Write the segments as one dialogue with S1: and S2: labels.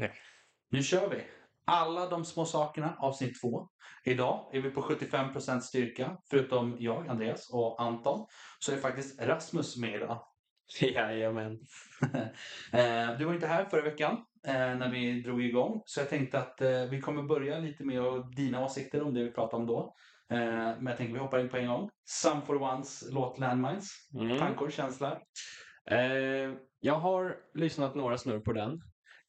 S1: Ja.
S2: Nu kör vi! Alla de små sakerna, avsnitt två. Idag är vi på 75% styrka, förutom jag, Andreas och Anton. Så är faktiskt Rasmus med idag.
S3: Jajamän.
S2: Eh, Du var inte här förra veckan eh, när vi drog igång. Så jag tänkte att eh, vi kommer börja lite med att- dina åsikter om det vi pratade om då. Men jag tänker vi hoppar in på en gång. Some for Ones låt Landmines.
S3: Mm.
S2: Tankar, känslor?
S3: Eh, jag har lyssnat några snurr på den.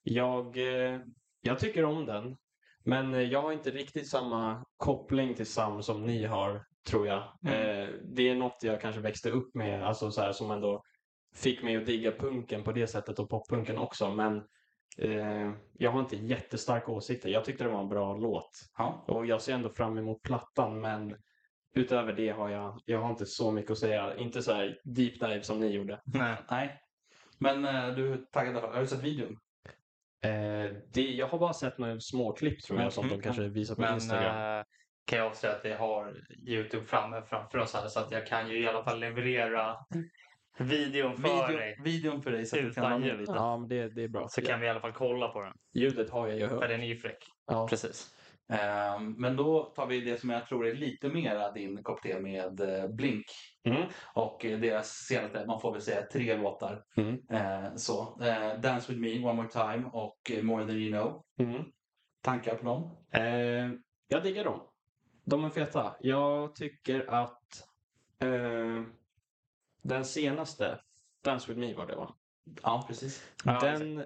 S3: Jag, eh, jag tycker om den. Men eh, jag har inte riktigt samma koppling till Sam som ni har, tror jag.
S2: Mm.
S3: Eh, det är något jag kanske växte upp med, alltså så här, som ändå fick mig att digga punken på det sättet och poppunken också. Men eh, jag har inte jättestarka åsikter. Jag tyckte det var en bra låt.
S2: Ja.
S3: Och jag ser ändå fram emot plattan, men utöver det har jag, jag har inte så mycket att säga. Inte så här deep dive som ni gjorde.
S1: Nej.
S2: Nej. Men eh, du är taggad? Har du sett videon?
S3: Eh, det, jag har bara sett några småklipp tror jag
S1: Mm,
S3: som de kanske visar på
S1: Men
S3: Instagram.
S1: eh, kan jag avslöja att vi har Youtube framme framför oss här så att jag kan ju i alla fall leverera videon för
S2: Video,
S1: dig.
S2: videon för dig så att du kan
S1: ljud.
S3: Ja, men det, det är bra.
S1: Så kan vi i alla fall kolla på den.
S3: Ljudet har jag ju
S1: För
S3: hört.
S1: den är ju fräck.
S3: Ja.
S1: Precis.
S2: Ehm, Men då tar vi det som jag tror är lite mera din kopp te med eh, Blink.
S3: Mm.
S2: Och deras senaste, man får väl säga tre låtar.
S3: Mm.
S2: Eh, så, eh, Dance with me, One more time och eh, More than you know.
S3: Mm.
S2: Tankar på dem?
S3: Eh, jag diggar dem. De är feta. Jag tycker att eh, den senaste, Dance with me var det va?
S2: Ja, precis.
S3: Den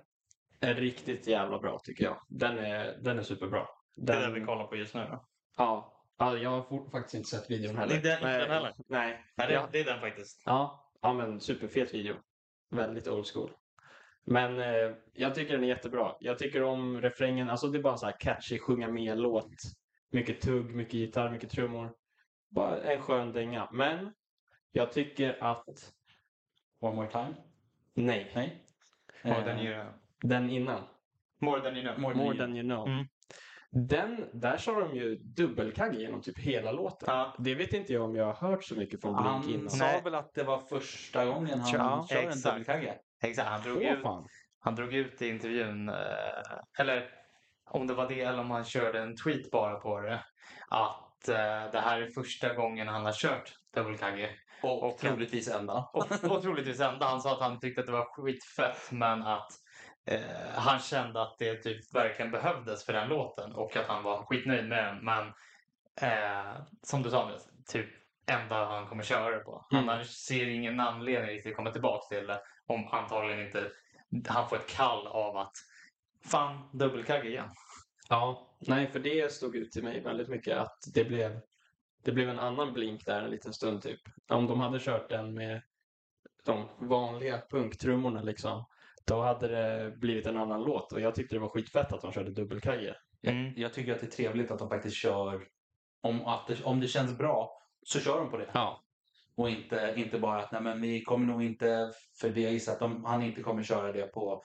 S3: är riktigt jävla bra tycker jag. Den är, den är superbra.
S1: Det är
S3: Den,
S1: det vi kollar på just nu då.
S3: ja, ja, jag har fort, faktiskt inte sett videon heller.
S1: Inte den- inte
S3: Nej,
S1: den heller?
S3: Nej.
S1: Nej, det,
S3: Ja.
S1: det är den faktiskt.
S3: Ja, ja men superfet video. Väldigt old school. Men eh, jag tycker den är jättebra. Jag tycker om refrängen. Alltså det är bara så här catchy, sjunga med-låt. Mycket tugg, mycket gitarr, mycket trummor. Bara en skön dänga. Men jag tycker att...
S2: One more time?
S3: Nej,
S2: Nej?
S1: More
S2: Eh,
S1: than you know.
S3: den innan.
S1: More than you know.
S2: More
S3: More
S2: you-
S3: than you know.
S1: Mm.
S3: Den, där sa de ju dubbelkagge genom typ hela låten.
S1: Ja.
S3: Det vet inte jag om jag har hört så mycket från Blink
S2: Han
S3: innan.
S2: sa
S1: Nej.
S2: väl att det var första gången han
S1: Ja,
S2: kör en
S1: exakt.
S2: dubbelkagge.
S1: Exakt, han drog, ut,
S3: fan.
S1: han drog ut i intervjun, eh, eller om det var det eller om han körde en tweet bara på det, att eh, det här är första gången han har kört dubbelkagge.
S2: Och,
S1: Och-
S2: troligtvis enda.
S1: Och, och troligtvis enda. Han sa att han tyckte att det var skitfett men att eh, han kände att det typ verkligen behövdes för den låten och att han var skitnöjd med den. Men eh, som du sa, Andreas, typ enda han kommer köra det på.
S3: Mm.
S1: Han ser ingen anledning riktigt att komma tillbaka till det om antagligen inte han får ett kall av att fan, dubbelkagge igen.
S3: Ja, nej för det stod ut till mig väldigt mycket att det blev, det blev en annan blink där en liten stund typ. Om de hade kört den med de vanliga punktrummorna liksom, då hade det blivit en annan låt och jag tyckte det var skitfett att de körde dubbelkagge.
S1: Mm.
S2: Jag tycker att det är trevligt att de faktiskt kör, om, att det, om det känns bra så kör de på det.
S3: Ja.
S2: Och inte, inte bara att nej, men vi kommer nog inte, för det jag gissar att de, han inte kommer köra det på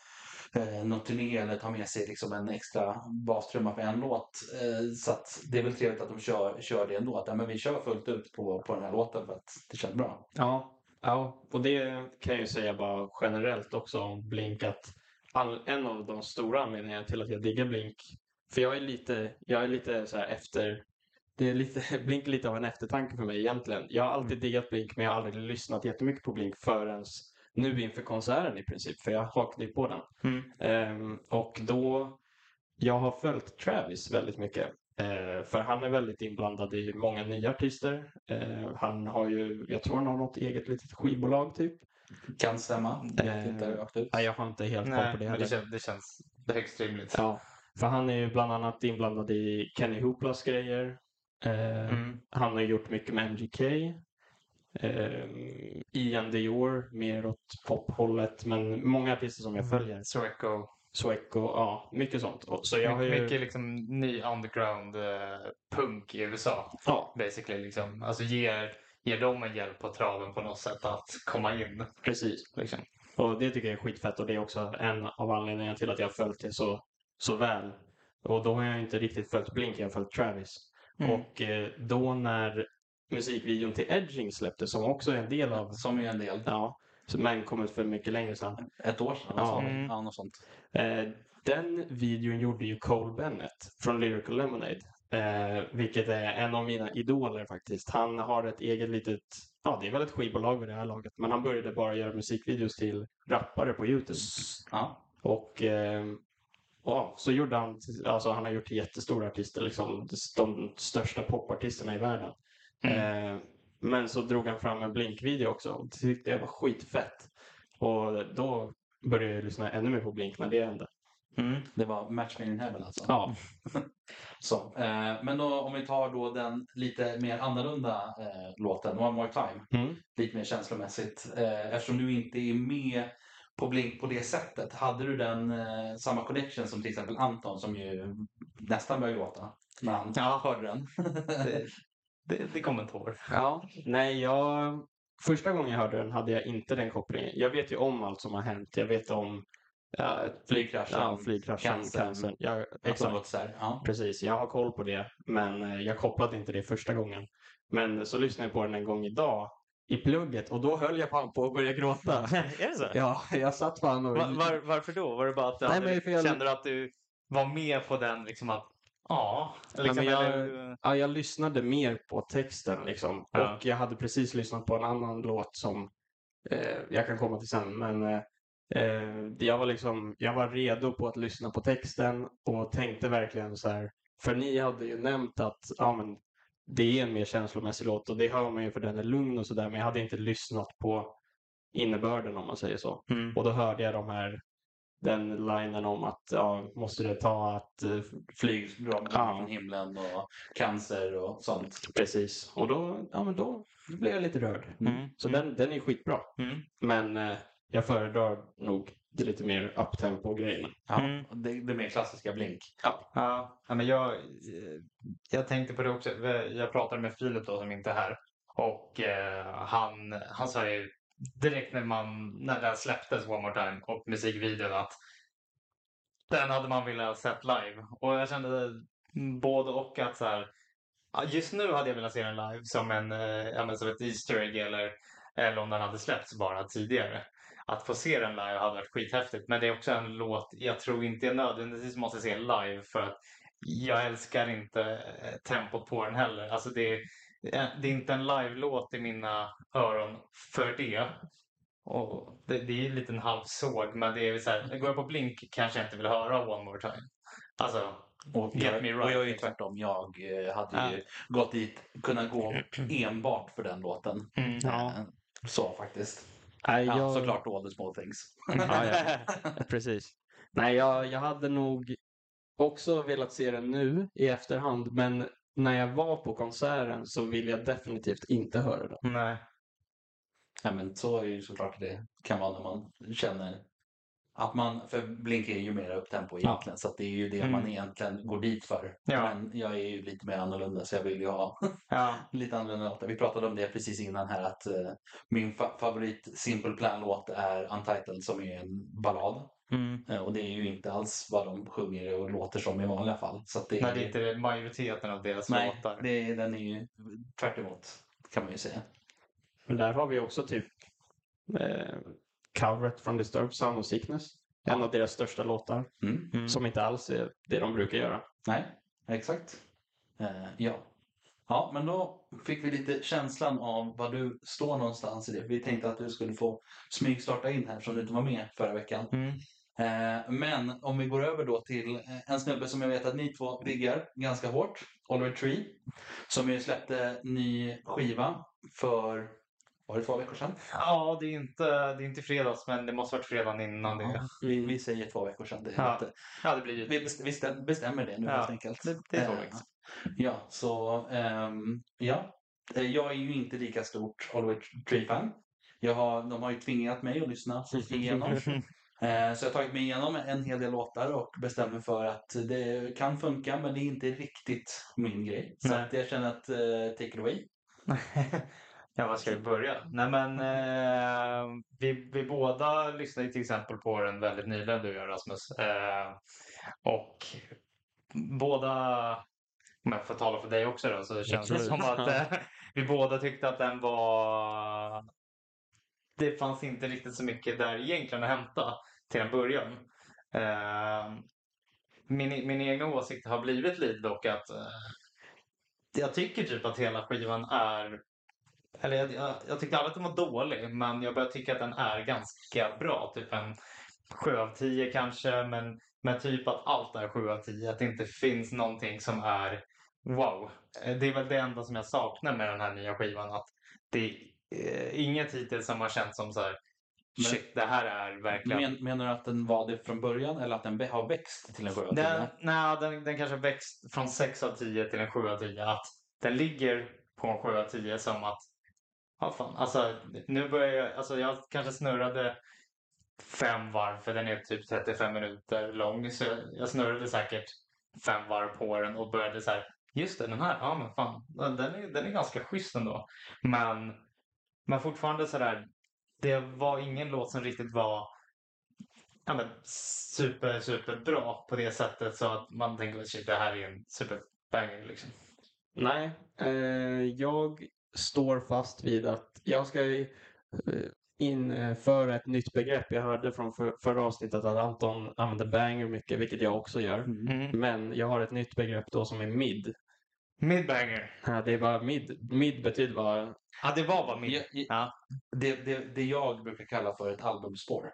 S2: eh, någon turné eller ta med sig liksom en extra bastrumma för en låt. Eh, så att det är väl trevligt att de kör, kör det ändå. Att nej, men vi kör fullt ut på, på den här låten för att det känns bra.
S3: Ja, ja, och det kan jag ju säga bara generellt också om Blink att all, en av de stora anledningarna till att jag diggar Blink, för jag är lite, jag är lite så efter, det är lite, Blink är lite av en eftertanke för mig egentligen. Jag har alltid diggat Blink men jag har aldrig lyssnat jättemycket på Blink förrän nu inför konserten i princip, för jag hakade ju på den.
S1: Mm.
S3: Ehm, och då, jag har följt Travis väldigt mycket. Eh, för han är väldigt inblandad i många nya artister. Eh, han har ju, jag tror han har något eget litet skivbolag typ.
S2: Kan stämma.
S3: Eh. Nej, jag har inte helt koll på det
S1: men
S3: heller.
S1: det, känns, det känns högst rimligt.
S3: Ja, för han är ju bland annat inblandad i Kenny Hooplas grejer. Eh,
S1: Mm.
S3: Han har gjort mycket med MGK. Eh, Ian Dior, mer åt pophållet. Men många artister som jag följer.
S1: Sueco.
S3: Sueco, ja, mycket sånt. Och- Så jag har ju...
S1: Mycket liksom ny underground eh, punk i USA.
S3: Ja,
S1: Basically liksom. Alltså ger, ger dem en hjälp på traven på något sätt att komma in.
S3: precis.
S1: Liksom.
S3: Och det tycker jag är skitfett och det är också en av anledningarna till att jag har följt det så, så väl. Och då har jag inte riktigt följt Blink, jag har följt Travis.
S1: Mm.
S3: Och eh, då när musikvideon till Edging släpptes, som också är en del av
S2: Som är en del.
S3: Ja, men kom ut för mycket längre sedan.
S2: Ett år sedan?
S3: Ja.
S1: Mm.
S2: ja, något sånt.
S3: Eh, den videon gjorde ju Cole Bennett från Lyrical Lemonade. Eh, vilket är en av mina idoler faktiskt. Han har ett eget litet, ja det är väl ett skivbolag vid det här laget, men han började bara göra musikvideos till rappare på Youtube.
S2: Ja.
S3: Och eh, ja, så gjorde han, alltså han har gjort jättestora artister, liksom de största popartisterna i världen.
S1: Mm.
S3: Eh, men så drog han fram en Blink-video också och det tyckte jag var skitfett. Och då började jag lyssna ännu mer på Blink när det hände.
S1: Mm.
S2: Det var Match Made in Heaven alltså.
S3: Ja,
S2: Så, eh, men då, om vi tar då den lite mer annorlunda eh, låten, One More Time.
S3: mm.
S2: lite mer känslomässigt. Eh, eftersom du inte är med på Blink på det sättet. Hade du den eh, samma connection som till exempel Anton som ju nästan började gråta när han
S1: Ja.
S2: hörde den?
S1: Det, det, kom en tår.
S3: ja. Nej, jag... Första gången jag hörde den hade jag inte den kopplingen. Jag vet ju om allt som har hänt. Jag vet om ja,
S2: Flygkraschen,
S3: ja, flygkraschen,
S2: cancern.
S3: cancern. Jag, exakt.
S2: ja.
S3: Precis, jag har koll på det. Men eh, jag kopplade inte det första gången. Men så lyssnade jag på den en gång idag i plugget och då höll jag fan på att börja gråta.
S1: är det så?
S3: Ja, jag satt fan och...
S1: Var, var, varför då? Var det bara att du
S3: Nej,
S1: hade,
S3: jag-
S1: kände du att du var med på den liksom att ja, liksom,
S3: men jag-
S1: eller,
S3: Ja, jag lyssnade mer på texten liksom.
S1: Ja.
S3: Och jag hade precis lyssnat på en annan låt som eh, jag kan komma till sen. Men eh, eh, jag var liksom, jag var redo på att lyssna på texten och tänkte verkligen så här. För ni hade ju nämnt att ja, men det är en mer känslomässig låt och det hör man ju för den är lugn och sådär. Men jag hade inte lyssnat på innebörden om man säger så.
S1: Mm.
S3: Och då hörde jag de här den linen om att ja, måste det ta att eh,
S2: Flyg
S3: Ja.
S2: från himlen och cancer och sånt.
S3: Precis. Och då, ja, men då blev jag lite rörd.
S1: Mm.
S3: Så den, den är skitbra.
S1: Mm.
S3: Men eh, jag föredrar nog det lite mer uptempo-grejerna.
S2: Ja,
S1: Mm.
S2: det, det mer klassiska Blink.
S1: Ja, ja, men jag, eh, jag tänkte på det också. Jag pratade med Filip då som inte är här. Och eh, han, han sa ju direkt när, man, när den släpptes One More Time och musikvideon att den hade man velat sett live. Och jag kände både och att så här, just nu hade jag velat se den live som, en, eh, som ett Easter egg eller, eller om den hade släppts bara tidigare. Att få se den live hade varit skithäftigt. Men det är också en låt jag tror inte jag nödvändigtvis måste se live för att jag älskar inte eh, tempot på den heller. Alltså det, är- det är inte en live-låt i mina öron för det. Och det, det är en liten halv såg, men det är så här, går jag på Blink kanske jag inte vill höra One More Time. Alltså,
S2: Och
S1: Get
S2: jag,
S1: me
S2: och
S1: right,
S2: jag är ju
S1: liksom.
S2: tvärtom. Jag eh, hade
S1: Ja.
S2: ju gått dit, kunnat gå enbart för den låten.
S1: mm.
S3: Ja.
S2: Eh, Så faktiskt.
S3: Nej,
S2: Ja,
S3: jag...
S2: Såklart All the small things.
S3: Ja, ja. Precis. Nej, jag, jag hade nog också velat se den nu i efterhand. Men när jag var på konserten så vill jag definitivt inte höra den.
S1: Nej.
S2: Ja, men så är ju såklart det kan vara när man känner att man, för Blink är ju mer upptempo egentligen, så att det är ju det
S1: Mm.
S2: man egentligen går dit för.
S1: Ja.
S2: Men jag är ju lite mer annorlunda så jag vill ju ha
S1: Ja.
S2: lite annorlunda låtar. Vi pratade om det precis innan här att eh, min fa- favorit Simple Plan-låt är Untitled som är en ballad.
S1: Mm.
S2: Eh, och det är ju inte alls vad de sjunger och låter som i vanliga fall. Så att det,
S1: Nej, det är inte majoriteten av deras
S2: Nej,
S1: låtar.
S2: det, den är ju tvärt emot, kan man ju säga.
S3: Men där har vi också typ eh, coveret från Disturbed Sound of Sickness. En av deras största låtar.
S2: Mm.
S1: Mm.
S3: Som inte alls är det de brukar göra.
S2: Nej, exakt. Eh, ja. Ja, men då fick vi lite känslan av var du står någonstans i det. Vi tänkte att du skulle få smygstarta in här som du inte var med förra veckan.
S1: Mm.
S2: Eh, men om vi går över då till eh, en snubbe som jag vet att ni två diggar ganska hårt. Oliver Tree. Som ju släppte ny skiva för, var det två veckor sedan?
S1: Ja, det är inte, det är inte fredags, men det måste varit fredagen innan det.
S2: Vi, vi säger två veckor sedan. Det
S1: Ja.
S2: lite-
S1: Ja, det blir ju...
S2: vi bestäm- vi bestäm- bestämmer det nu
S1: Ja,
S2: helt enkelt.
S1: det- det är två
S2: Eh,
S1: veckor.
S2: Ja, så ehm, ja. Eh, Jag är ju inte lika stort Oliver Tree-fan. Jag har, de har ju tvingat mig att lyssna igenom. Eh, Så jag har tagit mig igenom en hel del låtar och bestämt mig för att det kan funka men det är inte riktigt min grej. Så
S1: Nej.
S2: att jag känner att eh, take it away.
S1: ja, var ska vi börja? Nej, men eh, vi, vi båda lyssnade till exempel på den väldigt nyligen, du och jag Rasmus. Eh, och båda, om jag får tala för dig också då, så känns det som att eh, vi båda tyckte att den var det fanns inte riktigt så mycket där egentligen att hämta till en början. Ehm, min, e-, min egen åsikt har blivit lite dock att eh, jag tycker typ att hela skivan är eller jag, jag, jag tyckte aldrig att den var dålig, men jag börjar tycka att den är ganska bra. Typ en 7 av 10 kanske, men, men typ att allt är 7 av 10. Att det inte finns någonting som är wow. Eh, det är väl det enda som jag saknar med den här nya skivan. Att det är eh, inget hittills som har känts som så här,
S2: men-
S1: shit, det här är verkligen...
S2: Men, menar du att den var det från början eller att den har växt till en 7 av 10?
S1: Den, nej, den, den kanske växt från 6 av 10 till en 7 av 10. Att den ligger på en 7 av 10 som att, ja fan, alltså nu börjar jag, alltså jag kanske snurrade fem varv för den är typ 35 minuter lång. Så jag, jag snurrade säkert fem varv på den och började så här, just det, den här, ja men fan, den är, den är ganska schysst ändå. Men, men fortfarande så där, det var ingen låt som riktigt var ja, men super, super bra på det sättet så att man tänker att det här är en superbanger liksom.
S3: Nej, eh, jag står fast vid att jag ska eh, införa ett nytt begrepp. Jag hörde från för, förra avsnittet att Anton använder banger mycket, vilket jag också gör.
S1: Mm.
S3: Men jag har ett nytt begrepp då som är mid.
S1: Midbanger.
S3: Ja, Det är bara mid. Mid betyder bara...
S1: Ja, det var bara mid.
S2: Ja, ja,
S1: Ja.
S2: det, det, det jag brukar kalla för ett albumspår.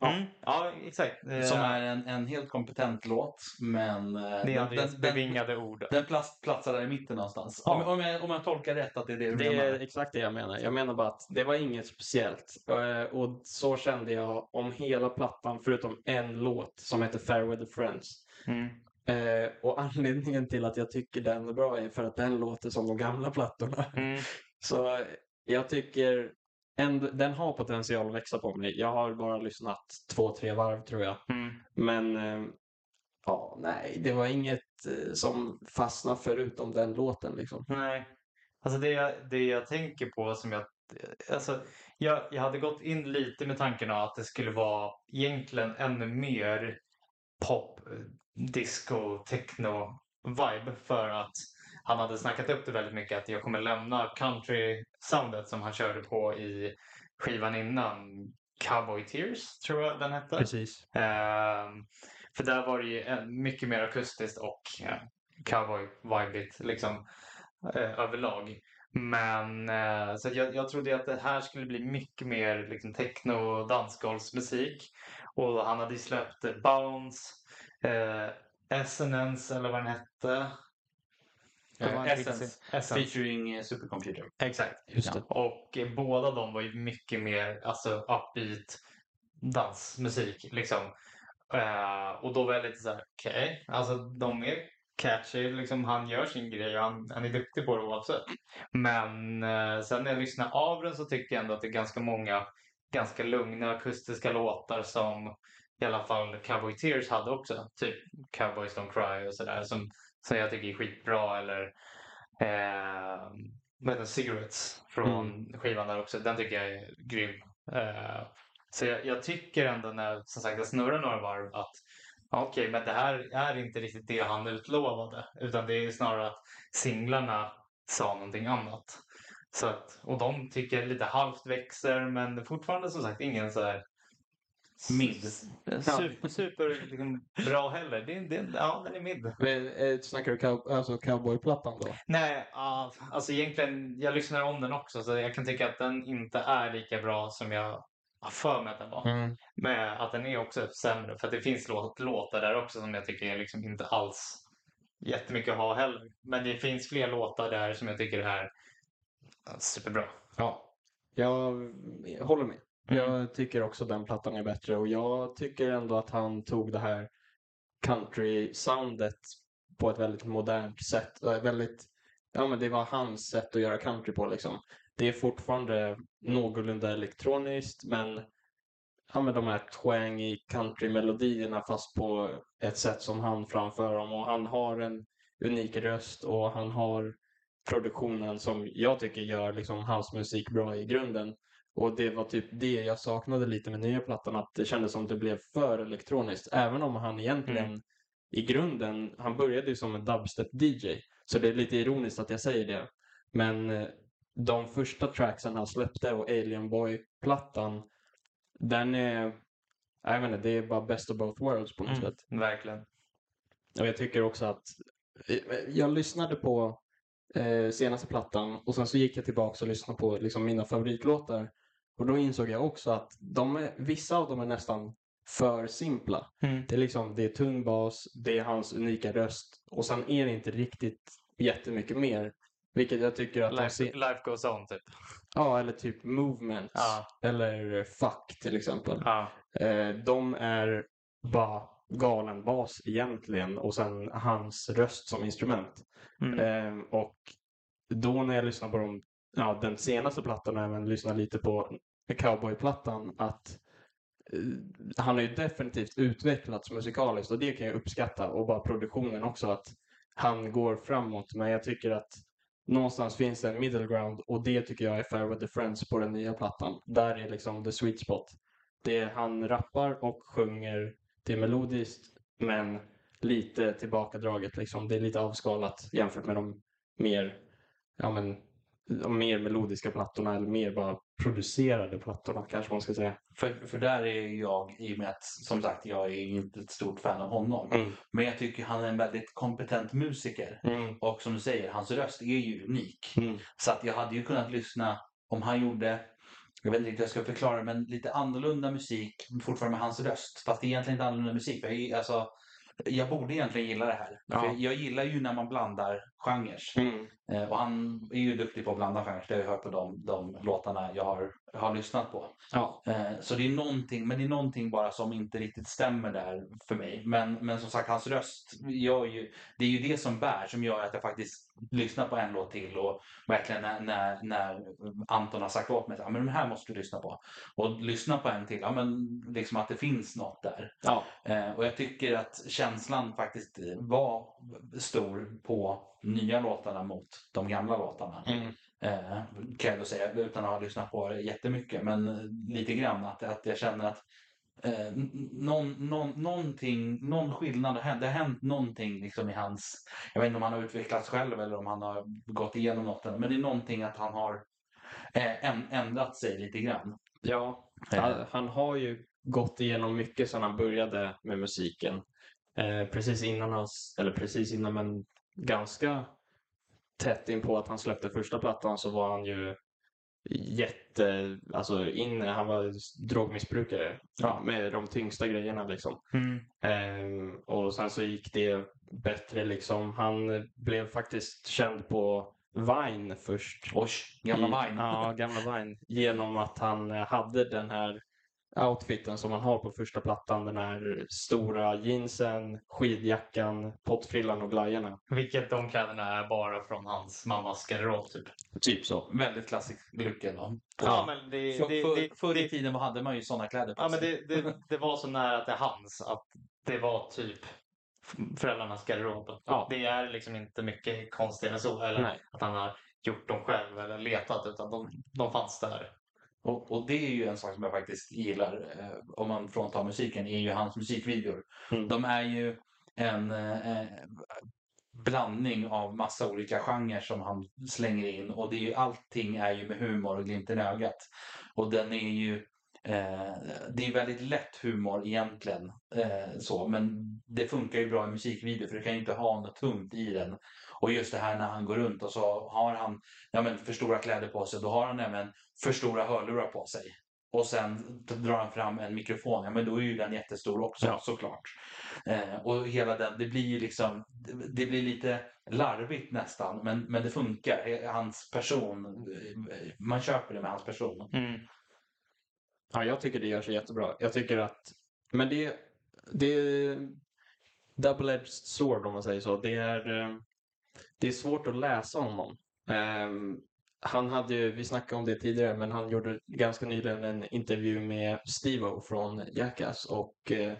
S1: Mm. ja, exakt. Eh,
S2: Som är en, en helt kompetent låt, men eh,
S1: det är
S2: den,
S1: bevingade ord.
S2: den plats, platsar där i mitten någonstans.
S1: Ja.
S2: Om, om, jag, om jag tolkar rätt att det är det du
S3: Det
S2: menar.
S3: är exakt det jag menar. Jag menar bara att det var inget speciellt. Eh, Och så kände jag om hela plattan förutom en låt som heter Fair Weather Friends.
S1: Mm.
S3: Eh, och anledningen till att jag tycker den är bra är för att den låter som de gamla plattorna.
S1: Mm.
S3: Så eh, jag tycker ändå, den har potential att växa på mig. Jag har bara lyssnat två, tre varv tror jag.
S1: Mm.
S3: Men eh, ja, nej, det var inget eh, som fastnade förutom den låten liksom.
S1: Nej. Alltså det, jag- det jag tänker på som jag... Alltså, jag, jag hade gått in lite med tanken att det skulle vara egentligen ännu mer pop, disco, techno vibe för att han hade snackat upp det väldigt mycket att jag kommer lämna country-soundet som han körde på i skivan innan Cowboy Tears, tror jag den hette.
S3: Precis.
S1: Ehm, för där var det ju mycket mer akustiskt och ja, cowboy-vibigt liksom eh, överlag. Men eh, så jag, jag trodde att det här skulle bli mycket mer liksom, techno och dansgolvsmusik. Och han hade ju släppt Bounce, eh, Essence eller vad den hette.
S2: Eh, Essence.
S1: Essence.
S2: Featuring eh, Supercomputer.
S1: Exakt.
S3: Just det.
S1: Och eh, båda de var ju mycket mer alltså, upbeat dansmusik. Liksom. Eh, och då var jag lite så här, okej, alltså de är catchy, liksom, han gör sin grej och han, han är duktig på det oavsett. Men eh, sen när jag lyssnar av den så tycker jag ändå att det är ganska många ganska lugna akustiska låtar som i alla fall Cowboy Tears hade också. Typ Cowboys Don't Cry och sådär som, som jag tycker är skitbra. Eller eh, den? Cigarettes från skivan där också. Den tycker jag är grym. Eh, så jag, jag tycker ändå när som sagt, jag snurrar några varv att okej, men det här är inte riktigt det han utlovade. Utan det är snarare att singlarna sa någonting annat. Så att, och de tycker lite halvt växer men fortfarande som sagt ingen så här
S2: Mid.
S1: super, super liksom, bra heller. Det, det, ja, den är mid.
S3: Men, eh, Snackar du cow- alltså cowboyplattan då?
S1: Nej, ja, alltså egentligen, jag lyssnar om den också så jag kan tycka att den inte är lika bra som jag har för mig att den var. Men att den är också sämre för att det finns låt, låtar där också som jag tycker är liksom inte alls jättemycket att ha heller. Men det finns fler låtar där som jag tycker är superbra.
S3: Ja. Jag håller med.
S1: Mm.
S3: Jag tycker också den plattan är bättre och jag tycker ändå att han tog det här country-soundet på ett väldigt modernt sätt. Eh, väldigt, ja men det var hans sätt att göra country på liksom. Det är fortfarande någorlunda elektroniskt men ja, men de här twangy country-melodierna fast på ett sätt som han framför dem och han har en unik röst och han har produktionen som jag tycker gör liksom hans musik bra i grunden. Och det var typ det jag saknade lite med nya plattan, att det kändes som det blev för elektroniskt. Även om han egentligen i grunden, han började ju som en dubstep-DJ. Så det är lite ironiskt att jag säger det. Men eh, de första tracksen han släppte och Alien Boy plattan, den är, jag vet inte, det är bara best of both worlds på något
S1: Mm.
S3: sätt.
S1: Verkligen.
S3: Och jag tycker också att, eh, jag lyssnade på eh, senaste plattan och sen så gick jag tillbaka och lyssnade på liksom, mina favoritlåtar. Och då insåg jag också att de är, vissa av dem är nästan för simpla.
S1: Mm.
S3: Det är liksom, det är tung bas, det är hans unika röst och sen är det inte riktigt jättemycket mer. Vilket jag tycker att
S1: Life,
S3: se-
S1: life goes on typ.
S3: Ja, eller typ movements.
S1: Ja.
S3: Eller fuck till exempel.
S1: Ja.
S3: Eh, de är bara galen bas egentligen och sen hans röst som instrument.
S1: Mm.
S3: Eh, och då när jag lyssnar på dem, ja, den senaste plattan och även lyssnar lite på cowboyplattan att eh, han har ju definitivt utvecklats musikaliskt och det kan jag uppskatta och bara produktionen också att han går framåt men jag tycker att någonstans finns det en middle ground och det tycker jag är Fair with the Friends på den nya plattan. Där är liksom the sweet spot. Det är, han rappar och sjunger, det är melodiskt men lite tillbakadraget liksom. Det är lite avskalat jämfört med de mer, ja men, de mer melodiska plattorna eller mer bara producerade plattorna kanske man ska säga.
S2: För, för där är jag, i och med att som sagt jag är inte ett stort fan av honom.
S3: Mm.
S2: Men jag tycker han är en väldigt kompetent musiker.
S3: Mm.
S2: Och som du säger, hans röst är ju unik.
S3: Mm.
S2: Så att jag hade ju kunnat lyssna om han gjorde, jag vet inte riktigt hur jag ska förklara det, men lite annorlunda musik fortfarande med hans röst. Fast det är egentligen inte annorlunda musik. Jag, alltså, jag borde egentligen gilla det här.
S3: Ja.
S2: Jag gillar ju när man blandar genrer.
S3: Mm.
S2: Eh, och han är ju duktig på att blanda genrer. Det har jag hört på de, de låtarna jag har, har lyssnat på.
S3: Ja.
S2: Eh, Så det är någonting, men det är någonting bara som inte riktigt stämmer där för mig. Men, men som sagt, hans röst ju, det är ju det som bär, som gör att jag faktiskt lyssnar på en låt till och verkligen när, när, när Anton har sagt åt mig att den här måste du lyssna på. Och lyssna på en till, ja men liksom att det finns något där.
S3: Ja.
S2: Eh, och jag tycker att känslan faktiskt var stor på nya låtarna mot de gamla låtarna.
S3: Mm.
S2: Eh, kan jag då säga utan att ha lyssnat på det jättemycket. Men eh, lite grann att, att jag känner att eh, någon, någon, någonting, någon skillnad har hänt. Det har hänt någonting liksom i hans... Jag vet inte om han har utvecklats själv eller om han har gått igenom något. Men det är någonting att han har eh, ändrat sig lite grann.
S3: Ja,
S2: Eh,
S3: han, han har ju gått igenom mycket sedan han började med musiken. Eh, precis innan hans, eller precis innan men ganska tätt in på att han släppte första plattan så var han ju jätte, alltså inne, han var drogmissbrukare
S2: Ja.
S3: med de tyngsta grejerna liksom.
S1: Mm.
S3: Ehm, och sen så gick det bättre liksom. Han blev faktiskt känd på Vine först.
S2: Oj, gamla
S3: I-
S2: Vine.
S3: Ja, gamla Vine. Genom att han hade den här outfiten som han har på första plattan. Den här stora jeansen, skidjackan, pottfrillan och glajjorna.
S1: Vilket de kläderna är bara från hans mammas garderob typ.
S3: Typ så.
S2: Väldigt klassisk look ändå.
S1: Ja, men det,
S2: För,
S1: det,
S2: för,
S1: det,
S2: förr i
S1: det,
S2: tiden hade man ju sådana kläder på
S1: ja, men
S2: sig.
S1: det, det, det var så nära till hans att det var typ föräldrarnas garderob.
S3: Ja.
S1: Det är liksom inte mycket konstigare än så. Eller
S3: Nej.
S1: att han har gjort dem själv eller letat utan de, de fanns där.
S2: Och, och det är ju en sak som jag faktiskt gillar, eh, om man fråntar musiken, är ju hans musikvideor.
S3: Mm.
S2: De är ju en eh, blandning av massa olika genrer som han slänger in och det är ju, allting är ju med humor och glimten i ögat. Och den är ju eh, det är väldigt lätt humor egentligen, eh, så, men det funkar ju bra i musikvideo för du kan ju inte ha något tungt i den. Och just det här när han går runt och så har han ja, men för stora kläder på sig, då har han även för stora hörlurar på sig. Och sen drar han fram en mikrofon, ja men då är ju den jättestor också
S3: Ja.
S2: såklart. Eh, och hela den, det blir ju liksom, det, blir lite larvigt nästan, men, men det funkar. Eh, Hans person, eh, man köper det med hans person.
S3: Ja, jag tycker det gör sig jättebra. Jag tycker att, men det, det är double-edged sword om man säger så. Det är, eh, det är svårt att läsa honom. Ehm, han hade ju, vi snackade om det tidigare, men han gjorde ganska nyligen en intervju med Steve-O från Jackass och eh,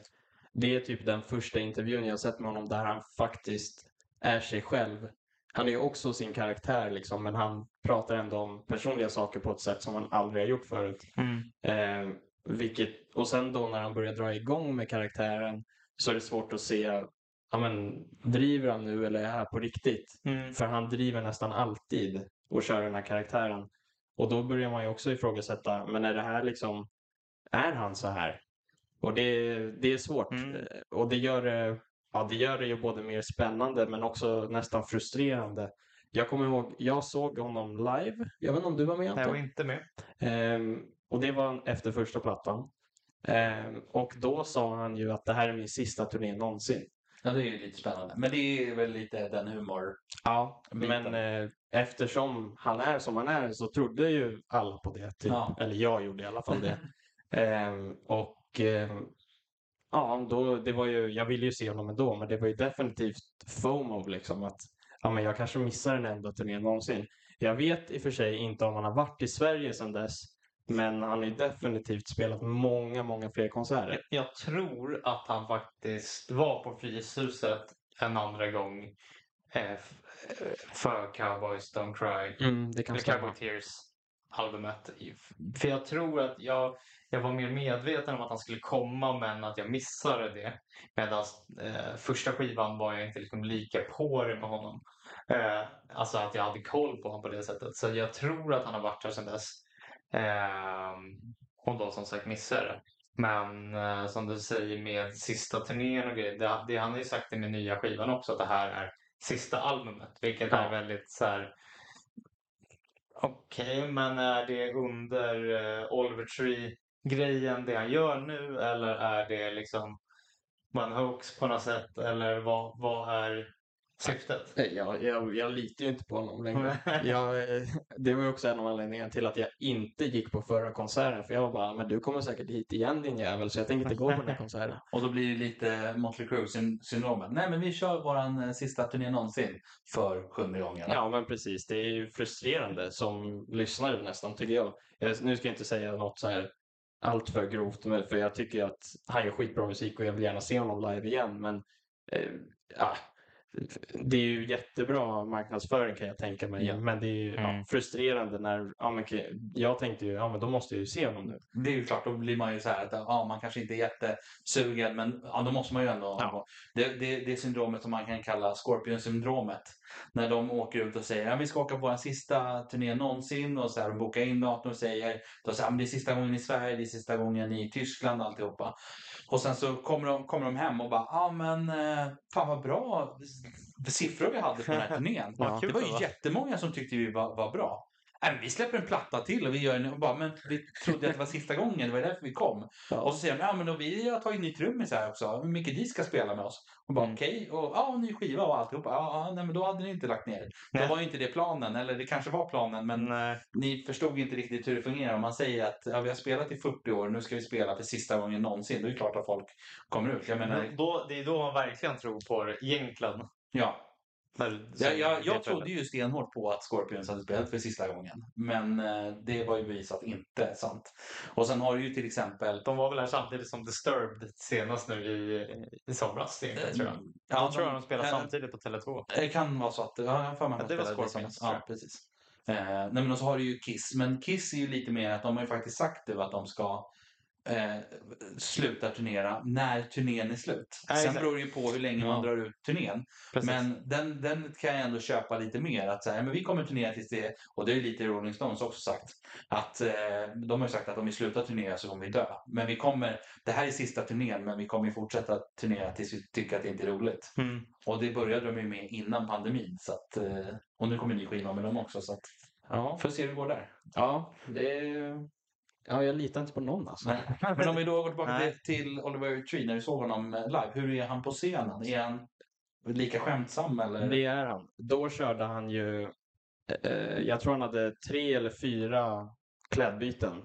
S3: det är typ den första intervjun jag sett med honom där han faktiskt är sig själv. Han är ju också sin karaktär liksom, men han pratar ändå om personliga saker på ett sätt som han aldrig har gjort förut. Eh, vilket, och sen då när han börjar dra igång med karaktären så är det svårt att se, ja men driver han nu eller är det här på riktigt? För han driver nästan alltid och kör den här karaktären. Och då börjar man ju också ifrågasätta, men är det här liksom, är han så här? Och det, det är svårt.
S1: Mm.
S3: Eh, Och det gör det, ja, det gör det ju både mer spännande men också nästan frustrerande. Jag kommer ihåg, jag såg honom live. Jag vet inte om du var med
S1: Jag
S3: Anton?
S1: var inte med.
S3: Ehm, och det var efter första plattan. Ehm, och då sa han ju att det här är min sista turné någonsin.
S2: Ja, det är ju lite spännande. Men det är väl lite den humor.
S3: Ja,
S2: Biten.
S3: men eh, eftersom han är som han är så trodde ju alla på det. Typ.
S2: Ja.
S3: Eller jag gjorde i alla fall det. Ehm, och ehm, ja, då, det var ju, jag ville ju se honom ändå, men det var ju definitivt FOMO liksom. Att ja, men jag kanske missar den enda turnén någonsin. Jag vet i och för sig inte om han har varit i Sverige sedan dess. Men han har ju definitivt spelat många, många fler konserter.
S1: Jag tror att han faktiskt var på Frihetshuset en andra gång eh, eh, för Cowboys Don't Cry.
S3: Mm, det kan stämma.
S1: Cowboy Tears albumet. För jag tror att jag, jag var mer medveten om att han skulle komma men att jag missade det. Medan eh, första skivan var jag inte liksom lika på det med honom. Eh, alltså att jag hade koll på honom på det sättet. Så jag tror att han har varit här sedan dess. Eh, och då som sagt missade det. Men eh, som du säger med sista turnén och grejer. Det, det, han har ju sagt i med nya skivan också att det här är sista albumet. Vilket
S3: Ja.
S1: är väldigt så här. Okej, men är det under uh, Oliver Tree-grejen det han gör nu eller är det liksom en hoax på något sätt? Eller vad, vad är syftet?
S3: Jag, jag, jag litar ju inte på honom längre. jag, eh, det var ju också en av anledningarna till att jag inte gick på förra konserten. För jag var bara, men du kommer säkert hit igen din jävel, så jag tänker inte gå på den här konserten.
S2: Och då blir det lite Motley Crue-syndromet. Nej, men vi kör våran eh, sista turné någonsin för sjunde gången.
S3: Ja, men precis. Det är ju frustrerande som lyssnare nästan, tycker jag. jag nu ska jag inte säga något så här allt för grovt, men för jag tycker att han gör skitbra musik och jag vill gärna se honom live igen. Men eh, ja, det är ju jättebra marknadsföring kan jag tänka mig.
S2: Ja.
S3: Men det är ju ja,
S1: Mm.
S3: frustrerande när, ja, men, jag tänkte ju, ja men då måste jag ju se honom nu.
S2: Det är ju klart, då blir man ju så här att ja, man kanske inte är jättesugen, men ja, då måste man ju ändå...
S3: Ja.
S2: Det, det, det är syndromet som man kan kalla Scorpion-syndromet. När de åker ut och säger att vi ska åka på vår sista turné någonsin och så här, de bokar in datum och säger då säger, men det är sista gången i Sverige, det är sista gången i Tyskland alltihopa. Och sen så kommer de, kommer de hem och bara, ja men eh, fan vad bra siffror vi hade på den här turnén.
S3: Ja.
S2: Det var ju jättemånga som tyckte vi var, var bra. Men vi släpper en platta till och vi gör en och bara, men vi trodde att det var sista gången, det var därför vi kom.
S3: Ja.
S2: Och så säger de, ja men då vi har tagit ny trummis här också, hur mycket de ska spela med oss. Och bara
S3: Mm.
S2: okej, och ja, ny skiva och alltihopa. Ja, ja, nej men då hade ni inte lagt ner. Då
S1: Nej.
S2: var ju inte det planen, eller det kanske var planen, men
S1: Nej.
S2: ni förstod inte riktigt hur det fungerar. Om man säger att ja, vi har spelat i 40 år, nu ska vi spela för sista gången någonsin, då är det klart att folk kommer ut. Jag menar,
S1: Men Då, det är då man verkligen tror på det egentligen.
S2: ja.
S1: När-
S2: Jag, jag,
S1: det
S2: jag trodde ju stenhårt på att Scorpions hade spelat för sista gången. Men eh, det var ju bevisat inte sant. Och sen har du ju till exempel...
S1: De var väl här samtidigt som Disturbed senast nu i, i somras egentligen, tror jag.
S2: Ja,
S1: Jag tror jag de spelade
S2: eh,
S1: samtidigt på Tele2.
S2: Det kan vara så att... Ja, jag för mig att
S1: det
S2: de
S1: var Scorpions,
S2: Ja, precis. Eh, nej, men och så har du ju Kiss. Men Kiss är ju lite mer att de har ju faktiskt sagt nu att de ska eh, sluta turnera när turnén är slut.
S1: Ja,
S2: Sen beror det ju på hur länge man
S3: Ja.
S2: drar ut turnén.
S1: Precis.
S2: Men den, den kan jag ändå köpa lite mer. Att så här, men vi kommer turnera tills det, och det är lite Rolling Stones också sagt, att eh, de har ju sagt att om vi slutar turnera så kommer vi dö. Men vi kommer, det här är sista turnén, men vi kommer fortsätta turnera tills vi tycker att det inte är roligt.
S1: Mm.
S2: Och det började de ju med innan pandemin. Så att, eh, och nu kommer en ny skiva med dem också. Så att,
S3: Ja,
S2: får se hur det går där.
S3: ja det Ja, jag litar inte på någon alltså.
S2: Men om vi då går tillbaka till, till Oliver Tree, när du såg honom eh, live, hur är han på scenen? Är han lika skämtsam eller?
S3: Det är han. Då körde han ju, eh, jag tror han hade tre eller fyra klädbyten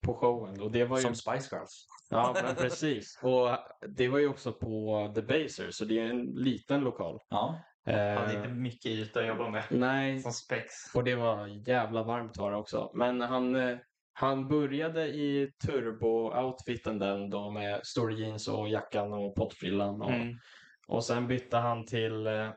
S3: på showen. Och det var ju,
S2: Som Spice Girls.
S3: ja men precis. Och det var ju också på The Baser, så det är en liten lokal.
S2: Ja.
S1: Han hade
S3: Eh,
S1: inte mycket yta att jobba med.
S3: nej,
S1: Som spex.
S3: och det var jävla varmt var det också. Men han, eh, han började i turbo-outfiten den då med story jeans och jackan och pottfrillan. Och,
S1: Mm.
S3: och sen bytte han till, eh,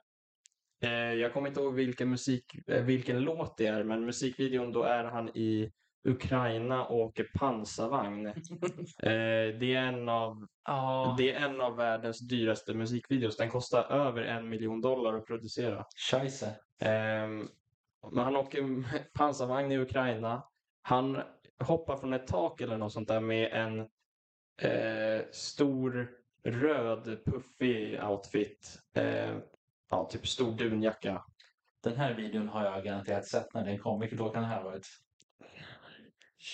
S3: eh, jag kommer inte ihåg vilken, musik, eh, vilken låt det är, men musikvideon då är han i Ukraina och åker pansarvagn. eh, det, är en av,
S1: Ja.
S3: det är en av världens dyraste musikvideos. Den kostar över en miljon dollar att producera.
S2: Scheisse.
S3: Ehm, men han åker pansarvagn i Ukraina. Han hoppar från ett tak eller något sånt där med en eh, stor röd puffig outfit. Eh, ja, typ stor dunjacka.
S2: Den här videon har jag garanterat sett när den kom. Vilket år kan det här ha varit?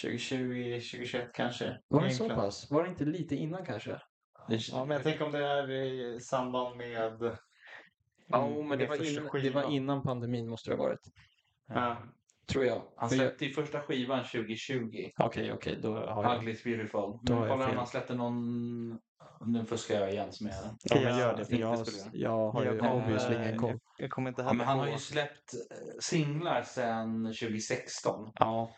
S1: 2020, 2021 kanske.
S3: Var det så pass? Var det inte lite innan kanske?
S1: Ja, men jag tänker om det är i samband med...
S3: Ja, men det
S1: med
S3: var, in, det var innan pandemin måste det ha varit.
S1: Ja.
S3: Tror jag.
S2: Han
S3: För
S2: släppte ju första skivan 2020.
S3: Okej, okej, då har jag...
S2: Ugly is beautiful.
S3: Då har
S2: Men
S3: jag
S2: kolla om
S3: fel.
S2: han släppte någon... Nu fuskar jag igen som jag
S3: Ja, men gör det. För
S2: inte
S3: jag,
S2: skulle
S3: jag har ju
S1: Jag kommer-
S3: obviously ingen koll.
S1: Jag kommer inte
S2: Ja,
S1: heller
S2: men han har ju släppt eh, singlar sedan 2016.
S3: Ja.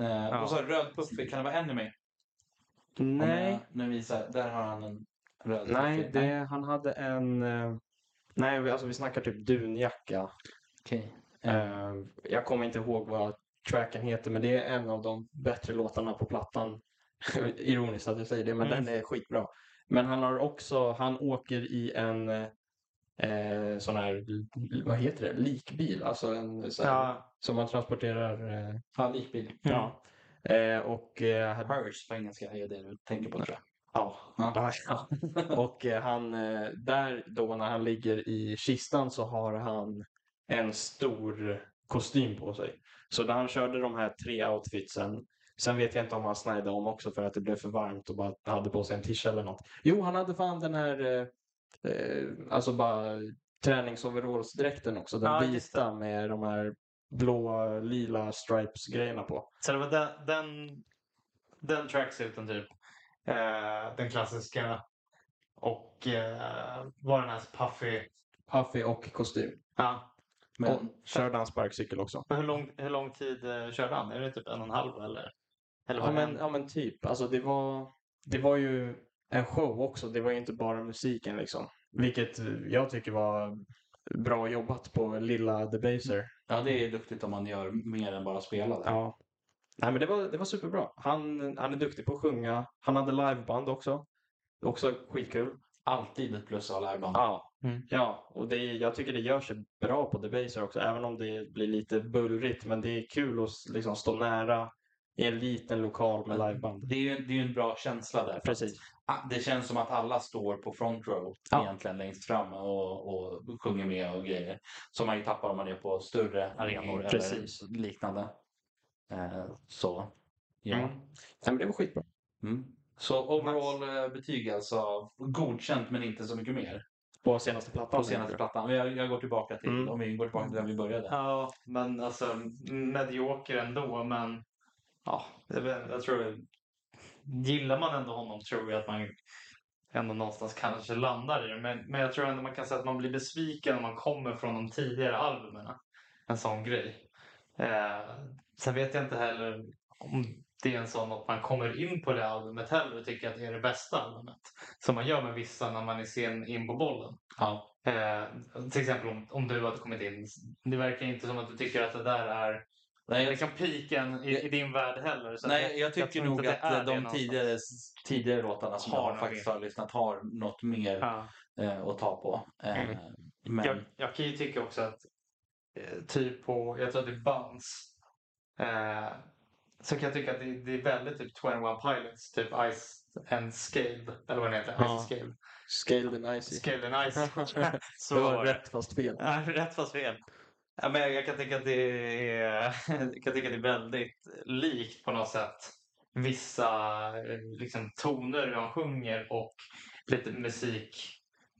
S2: Eh,
S1: Ja.
S2: Och så röd puffig, kan det vara Enemy? Om
S3: Nej,
S2: jag Nu visar, där har han en röd
S3: nej
S2: puffig.
S3: det, han hade en... eh, Nej, vi- alltså vi snackar typ dunjacka.
S2: Okej.
S3: Eh, jag kommer inte ihåg vad tracken heter, men det är en av de bättre låtarna på plattan. Ironiskt att jag säger det, men
S1: Mm.
S3: den är skitbra. Men han har också, han åker i en eh, sån här, vad heter det, likbil. Alltså en sån här,
S1: Ja,
S3: som man transporterar. Eh,
S2: Ja, likbil.
S3: ja. Eh, och eh,
S2: Purse på engelska är det du tänker på tror jag.
S3: Ja.
S2: Ja.
S3: ja. Och eh, han, eh, där då när han ligger i kistan så har han en stor kostym på sig. Så när han körde de här tre outfitsen, sen vet jag inte om han snajdade om också för att det blev för varmt och bara hade på sig en tisha eller något. Jo, han hade fan den här, eh, eh, alltså bara träningsoverallsdräkten också. Den
S1: Ja,
S3: vita med de här blå, lila stripes-grejerna på.
S1: så det var den, den, den tracksuiten typ. Eh, den klassiska. Och eh, var den här puffy.
S3: Puffy och kostym.
S1: Ja.
S2: Men
S3: och körde han sparkcykel också.
S1: Hur lång, hur lång tid eh, körde han? Är det typ en och en halv eller? Eller
S3: Ja men,
S1: en?
S3: ja men typ. Alltså det var, det var ju en show också. Det var ju inte bara musiken liksom. Vilket jag tycker var bra jobbat på lilla Debaser.
S2: ja, det är duktigt om man gör mer än bara spela det.
S3: Ja. Nej men det var, det var superbra. Han, han är duktig på att sjunga. Han hade liveband också. Också skitkul.
S2: Alltid ett plus att ha liveband.
S3: Ja.
S1: Mm.
S3: Ja, och det, jag tycker det gör sig bra på Debaser också. Även om det blir lite bullrigt. Men det är kul att liksom stå nära i en liten lokal med liveband.
S2: Det är ju det är en bra känsla där.
S3: Precis.
S2: Det känns som att alla står på front row
S3: Ja.
S2: egentligen längst fram och, och sjunger med och grejer. Som man ju tappar om man är på större arenor
S3: Precis.
S2: eller liknande. Eh, så, ja.
S3: Mm. Nej, men det var skitbra.
S2: Mm. Så overall eh, betyg alltså godkänt men inte så mycket mer
S3: På senaste plattan.
S2: på senaste plattan. Jag, jag går tillbaka till,
S3: Mm.
S2: om vi går tillbaka till där vi började.
S1: Ja, men alltså medioker ändå. Men ja, jag, tror gillar man ändå honom tror jag att man ändå någonstans kanske landar i det. Men, men jag tror ändå man kan säga att man blir besviken om man kommer från de tidigare albumen. En sån grej. Eh, sen vet jag inte heller om det är en sån att man kommer in på det albumet heller och tycker att det är det bästa albumet. Som man gör med vissa när man är sen in på bollen.
S2: Ja.
S1: Eh, till exempel om, om du hade kommit in. Det verkar inte som att du tycker att det där är
S2: Nej, jag,
S1: liksom piken i, i din värld heller. Så
S2: nej, jag tycker
S1: tror
S2: nog att,
S1: det
S2: de tidigare, tidigare låtarna som
S1: Har
S2: jag faktiskt har lyssnat har något mer
S1: Ja.
S2: eh, att ta på. Eh,
S1: Mm.
S2: Men
S1: Jag, jag kan ju tycka också att eh, typ på, jag tror att det är Buns. Eh, så kan jag tycka att det, det är väldigt typ 21 Pilots, typ Ice and Scale. Eller vad den heter,
S3: Ja.
S1: Ice Scale.
S3: Scaled and Icy.
S1: Scale and Ice. så
S3: det var rätt fast fel.
S1: Ja, rätt fast fel. Ja, men jag, kan tycka att det är, kan tycka att det är väldigt likt på något sätt. Vissa eh, liksom, toner han sjunger och lite musik,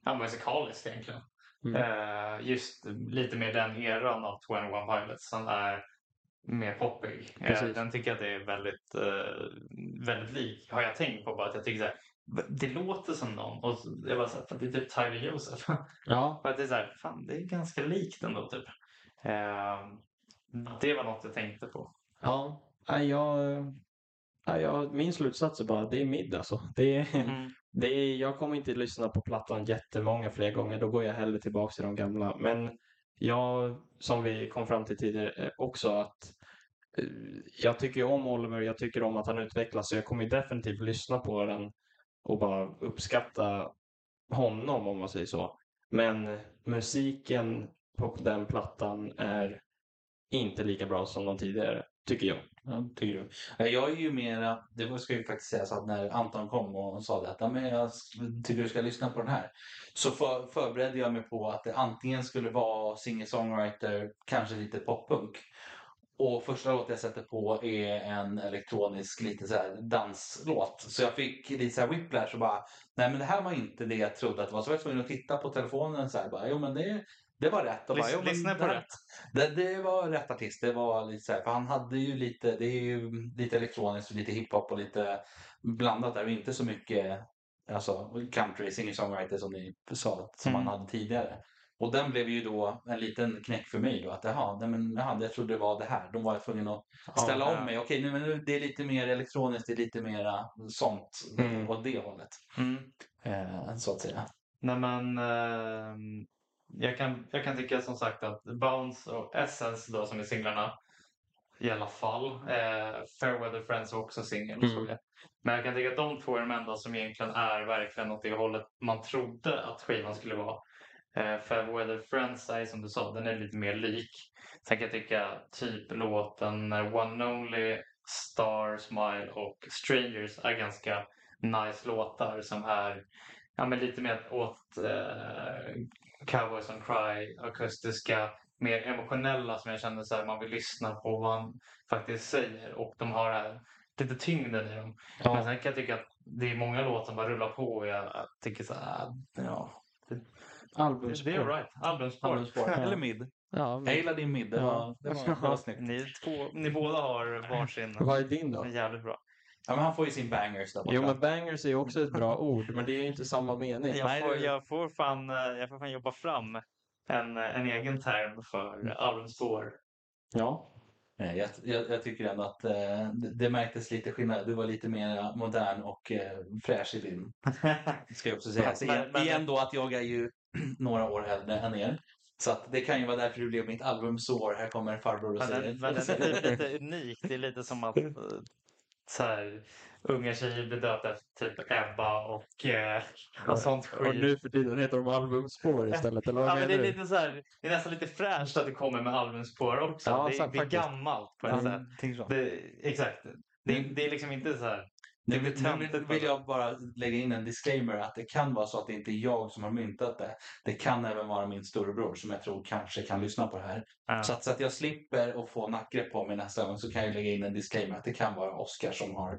S1: ja, musikaliskt egentligen.
S3: Mm.
S1: Eh, just lite mer den eran av 21 Pilots som är mer poppig. Eh,
S3: Precis.
S1: den tycker jag att det är väldigt, eh, väldigt lik. Har jag tänkt på bara att jag tycker så här, det låter som någon. Och jag bara så här, det är typ Tyler Joseph.
S3: Ja,
S1: För att det är så här, fan det är ganska likt ändå typ. Ehm, det var något jag tänkte på.
S3: ja. Jag, jag, min slutsats är bara det är mid alltså. Det är, det är, jag kommer inte lyssna på plattan jättemånga fler gånger. Då går jag hellre tillbaka till de gamla. Men Ja, som vi kom fram till tidigare eh, också, att eh, jag tycker om Oliver. Jag tycker om att han utvecklas. Så jag kommer definitivt lyssna på den och bara uppskatta honom om man säger så. Men musiken på den plattan är inte lika bra som de tidigare, tycker jag.
S2: Ja, tycker du? Jag är ju mera, det ska ju faktiskt sägas att när Anton kom och sa det att men jag tycker du ska lyssna på den här. Så för, förberedde jag mig på att det antingen skulle vara singer-songwriter, kanske lite poppunk. Och första låten jag sätter på är en elektronisk lite så här danslåt. Så jag fick lite så här whiplash och bara, nej men det här var inte det jag trodde att det var. Så jag var tvungen att titta på telefonen så här bara, jo men det, det var rätt. Och
S1: Lys- lyssna på rätt.
S2: det, det var rätt artist. Det var lite så här, för han hade ju lite, det är ju lite elektroniskt och lite hiphop och lite blandat där inte så mycket alltså, country singer-songwriter som ni sa som
S1: Mm.
S2: han hade tidigare. Och den blev ju då en liten knäck för mig då att jaha, nej, men, jaha jag trodde det var det här. Då var tvungen att ställa
S1: Ja,
S2: om mig. Okej, nu, men nu- det är lite mer elektroniskt, det är lite mera sånt
S3: Mm.
S2: åt det hållet.
S1: Mm.
S2: Eh, så att säga.
S1: Nej men ehm, jag, kan, jag kan tycka som sagt att Bounce och Essence då som är singlarna i alla fall. Eh, Fairweather Friends är också singel.
S3: Mm.
S1: Men jag kan tycka att de två är de enda som egentligen är verkligen åt det hållet man trodde att skivan skulle vara. Eh, Fairweather Friends är som du sa, den är lite mer lik. Sen kan jag tycka typ låten One Only, Star, Smile och Strangers är ganska nice låtar som är ja, men lite mer åt eh, Cowboys on Cry, akustiska, mer emotionella som jag känner så här, man vill lyssna på vad han faktiskt säger och de har här, lite tyngden i dem. Men sen kan jag tycka att det är många låtar som bara rullar på och jag tycker så här, ja,
S3: Albumspår.
S1: det är right. Albumspår.
S2: Albumspår. Eller mid.
S3: Ja,
S2: Jag
S3: men,
S2: gillar din mid. Det
S3: Ja.
S2: var, det var, det var snyggt.
S1: Ni, två, ni båda har varsin.
S3: vad är din då?
S1: Jävligt bra.
S2: Ja, men han får ju sin bangers där borta.
S3: Jo, men bangers är ju också ett bra ord, men det är ju inte samma mening.
S1: Jag får, jag, får fan, eh, jag får fan jobba fram en, en egen term för albumspår.
S3: Ja.
S2: Nej, Jag, jag, jag tycker ändå att eh, det, det märktes lite skillnad. Du var lite mer modern och eh, fräsch i din. Ska jag också säga. Så
S1: Men-
S2: igen,
S1: men-
S2: igen då att jag är ju några år äldre än er. Så att det kan ju vara därför det blev mitt albumsår. Här kommer farbror och
S1: Men
S2: säger.
S1: den, men den är lite unik. Det är lite som att eh, så här, unga tjejer blir döpta efter typ Ebba och, eh, och sånt skit.
S3: Och nu för tiden heter de albumspår istället, eller vad
S1: Ja, men det, är lite så här, det är nästan lite fräscht att det kommer med albumspår också.
S3: Ja,
S1: det,
S3: sant,
S1: det är gammalt på ett sätt. Det, exakt. Det, det är liksom inte så här.
S2: Nu, nu vill, jag bara lägga in en disclaimer att det kan vara så att det inte är jag som har myntat det. Det kan även vara min storebror som jag tror kanske kan lyssna på det här.
S1: Ja.
S2: Så, att, så att jag slipper att få nackgrepp på mig nästa gång så kan jag lägga in en disclaimer att det kan vara Oscar som har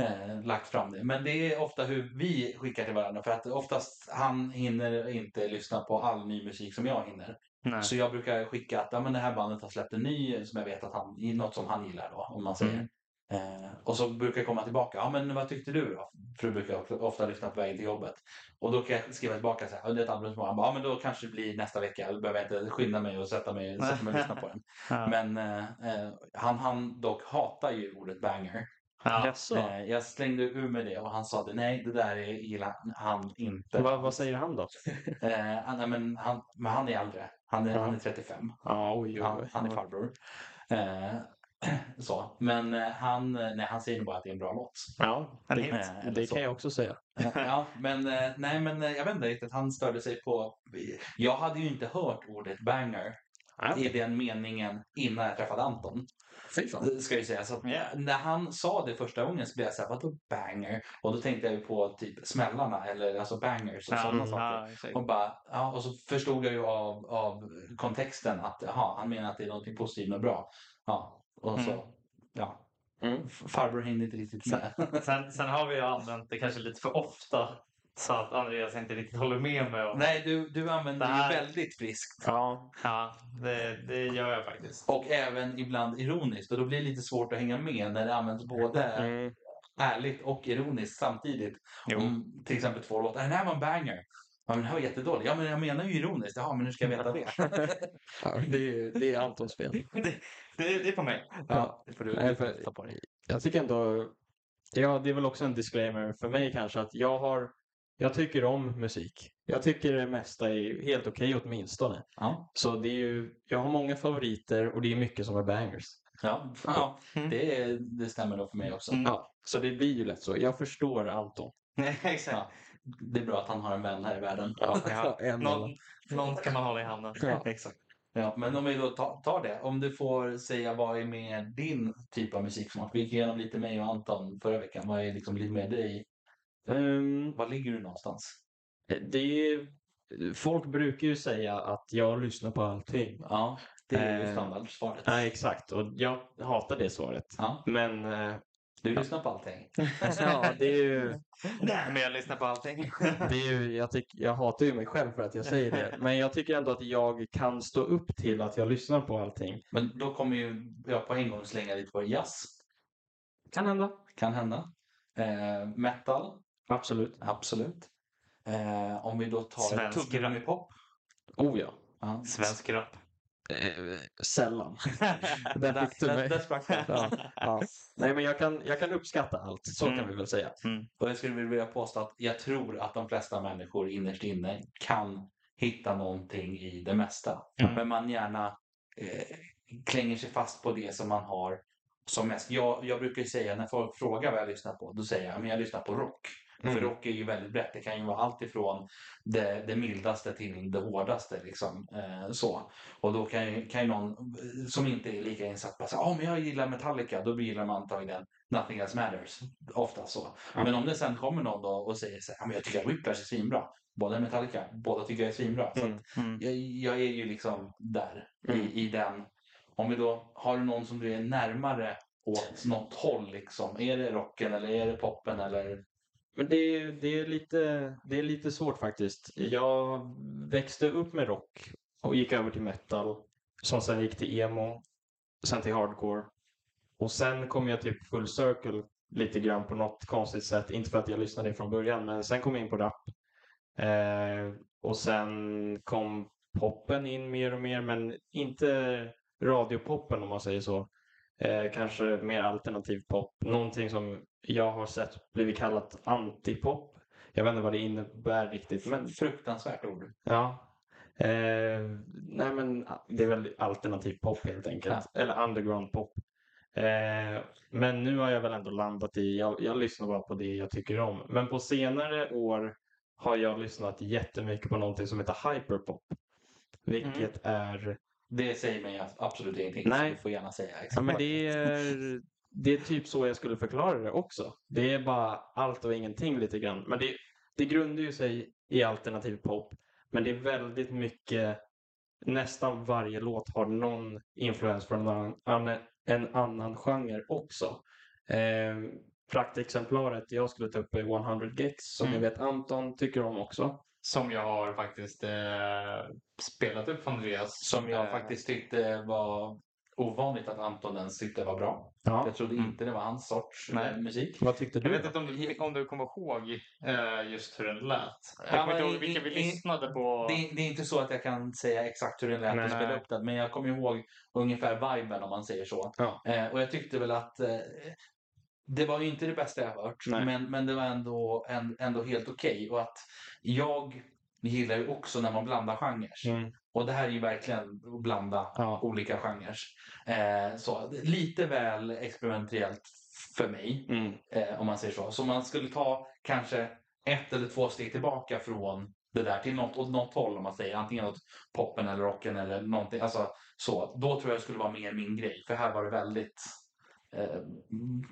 S2: eh, lagt fram det. Men det är ofta hur vi skickar till varandra för att oftast han hinner inte lyssna på all ny musik som jag hinner.
S1: Nej.
S2: Så jag brukar skicka att ja, men det här bandet har släppt en ny som jag vet att han, något som han gillar då om man säger.
S3: Mm.
S2: Eh, och så brukar jag komma tillbaka. Ja, men vad tyckte du då? För du brukar ofta lyssna på vägen till jobbet. Och då kan jag skriva tillbaka så här. "Ja, Det är ett album som han bara, ja men då kanske det blir nästa vecka. Då behöver jag inte skynda mig och sätta mig, sätta mig och lyssna på den.
S1: Ja.
S2: Men eh, eh, han, han dock hatar ju ordet banger.
S1: Ja.
S2: Eh, jag slängde ur med det och han sa det. Nej, det där är, gillar han inte.
S3: Vad, vad säger han då?
S2: Eh, han, nej, men, han, men han är äldre. Han är,
S3: Ja.
S2: han är 35.
S3: Ja, oj, oj,
S2: Han, han är farbror. Eh, så. Men eh, han, eh, nej, han säger nog bara att det är en bra låt.
S3: Ja,
S1: En
S3: det,
S1: hit.
S2: Eh, eller
S3: det
S2: så.
S3: kan jag också säga.
S2: Ja, men eh, nej, men jag vet inte riktigt. Han störde sig på. Jag hade ju inte hört ordet banger i den meningen innan jag träffade Anton. Ska jag säga. Så
S1: Ja.
S2: när han sa det första gången så blev jag så här, vadå banger? Och då tänkte jag ju på typ smällarna eller alltså bangers och
S1: Ja,
S2: sådana
S1: mm,
S2: saker.
S1: ja, exakt.
S2: Och, bara, ja, och så förstod jag ju av, av kontexten att aha, han menar att det är något positivt och bra. Ja, och så,
S1: Mm.
S2: ja.
S3: Mm.
S2: Farbror hängde inte riktigt med.
S1: Sen, sen har vi ju använt det kanske lite för ofta så att Andreas inte riktigt håller med mig om
S2: Nej, du, du använder
S1: Det här-
S2: ju väldigt friskt.
S3: Ja,
S1: Ja, det, det gör jag faktiskt.
S2: Och även ibland ironiskt. Och då blir det lite svårt att hänga med när det används både
S3: mm.
S2: ärligt och ironiskt samtidigt.
S1: Jo.
S2: Om till exempel två låtar. Den här var en banger. Ja, men den här var jättedålig. Ja, men jag menar ju ironiskt. Jaha, men hur ska jag veta det?
S3: ja det, är, det är Antons fel.
S1: Det, det, det är på mig.
S3: Ja.
S2: det får du,
S3: Nej,
S2: det
S3: för-
S2: ta på dig.
S3: Jag tycker ändå, ja det är väl också en disclaimer för mig kanske att jag har, jag tycker om musik. Jag tycker det mesta är helt okej åtminstone.
S2: Ja.
S3: Så det är ju, jag har många favoriter och det är mycket som är bangers.
S2: Ja, ja
S1: Mm.
S2: det, det stämmer nog för mig också.
S1: Mm.
S3: Ja, så det blir ju lätt så. Jag förstår Anton.
S1: Exakt.
S2: Ja. Det är bra att han har en vän här i världen.
S1: Ja.
S3: en
S1: Någon, någon kan man hålla i handen.
S3: Ja.
S1: Exakt.
S2: Ja, men om vi då tar, tar det. Om du får säga vad är med din typ av musiksmak? Vi gick igenom lite mig och Anton förra veckan. Vad är liksom lite med dig?
S3: Ehm,
S2: Var ligger du någonstans?
S3: det är, folk brukar ju säga att jag lyssnar på allting.
S2: Ja, det är ju
S3: Eh,
S2: standardsvaret.
S3: Nej, exakt. Och jag hatar det svaret.
S2: Ja,
S3: Men eh,
S2: du lyssnar på allting.
S3: ja, det är ju...
S1: Nej, men jag lyssnar på allting.
S3: Det är ju, jag, tyck, jag hatar ju mig själv för att jag säger det. Men jag tycker ändå att jag kan stå upp till att jag lyssnar på allting.
S2: Men då kommer ju jag på en gång slänga lite på jazz.
S3: Kan hända.
S2: Kan hända. Eh, metal,
S3: Absolut.
S2: absolut. Eh, om vi då tar
S1: Svensk
S2: tuggummi-pop.
S3: Oh ja.
S2: Ja.
S1: Svensk rap.
S3: Eh, sällan. Där
S2: Där,
S3: fick du mig.
S2: där sprack den.
S3: Ja, ja. Nej, men jag kan, jag kan uppskatta allt. Så kan
S1: Mm.
S3: vi väl säga.
S2: Och jag skulle vilja påstå att jag tror att de flesta människor innerst inne kan hitta någonting i det mesta.
S1: Mm.
S2: Men man gärna eh, klänger sig fast på det som man har som mest. Jag, jag brukar säga när folk frågar vad jag lyssnar på, då säger jag att jag lyssnar på rock. För
S3: Mm.
S2: rock är ju väldigt brett. Det kan ju vara allt ifrån det, det mildaste till det hårdaste. Liksom, eh, så. Och då kan ju, kan ju någon eh, som inte är lika insatt bara säga oh, men jag gillar Metallica. Då gillar man antagligen Nothing Else Matters. Ofta så.
S3: Ja.
S2: Men om det sen kommer någon då och säger så här, "Ja, men jag tycker att Whiplash är svinbra. Båda Metallica, båda tycker jag är svinbra. Så
S3: Mm.
S2: att
S1: Mm.
S2: jag, jag är ju liksom där
S3: Mm.
S2: i, i den. Om vi då har du någon som du är närmare åt något håll liksom. Är det rocken eller är det poppen eller?
S3: Men det, är- det, är lite, det är lite svårt faktiskt. Jag växte upp med rock och gick över till metal. Som sen gick till emo. Sen till hardcore. Och sen kom jag typ full circle lite grann på något konstigt sätt. Inte för att jag lyssnade från början, men sen kom jag in på rap. Eh, och sen kom poppen in mer och mer, men inte radiopoppen om man säger så. Eh, kanske mer alternativ pop. Någonting som jag har sett blivit kallat antipop. Jag vet inte vad det innebär riktigt, men
S2: Fruktansvärt ord.
S3: ja. Eh, nej men det är väl alternativ pop helt enkelt. Eller underground pop. Eh, men nu har jag väl ändå landat i, jag, jag lyssnar bara på det jag tycker om. Men på senare år har jag lyssnat jättemycket på någonting som heter hyperpop. Vilket är
S2: Det säger mig absolut ingenting.
S3: Nej.
S2: Så du får gärna säga exakt
S3: Ja, men det är, det är typ så jag skulle förklara det också. Det är bara allt och ingenting lite grann. Men det, det grundar ju sig i alternativ pop. Men det är väldigt mycket, nästan varje låt har någon influens från en annan, annan- en annan genre också. Eh, praktexemplaret jag skulle ta upp är 100 Gex som
S1: Mm.
S3: jag vet Anton tycker om också.
S1: Som jag har faktiskt eh, spelat upp för Andreas.
S2: Som jag
S1: Eh,
S2: faktiskt tyckte var ovanligt att Anton ens tyckte var bra.
S3: Ja.
S2: Jag trodde
S1: Mm.
S2: inte det var hans sorts
S1: Nej.
S2: eh, musik.
S3: Vad tyckte
S1: Jag
S3: du?
S1: vet
S3: då?
S1: inte om du, om du kommer ihåg eh, just hur den lät. Jag
S2: Ja,
S1: kommer inte ihåg vilka vi lyssnade på.
S2: Det, det är inte så att jag kan säga exakt hur den lät
S3: Nej.
S2: och spela upp den, men jag kommer ihåg ungefär viben om man säger så.
S3: Ja.
S2: Eh, och jag tyckte väl att eh, det var ju inte det bästa jag hört,
S3: Nej.
S2: men, men det var ändå, en, ändå helt okej. Och att jag gillar ju också när man blandar genrer.
S3: Mm.
S2: Och det här är ju verkligen att blanda
S3: Ja.
S2: olika genrer. Eh, så, lite väl experimentellt för mig,
S3: Mm.
S2: eh, om man säger så. Så man skulle ta kanske ett eller två steg tillbaka från det där till något, åt något håll om man säger. Antingen åt poppen eller rocken eller någonting. Alltså, så. Då tror jag det skulle vara mer min grej. För här var det väldigt eh,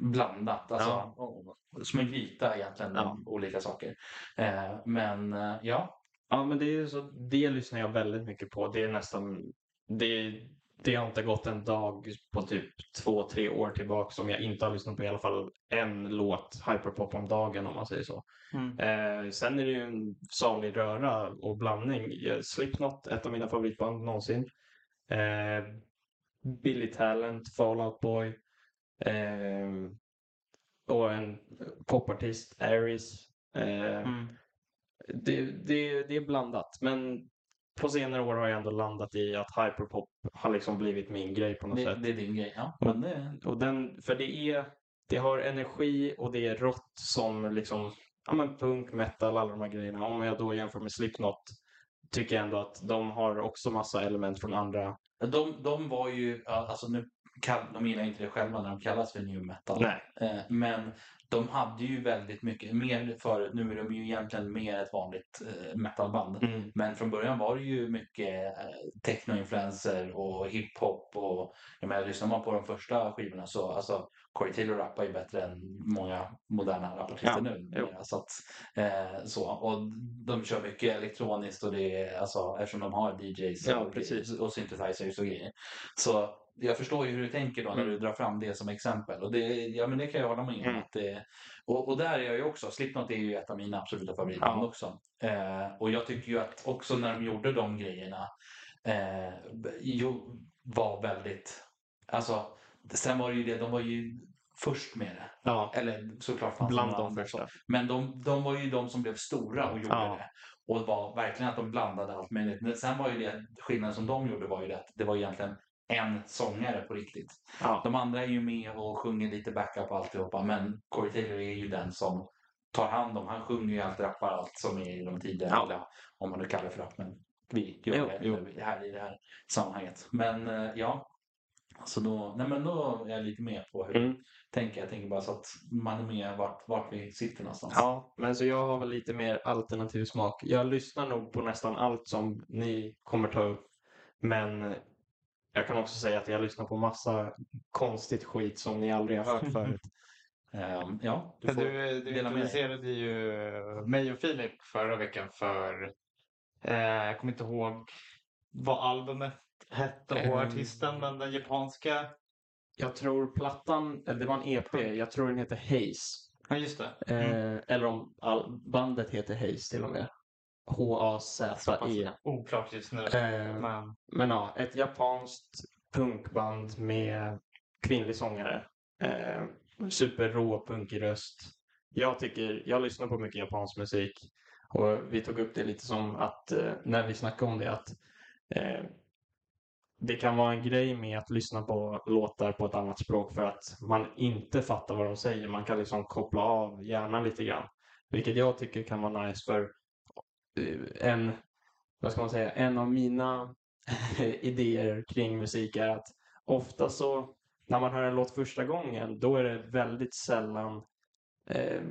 S2: blandat. Alltså,
S3: Ja.
S2: Som en gryta egentligen,
S3: Ja.
S2: olika saker. Eh, men eh, ja,
S3: Ja, men det, är så, det lyssnar jag väldigt mycket på. Det är nästan... Det, det har inte gått en dag på typ två, tre år tillbaka som jag inte har lyssnat på i alla fall en låt hyperpop om dagen om man säger så.
S1: Mm.
S3: Eh, sen är det ju en salig röra och blandning. Slipknot, ett av mina favoritband någonsin. Eh, Billy Talent, Fall Out Boy. Eh, och en popartist, Aries. Eh,
S1: Mm.
S3: det, det, det är blandat. Men på senare år har jag ändå landat i att hyperpop har liksom blivit min grej på något
S2: det,
S3: sätt.
S2: det är din grej. Ja, men det,
S3: Och den, för det är, det har energi och det är rått som liksom, ja men punk, metal, alla de här grejerna. Om jag då jämför med Slipknot tycker jag ändå att de har också massa element från andra.
S2: De, de var ju, alltså nu de gillar inte det själva när de kallas för new metal.
S3: Nej.
S2: Eh, men de hade ju väldigt mycket, mer förut, nu är de ju egentligen mer ett vanligt eh, metalband.
S3: Mm.
S2: Men från början var det ju mycket eh, technoinfluenser och hiphop och jag menar, lyssnar man på de första skivorna så alltså Corey Taylor rappar ju bättre än många moderna rapartister
S3: Ja,
S2: nu. Så, att, eh, så och de kör mycket elektroniskt och det är alltså eftersom de har DJs
S3: Ja,
S2: och, och synthesizers och grejer. Så jag förstår ju hur du tänker då när
S3: Mm.
S2: du drar fram det som exempel och det, ja, men det kan jag hålla med om.
S3: Mm.
S2: Att det, och, och där är jag ju också, Slipknot är ju ett av mina absoluta favoritband
S3: Ja.
S2: också. Eh, och jag tycker ju att också när de gjorde de grejerna eh, jo, var väldigt, alltså sen var det ju det, de var ju först med det.
S3: Ja,
S2: Eller såklart fanns
S3: bland de första.
S2: Men de, de var ju de som blev stora och gjorde
S3: Ja.
S2: det. Och var verkligen att de blandade allt möjligt. Men sen var ju det, skillnaden som de gjorde var ju det att det var egentligen en sångare på riktigt.
S3: Ja.
S2: De andra är ju med och sjunger lite backup och alltihopa. Men Corey Taylor är ju den som tar hand om, han sjunger ju allt, rappar allt som är i de tidigare,
S3: Ja.
S2: eller om man nu kallar det för rap. Men vi gör
S3: Jo,
S2: det
S3: jo.
S2: här i det här sammanhanget. Men eh, ja, så då, nej men då är jag lite med på hur
S3: Mm.
S2: tänker. Jag tänker bara så att man är med vart, vart vi sitter någonstans.
S3: Ja, men så jag har väl lite mer alternativ smak. Jag lyssnar nog på nästan allt som ni kommer ta upp. Men jag kan också säga att jag lyssnar på massa konstigt skit som ni aldrig har hört förut.
S2: Ehm, ja, du får
S1: du, du
S2: dela
S1: introducerade ju mig och Filip förra veckan för, eh, jag kommer inte ihåg vad albumet hette och
S3: Mm.
S1: artisten, men den japanska.
S3: Jag tror plattan, eller det var en EP, jag tror den heter Haze.
S1: Ja, just det.
S3: Eh, eller om all, bandet heter Haze till och med.
S1: Pass oklart just nu.
S3: Eh,
S1: Men,
S3: Men ja, ett japanskt punkband med kvinnlig sångare. Eh, superrå punkig röst. Jag tycker, jag lyssnar på mycket japansk musik och vi tog upp det lite som att eh, när vi snackade om det att eh, det kan vara en grej med att lyssna på låtar på ett annat språk för att man inte fattar vad de säger. Man kan liksom koppla av hjärnan lite grann. Vilket jag tycker kan vara nice för Eh, en, vad ska man säga, en av mina idéer kring musik är att ofta så när man hör en låt första gången då är det väldigt sällan eh,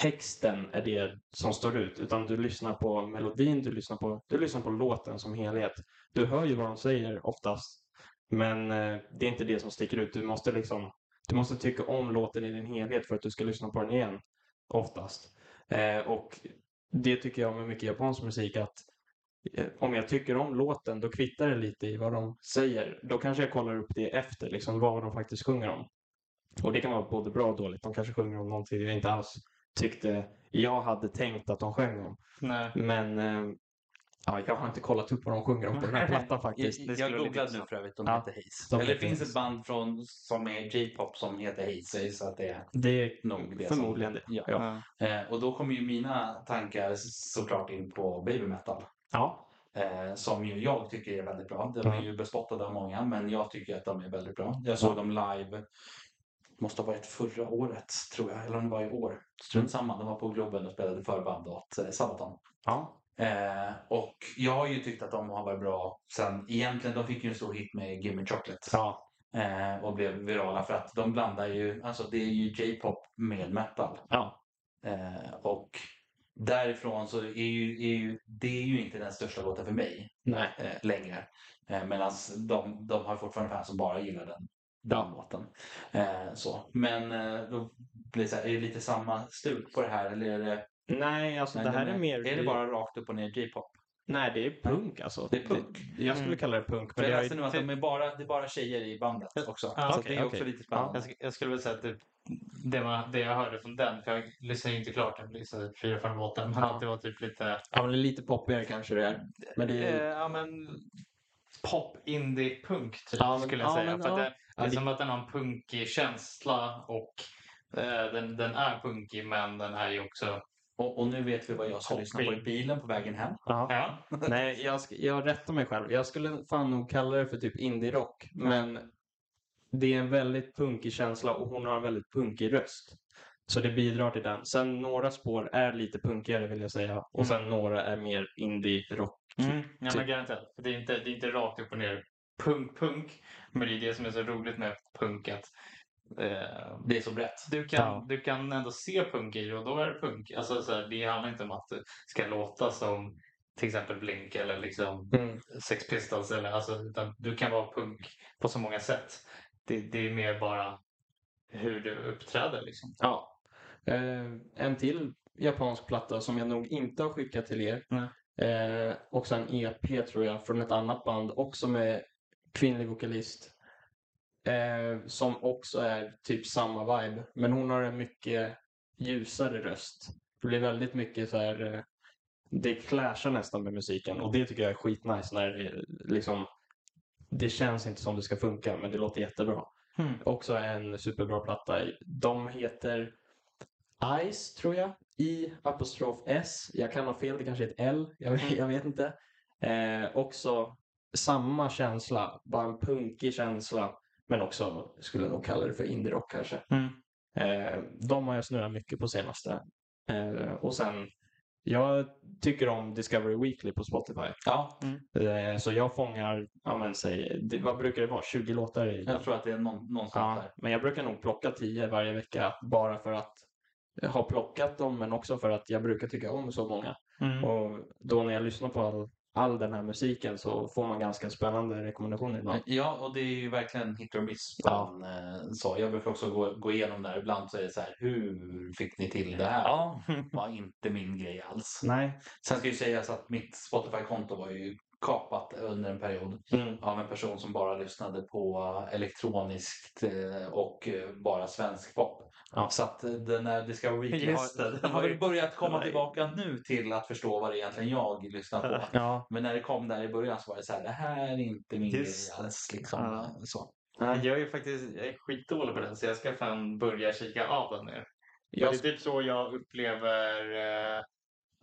S3: texten är det som står ut utan du lyssnar på melodin, du lyssnar på, du lyssnar på låten som helhet. Du hör ju vad de säger oftast men eh, det är inte det som sticker ut. Du måste liksom du måste tycka om låten i din helhet för att du ska lyssna på den igen oftast. Eh, och det tycker jag med mycket japansk musik att eh, om jag tycker om låten då kvittar det lite i vad de säger. Då kanske jag kollar upp det efter, liksom vad de faktiskt sjunger om. Och det kan vara både bra och dåligt. De kanske sjunger om någonting jag inte alls tyckte jag hade tänkt att de sjöng om.
S1: nej.
S3: Men eh, ja, jag har inte kollat upp vad de sjunger om på den här plattan faktiskt.
S2: Jag googlade nu för övrigt, de
S3: Ja,
S2: heter Haze. Eller det finns ett band från, som är J-pop som heter Haze, så att det är
S3: Det är
S2: nog det
S3: förmodligen
S2: som,
S3: det.
S2: Ja.
S3: Ja.
S2: Eh, och då kommer ju mina tankar såklart in på baby metal.
S3: Ja.
S2: Eh, som ju jag tycker är väldigt bra. De är
S3: Mm.
S2: ju bespottade av många, men jag tycker att de är väldigt bra. Jag såg dem live, måste ha varit förra året tror jag, eller om det var i år. Strunt samma, de var på Globen och spelade förband åt eh, Sabaton.
S3: Ja.
S2: Eh, och jag har ju tyckt att de har varit bra sen, egentligen, de fick ju en stor hit med Gimme Chocolate.
S3: Ja.
S2: Eh, och blev virala för att de blandar ju, alltså det är ju J-pop med metal.
S3: Ja.
S2: Eh, och därifrån så är ju, är ju det är ju inte den största låten för mig
S3: Nej.
S2: eh, längre. Eh, Medan de, de har fortfarande fans som bara gillar den, den låten. Eh, så. Men eh, då blir det så här, är det lite samma stuk på det här eller är det,
S3: Nej, alltså
S2: nej,
S3: det här
S2: de
S3: är mer...
S2: är det bara rakt upp och ner J-pop?
S3: Nej, det är punk alltså.
S2: Det är punk.
S3: jag skulle
S1: Mm.
S3: kalla det punk. Men det
S2: jag läste nu att de är bara, det är bara tjejer i bandet också.
S1: Ja,
S2: så
S3: okej,
S2: det är också
S3: okej.
S2: lite spännande.
S1: Jag, jag skulle väl säga att det, det, man, det jag hörde från den, för jag lyssnade inte klart, jag lyssnade fyra, fem låtar, men att det var typ lite
S3: Ja, men det är lite poppigare kanske det är. Men det
S1: Eh,
S3: är...
S1: ja, men pop, indie, punk typ,
S3: Ja, men-
S1: skulle jag
S3: ja,
S1: säga.
S3: men
S1: För att
S3: ja.
S1: det, det är
S3: det-
S1: som att den har en punkig känsla och eh, den, den är punkig men den är ju också...
S2: Och, och nu vet vi vad jag ska lyssna på i bilen på vägen hem.
S3: Ja.
S1: Ja.
S3: Nej, jag, jag rättar mig själv. Jag skulle fan nog kalla det för typ indie-rock. Men det är en väldigt punkig känsla och hon har en väldigt punkig röst. Så det bidrar till den. Sen några spår är lite punkigare vill jag säga. Och sen några är mer indie-rock.
S1: Mm. Ja,
S3: Typ.
S1: men garanterat. För Det är, inte, det är inte rakt upp och ner punk, punk. Men det är det som är så roligt med punk att Eh,
S2: Det är så brett.
S1: du, kan,
S3: Ja.
S1: du kan ändå se punk i det och då är det punk. Alltså, så här, det handlar inte om att det ska låta som till exempel Blink eller liksom
S3: Mm.
S1: Sex Pistols. Eller, alltså, utan du kan vara punk på så många sätt. Det, det är mer bara hur du uppträder. Liksom.
S3: Ja. Eh, en till japansk platta som jag nog inte har skickat till er.
S1: Nej.
S3: Eh, också en EP tror jag från ett annat band också med kvinnlig vokalist. Eh, som också är typ samma vibe. Men hon har en mycket ljusare röst. Det blir väldigt mycket så här. Eh, det clashar nästan med musiken och det tycker jag är skitnice när det, liksom, det känns inte som det ska funka men det låter jättebra.
S1: Mm.
S3: Också en superbra platta. De heter Ice, tror jag. I apostrof S. Jag kan ha fel, det kanske är ett L. Jag, jag vet inte. Eh, också samma känsla, bara en punkig känsla. Men också, skulle nog kalla det för indie-rock kanske.
S1: Mm.
S3: Eh, de har jag snurrat mycket på senaste. Eh, och sen, jag tycker om Discovery Weekly på Spotify.
S2: Ja,
S3: Eh, så jag fångar, ja men säg, det, vad brukar det vara, 20 låtar i
S2: jag tror att det är någon, någonstans
S3: Ja,
S2: där.
S3: men jag brukar nog plocka 10 varje vecka bara för att ha plockat dem men också för att jag brukar tycka om så många.
S1: Mm.
S3: Och då när jag lyssnar på all, all den här musiken så får man ganska spännande rekommendationer ibland.
S2: Ja, och det är ju verkligen hit or miss.
S3: Ja.
S2: eh, så. Jag brukar också gå, gå igenom där. Ibland så är det så här, hur fick ni till det här?
S1: Ja.
S2: var inte min grej alls.
S3: Nej.
S2: Sen ska ju sägas att mitt Spotify-konto var ju kapat under en period
S3: Mm.
S2: av en person som bara lyssnade på elektroniskt eh, och eh, bara svensk pop.
S3: Ja.
S2: Så att eh, den här Discovery Weekly
S1: Just
S2: har, har väl börjat komma tillbaka nu till att förstå vad det egentligen jag lyssnar på.
S3: Ja.
S2: Men när det kom där i början så var det så här, det här är inte min
S1: Just
S2: grej alls. Liksom.
S1: Ja.
S2: Så.
S1: Jag är ju faktiskt jag är skitdålig på den så jag ska fan börja kika av den nu.
S3: Jag
S1: det är typ så jag upplever eh,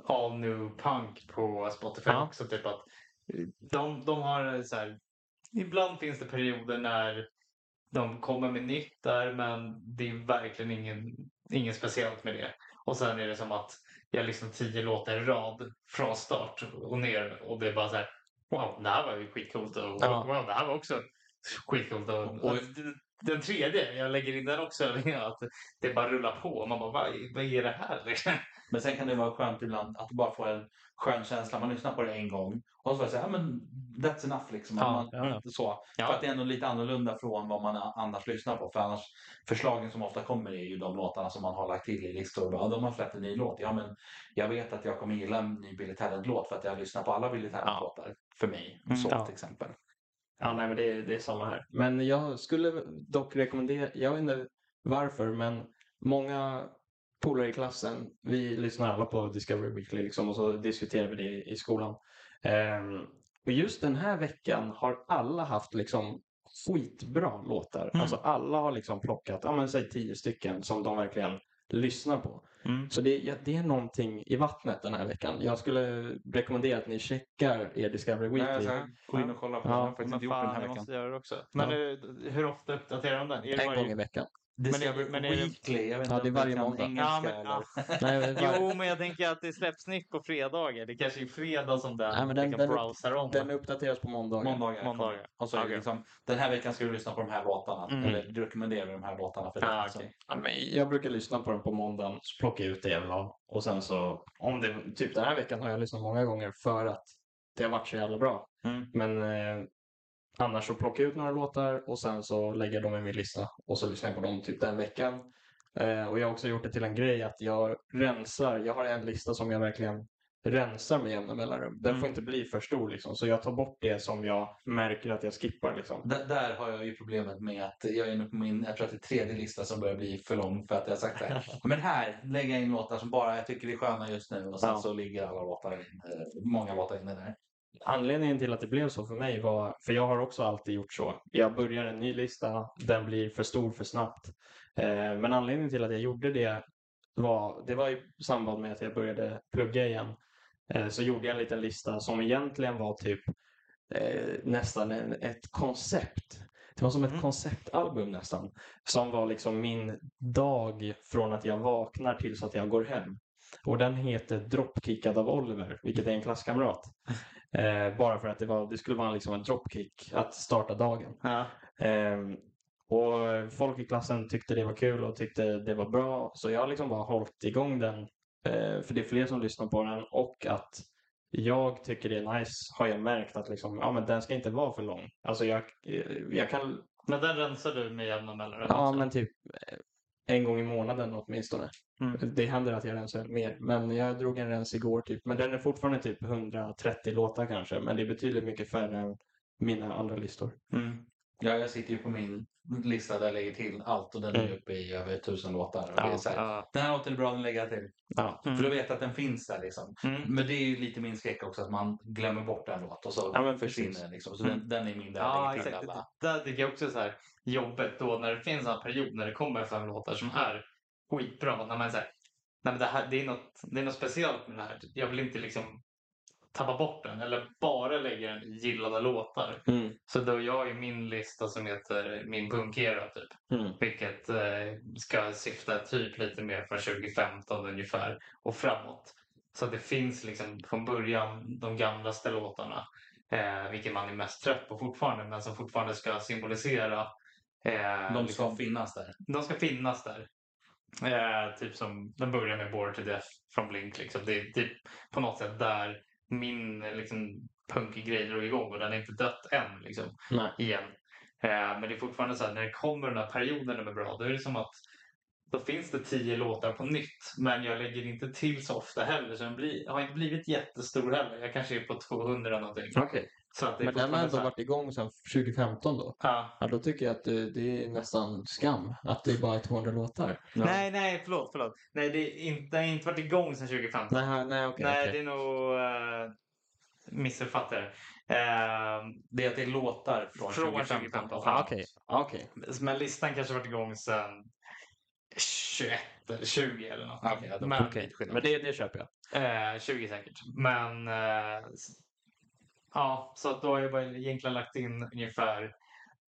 S1: All New Punk på Spotify
S3: Ja.
S1: också. Typ att eh, de, de har så här, ibland finns det perioder när de kommer med nytt där men det är verkligen ingen, ingen speciellt med det. Och sen är det som att jag lyssnar tio låtar i rad från start och ner och det är bara så här Wow, det här var ju skitcoolt och
S3: Ja.
S1: wow, det här var också skitcoolt. Och,
S2: Och-
S1: och den- tredje, jag lägger in den också, att det bara rullar på. Man bara, vad, vad är det här?
S2: Men sen kan det vara skönt ibland att du bara får en skön känsla. Man lyssnar på det en gång och så här, ja men that's enough liksom.
S3: Ja,
S2: man,
S3: ja, ja.
S2: Så.
S1: Ja.
S2: För att det är ändå lite annorlunda från vad man annars lyssnar på. För annars, förslagen som ofta kommer är ju de låtarna som man har lagt till i listor. Ja, de har släppt en ny låt. Ja, men jag vet att jag kommer gilla en ny Billy Talent-låt för att jag lyssnar på alla Billy Talent-låtar. För mig.
S1: Mm,
S2: så till exempel.
S3: Ja, nej, men det, är- det är samma här. Men jag skulle dock rekommendera, jag vet inte varför, men många polare i klassen, vi lyssnar alla på Discovery Weekly liksom, och så diskuterar vi det i skolan. Ehm, och just den här veckan har alla haft liksom skitbra låtar.
S1: Mm.
S3: Alltså alla har liksom plockat, ja men säg tio stycken som de verkligen lyssnar på. Så det, ja, det är någonting i vattnet den här veckan. Jag skulle rekommendera att ni checkar er Discovery Weekly.
S2: gå in och kolla på
S3: Ja,
S2: den. Jag har faktiskt inte gjort den här veckan.
S1: måste göra det också. Men
S3: Ja.
S1: eh, hur ofta uppdaterar de den? Är det
S3: en
S1: varje-
S3: gång i veckan.
S2: Discovery
S1: men är det-
S2: Weekly. Jag vet
S3: Ja,
S2: inte
S3: det är varje måndag.
S2: Engelska,
S1: Ja, men,
S2: eller?
S3: Nej, men var-
S1: Jo, men jag tänker att det släpps nytt på fredagar. Det kanske är fredag som den,
S3: Nej, men den- den-
S1: browsa om.
S3: Den uppdateras på måndagar.
S2: Måndagar.
S1: Måndagar.
S2: Och så är det
S1: Okej.
S2: liksom, den här veckan ska du lyssna på de här låtarna.
S1: Mm.
S2: Eller du rekommenderar de här låtarna för dig.
S1: Ah,
S2: Så-
S1: okej.
S3: Ja, men jag brukar lyssna på den på måndagen, så plockar jag ut det jag. Och sen så, om det, typ den här veckan har jag lyssnat många gånger för att det har varit så jävla bra.
S1: Mm.
S3: Men eh, annars så plockar jag ut några låtar och sen så lägger jag dem i min lista. Och så lyssnar jag på dem typ den veckan. Eh, och jag har också gjort det till en grej att jag rensar, jag har en lista som jag verkligen rensar med jämna mellanrum. Den får
S1: Mm.
S3: inte bli för stor liksom. Så jag tar bort det som jag märker att jag skippar liksom.
S2: Där, där har jag ju problemet med att jag är nu på min, jag tror att det är tredje lista som börjar bli för lång för att jag har sagt så här. Men här lägger jag in låtar som bara jag tycker är sköna just nu och sen
S3: Ja.
S2: så ligger alla låtar in, eh, många låtar inne där.
S3: Anledningen till att det blev så för mig var, för jag har också alltid gjort så. Jag börjar en ny lista, den blir för stor för snabbt. Eh, men anledningen till att jag gjorde det var, det var i samband med att jag började plugga igen. Eh, så gjorde jag en liten lista som egentligen var typ eh, nästan en, ett koncept. Det var som ett
S1: Mm.
S3: konceptalbum nästan. Som var liksom min dag från att jag vaknar tills att jag går hem. Och den heter Dropkickad av Oliver, vilket är en klasskamrat. Eh, bara för att det, var, det skulle vara liksom en dropkick att starta dagen.
S1: Ja.
S3: Ehm, Och eh, folk i klassen tyckte det var kul och tyckte det var bra. Så jag har liksom bara hållit igång den. Eh, för det är fler som lyssnar på den och att jag tycker det är nice har jag märkt att liksom, ja, men den ska inte vara för lång. Alltså jag, eh, jag kan,
S1: Men den rensar du med jämna mellanrum?
S3: ja
S1: också?
S3: men typ eh, en gång i månaden åtminstone.
S1: Mm.
S3: Det händer att jag rensar mer, men jag drog en rens igår typ. Men den är fortfarande typ 130 låtar kanske, men det är betydligt mycket färre än mina andra listor.
S1: Mm.
S2: Ja, jag sitter ju på min lista där jag lägger till allt och den är
S3: Mm.
S2: uppe i över tusen låtar. Och det är så här,
S1: Ja.
S2: Den här låten är bra, den lägger jag till.
S3: Ja.
S1: Mm.
S2: För då vet jag att den finns där liksom.
S1: Mm.
S2: Men det är ju lite min skräck också att man glömmer bort en låt och så
S3: Ja,
S2: försvinner den. Liksom. Så
S1: Mm.
S2: den, den är min där
S1: Ja,
S2: jag lägger till
S1: exakt.
S2: alla.
S1: Där tycker jag också så här jobbigt då när det finns en period när det kommer fem låtar som är skitbra. När man säger, nej men det här, det är något, det är något speciellt med det här. Jag vill inte liksom tappa bort den eller bara lägga den i gillade låtar.
S3: Mm.
S1: Så då har jag ju min lista som heter Min punkera typ.
S3: Mm.
S1: Vilket eh, ska syfta typ lite mer från 2015 ungefär och framåt. Så det finns liksom från början de gamlaste låtarna. Eh, vilket man är mest trött på fortfarande men som fortfarande ska symbolisera. Eh,
S2: De
S1: liksom,
S2: ska finnas där.
S1: de ska finnas där. Eh, typ som den börjar med Born to Death från Blink. Liksom. Det är typ på något sätt där min liksom, punkig grej drog igång och den är inte dött än. Liksom
S3: Nej.
S1: igen. Eh, men det är fortfarande så här, när det kommer den här perioden när de är bra, då är det som att då finns det tio låtar på nytt, men jag lägger inte till så ofta heller, så den blir, har inte blivit jättestor heller. Jag kanske är på 200 någonting.
S3: Okej.
S1: Så att det är
S3: Men den har ändå varit igång sedan 2015 då?
S1: Ja.
S3: Ja, då tycker jag att det, det är nästan skam att det bara är 200 låtar.
S1: Nej, nej, förlåt, förlåt. Nej, det är inte, har inte varit igång sedan 2015.
S3: Nej, nej okej.
S1: nej,
S3: okej.
S1: det är nog uh, missuppfattar. Uh,
S2: Det är att det är låtar från,
S1: Från
S2: 2015.
S1: 2015.
S3: Ah, Okej, ah, okej.
S1: men listan kanske har varit igång sedan 21 eller 20 eller något.
S2: Ja, då-
S1: men,
S3: Men det, det köper jag.
S1: Eh, 20 säkert. Men s- ja, så att då har jag bara egentligen lagt in ungefär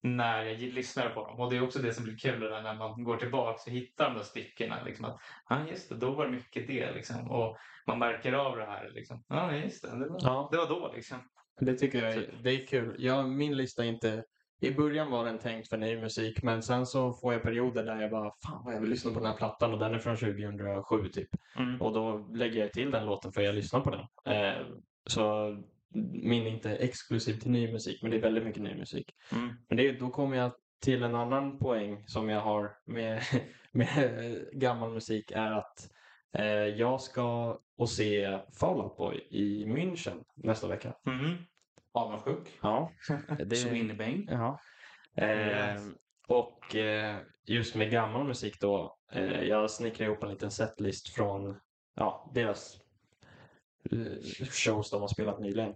S1: när jag lyssnar på dem. Och det är också det som blir kul där när man går tillbaka och hittar de där styckena. Liksom att, ja just det, då var det mycket det liksom. Och man märker av det här liksom. Ja just det, det var,
S3: Ja.
S1: det var då liksom.
S3: Det tycker jag är, det är kul. Jag, min lista är inte... I början var den tänkt för ny musik, men sen så får jag perioder där jag bara fan vad jag vill lyssna på den här plattan och den är från 2007 typ. Och då lägger jag till den låten för jag lyssnar på den. Eh, så min är inte exklusiv till ny musik, men det är väldigt mycket ny musik.
S1: Mm.
S3: Men det, är- då kommer jag till en annan poäng som jag har med, med gammal musik är att eh, jag ska och se Fall Out Boy i München nästa vecka.
S1: Mm.
S2: Avundsjuk.
S3: Ja, det
S2: Så in i bäng.
S3: Ja. Eh. Och eh, just med gammal musik då. Eh, jag snickrar ihop en liten setlist från ja, deras eh, shows de har spelat nyligen.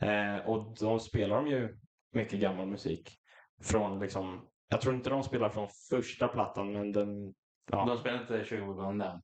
S3: Eh, och de spelar de ju mycket gammal musik. Från liksom, jag tror inte de spelar från första plattan men den, ja,
S2: De spelar inte 20 gånger den.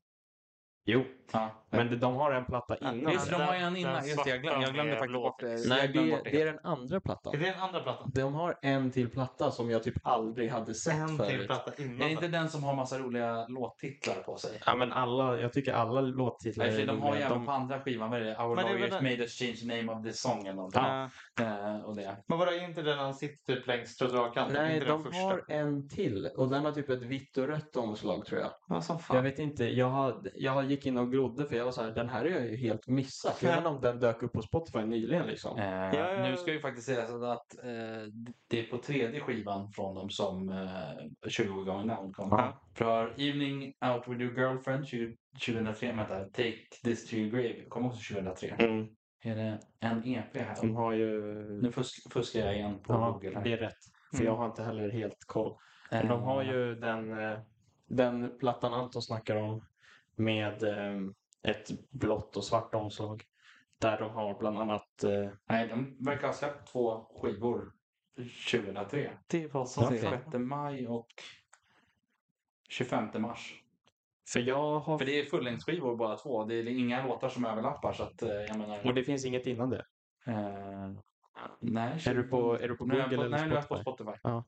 S3: jo.
S2: Ja.
S3: Men de- de har en platta innan.
S2: Just det, de har ju en innan. Just det, jag glömde, jag glömde faktiskt bort det.
S3: Nej,
S2: Jag
S3: det,
S2: bort
S3: det är den andra plattan.
S1: Är det den andra plattan?
S3: De har en till platta som jag typ aldrig hade sett
S1: En till
S3: förut.
S1: platta innan.
S2: Är det inte den som har massa roliga låttitlar på sig?
S3: Ja men alla, jag tycker alla låttitlar
S2: Nej,
S3: är
S2: de har ju även
S3: De-
S2: på andra skivan, vad är det? Our
S1: Men det
S2: lawyers
S1: den-
S2: made us change the name of this song eller någonting.
S1: Ja.
S2: Eh, och det.
S1: Men vadå, är inte den han sitter typ längst trottoarkanten?
S3: Nej,
S1: inte den
S3: de
S1: första?
S3: har en till och den har typ ett vitt och rött omslag tror jag.
S1: Ja, som
S3: Jag
S1: fan.
S3: vet inte, jag, har, jag gick in och glodde för jag var så här, den här är jag ju helt missat. Även om den dök upp på Spotify nyligen liksom.
S2: Eh,
S1: ja.
S2: Nu ska vi faktiskt säga så att eh, det är på tredje skivan från dem som eh, 20 gånger namn kom.
S3: Ja.
S2: För Evening Out With Your Girlfriend 20, 2003, vänta, Take This To Your Grave kom också 2003.
S3: Mm.
S2: Är det en EP här?
S3: De har ju...
S2: Nu fusk, fuskar jag igen på
S3: Ja,
S2: Google här.
S3: det är rätt. För
S1: Mm.
S3: jag har inte heller helt koll. Men de
S2: Eh,
S3: har ju den, eh, den plattan Anton snackar om med eh, ett blått och svart omslag. Där de har bland annat... eh,
S2: Nej, de verkar ha släppt två skivor 2003.
S1: Det var så
S3: Okej.
S2: 6 maj och 25 mars.
S3: För jag har...
S2: För det är fullängdsskivor båda två. Det är inga låtar som överlappar så att eh, jag menar...
S3: Och det finns inget innan det.
S2: Eh, nej.
S3: Är du på, är du på Google
S2: på, nej, nu är
S3: eller
S2: jag på
S3: Spotify?
S2: Spotify.
S3: Ja.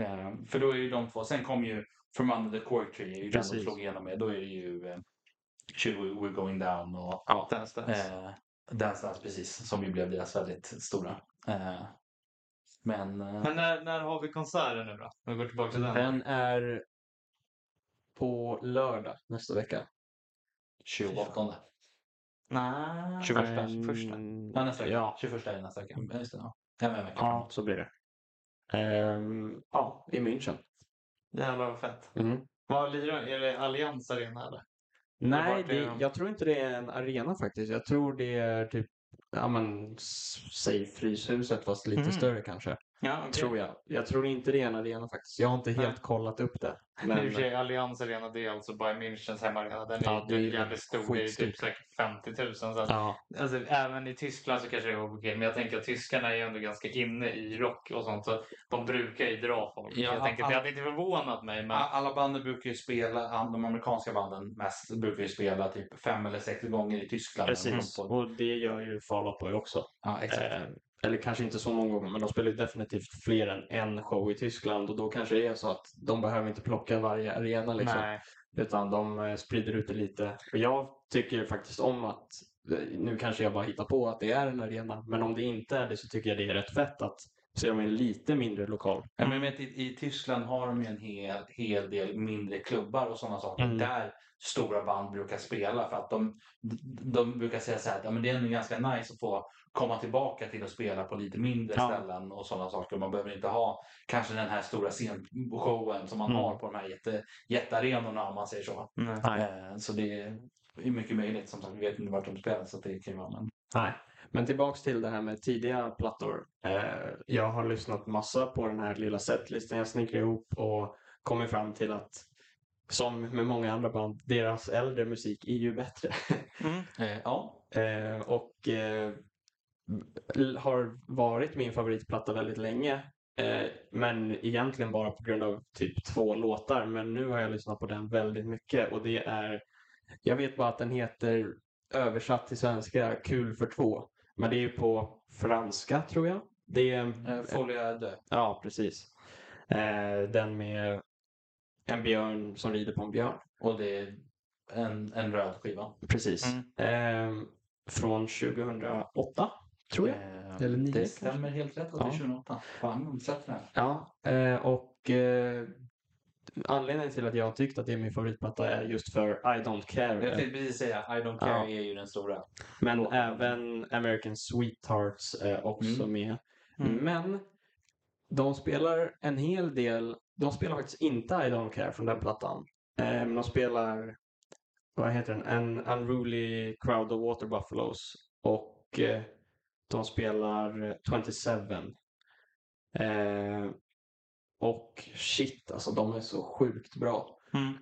S2: Eh, för då är ju de två. Sen kom ju From Under the Cork Tree. är ju Den de
S3: Precis.
S2: slog igenom med. Då är det ju eh, Should We, We're Going Down och
S3: Ja.
S1: Dance Dance.
S2: eh, Dance Dance precis. Som ju blev deras väldigt stora. Eh, Men, eh,
S1: Men när, när har vi konserten nu då? Om vi går tillbaka till den.
S3: Den är på lördag nästa vecka.
S2: 28.
S1: Nej.
S2: 21.
S3: Mm,
S2: Ja, nästa vecka.
S3: Ja,
S2: 21 är nästa vecka. Ja, Just det, ja. En vecka.
S3: ja, så blir det. Ehm, ja, i München.
S1: Jävlar vad fett.
S3: Mm.
S1: Vad lirar Är det Allians Arena eller?
S3: Nej, det,
S1: de?
S3: jag tror inte det är en arena faktiskt. Jag tror det är typ, ja men, säg Fryshuset fast lite
S1: Mhm.
S3: större kanske.
S1: Ja, okej.
S3: Tror jag. Jag tror inte det är en arena faktiskt. Jag har inte helt
S1: Nej.
S3: kollat upp det.
S1: Men... I och
S3: Men,
S1: för sig, Allians Arena det är alltså Bayern Münchens hemmaarena. Den är,
S3: Ja, det är
S1: jävligt stor. Det är typ säkert 50 000. Så att,
S3: ja,
S1: alltså, även i Tyskland så kanske det är okej. Men jag tänker att tyskarna är ju ändå ganska inne i rock och sånt. Så de brukar ju dra folk.
S2: Ja,
S1: jag tänker,
S2: all-
S1: det hade inte förvånat mig. Men...
S2: Alla banden brukar ju spela, de amerikanska banden mest, brukar ju spela typ fem eller sex gånger i Tyskland.
S3: precis.
S2: På-
S3: Och det gör ju Fall Out Boy också.
S2: Ja, exakt.
S3: Eh, eller kanske inte så många gånger, men de spelar ju definitivt fler än en show i Tyskland och då kanske det är så att de behöver inte plocka varje arena liksom.
S1: Nej.
S3: Utan de eh, sprider ut det lite. Och jag tycker faktiskt om att, eh, nu kanske jag bara hittar på att det är en arena, men om det inte är det så tycker jag det är rätt fett att se dem i en lite mindre lokal.
S2: Ja, men vet, i, I Tyskland har de ju en hel, hel del mindre klubbar och sådana saker
S3: Mm.
S2: där stora band brukar spela för att de, de brukar säga så här att ja, men det är ändå ganska nice att få komma tillbaka till att spela på lite mindre
S3: Ja.
S2: ställen och sådana saker. Man behöver inte ha kanske den här stora scenshowen som man
S3: Mm.
S2: har på de här jätte, jättearenorna om man säger så. Eh, så det är mycket möjligt. Som sagt, vi vet inte vart de spelar så det kan ju vara. Men...
S3: Nej. Men tillbaks till det här med tidiga plattor. Eh, jag har lyssnat massa på den här lilla setlisten jag snickrar ihop och kommit fram till att som med många andra band, deras äldre musik är ju bättre.
S1: Mm.
S2: Eh, ja,
S3: och har varit min favoritplatta väldigt länge. Eh, men egentligen bara på grund av typ två låtar. Men nu har jag lyssnat på den väldigt mycket och det är, jag vet bara att den heter översatt till svenska Kul för två. Men det är på franska tror jag. Det är,
S2: eh, Folia dö.
S3: ja precis. Eh, den med en björn som rider på en björn.
S2: Och det är en, en röd skiva.
S3: Precis.
S1: Mm.
S3: Eh, från 2008 tror jag.
S2: Eh,
S3: Eller nio
S2: Det
S3: kanske?
S2: stämmer helt rätt att det är
S3: Ja.
S2: 2008. Fan, sätt den.
S3: Ja, eh, och eh, anledningen till att jag tyckt att det är min favoritplatta är just för I Don't
S2: Jag
S3: Care.
S2: tänkte precis säga I don't care
S3: Ja.
S2: är ju den stora.
S3: Men
S2: låten.
S3: även American Sweethearts är också
S2: Mm.
S3: med.
S1: Mm.
S3: Men de spelar en hel del, de spelar faktiskt inte I Don't Care från den plattan. Eh, men de spelar, vad heter den, An Unruly Crowd of Water Buffaloes. Och eh, de spelar eh, 27. Eh, och shit, alltså de är så sjukt bra.
S1: Mm.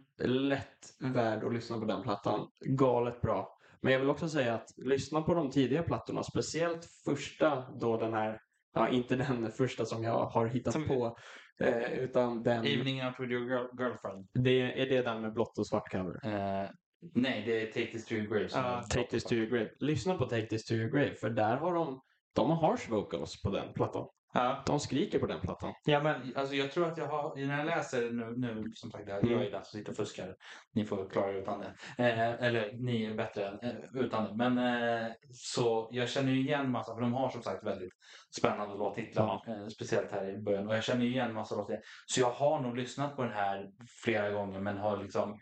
S3: Lätt värd att lyssna på den plattan. Galet bra. Men jag vill också säga att lyssna på de tidiga plattorna, speciellt första då den här, ja inte den första som jag har hittat
S1: Som-
S3: på, eh, utan den,
S2: Evening out with your girl, girlfriend.
S3: det, är det den med blått och svart cover?
S2: Eh, nej, det är Take this to your grave.
S1: Ja,
S2: är-
S3: Take this to your grave. Lyssna på Take this to your grave, för där har de, de har harsh vocals på den plattan.
S1: Ja.
S3: De skriker på den plattan.
S1: ja, men
S2: Alltså jag tror att jag har, när jag läser nu, nu som sagt, jag
S3: Mm.
S2: är den som sitter och fuskar. Ni får klara er utan det. Eh, eller ni är bättre eh, utan det. Men eh, så jag känner ju igen massa, för de har som sagt väldigt spännande låttitlar. Eh, speciellt här i början. Och jag känner ju igen massa låtar. Så jag har nog lyssnat på den här flera gånger men har liksom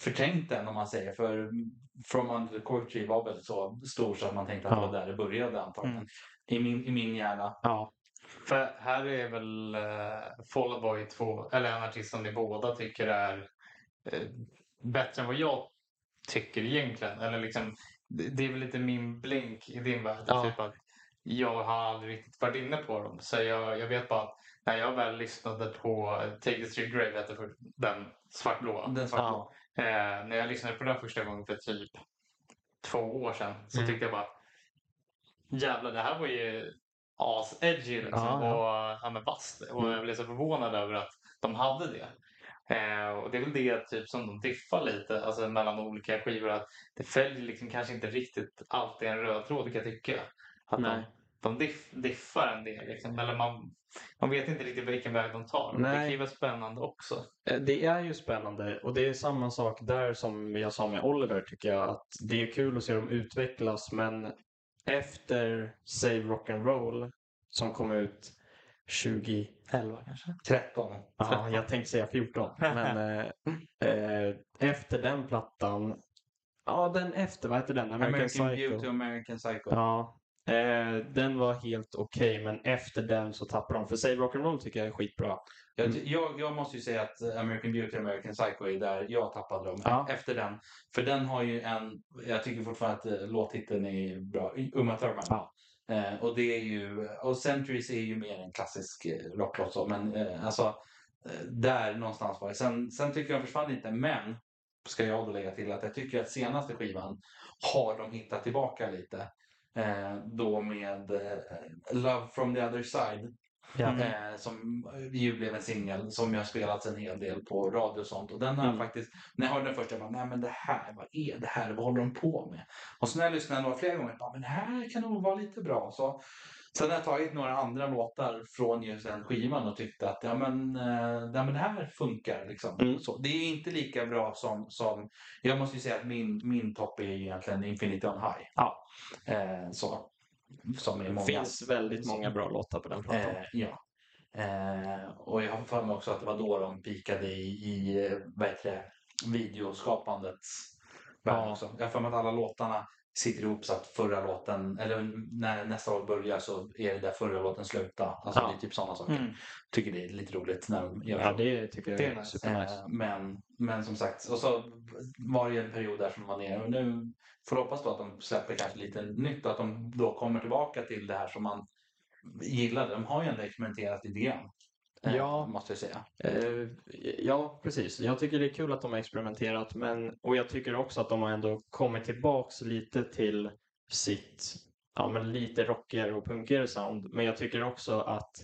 S2: förträngt den om man säger. För From Under the Cork Tree var väl så stor så att man tänkte att det
S3: Ja.
S2: var där det började antagligen.
S1: Mm.
S2: I, min, I min hjärna.
S3: Ja.
S1: För här är väl uh, Fall Out Boy två, eller en artist som ni båda tycker är eh, bättre än vad jag tycker egentligen. Eller liksom, det, det är väl lite min blink i din värld.
S3: Ja.
S1: Typ att jag har aldrig riktigt varit inne på dem. Så jag, jag vet bara att när jag väl lyssnade på Take This To Your Grave, heter den svartblåa.
S2: Den svartblå.
S1: Eh, när jag lyssnade på den första gången för typ två år sedan så
S3: Mm.
S1: tyckte jag bara jävlar det här var ju as-edgy liksom.
S3: Ja, ja.
S1: och ja, men vasst. Och
S3: Mm.
S1: jag blev så förvånad över att de hade det. Eh, och det är väl det typ som de diffar lite alltså, mellan olika skivor. Att det följer liksom kanske inte riktigt alltid en röd tråd kan jag tycka. Att
S3: Nej.
S1: de diff, diffar en del. Liksom. Eller man, man vet inte riktigt vilken väg de tar. Det
S3: Nej.
S1: kan ju vara spännande också.
S3: Eh, Det är ju spännande och det är samma sak där som jag sa med Oliver tycker jag. Att det är kul att se dem utvecklas men efter Save Rock and Roll som kom ut 20...
S1: 11 kanske?
S2: 13.
S3: Ja, jag tänkte säga 14. Men eh, eh, efter den plattan, ja den efter, vad heter den? American,
S2: American
S3: Psycho.
S2: Beauty och American Psycho.
S3: Ja, eh, den var helt okej, men efter den så tappade de. För Save Rock'n'Roll tycker jag är skitbra.
S2: Jag, jag, jag måste ju säga att American Beauty och American Psycho är där jag tappade dem.
S3: Ja.
S2: Efter den. För den har ju en, jag tycker fortfarande att eh, låttiteln är bra. Uma Thurman.
S3: Ja.
S2: Eh, och det är ju, och Centuries är ju mer en klassisk eh, rocklåt så. Men eh, alltså, eh, där någonstans var det. Sen, sen tycker jag de försvann lite. Men, ska jag då lägga till att jag tycker att senaste skivan har de hittat tillbaka lite. Eh, då med eh, Love from the other side. Eh, som ju blev en singel som jag spelat en hel del på radio och sånt. Och den har jag
S3: Mm.
S2: faktiskt, när jag hörde den första, jag bara, nej men det här, vad är det här, vad håller de på med? Och så när jag lyssnade några fler gånger, bara, men det här kan nog vara lite bra. Så, sen har jag tagit några andra låtar från just den skivan och tyckte att ja, men, eh, ja, men det här funkar. Liksom.
S3: Mm.
S2: Så, det är inte lika bra som, som jag måste ju säga att min, min topp är egentligen Infinity on High.
S3: Ja.
S2: Eh, så, som är
S3: Det
S2: många.
S3: finns väldigt många bra låtar på den plattan.
S2: Eh, ja. Eh, och jag har för mig också att det var då de pikade i, i eh, vad heter det, videoskapandets värld
S3: Ja.
S2: också. Jag har för mig att alla låtarna sitter ihop så att förra låten, eller när nästa år börjar så är det där förra låten slutar. Alltså
S3: Ja.
S2: det är typ sådana saker.
S1: Mm.
S2: Tycker det är lite roligt när de gör
S3: Ja,
S2: så.
S3: det tycker jag
S1: Det
S3: är,
S1: är nice.
S3: supernice.
S2: Eh, men, men som sagt, och så var det en period där som var nere. Och nu får jag hoppas då att de släpper kanske lite nytt och att de då kommer tillbaka till det här som man gillade. De har ju ändå experimenterat lite grann. Eh,
S3: Ja.
S2: Måste jag säga.
S3: Eh, ja, precis. Jag tycker det är kul att de har experimenterat, men, och jag tycker också att de har ändå kommit tillbaks lite till sitt, ja men lite rockigare och punkigare sound. Men jag tycker också att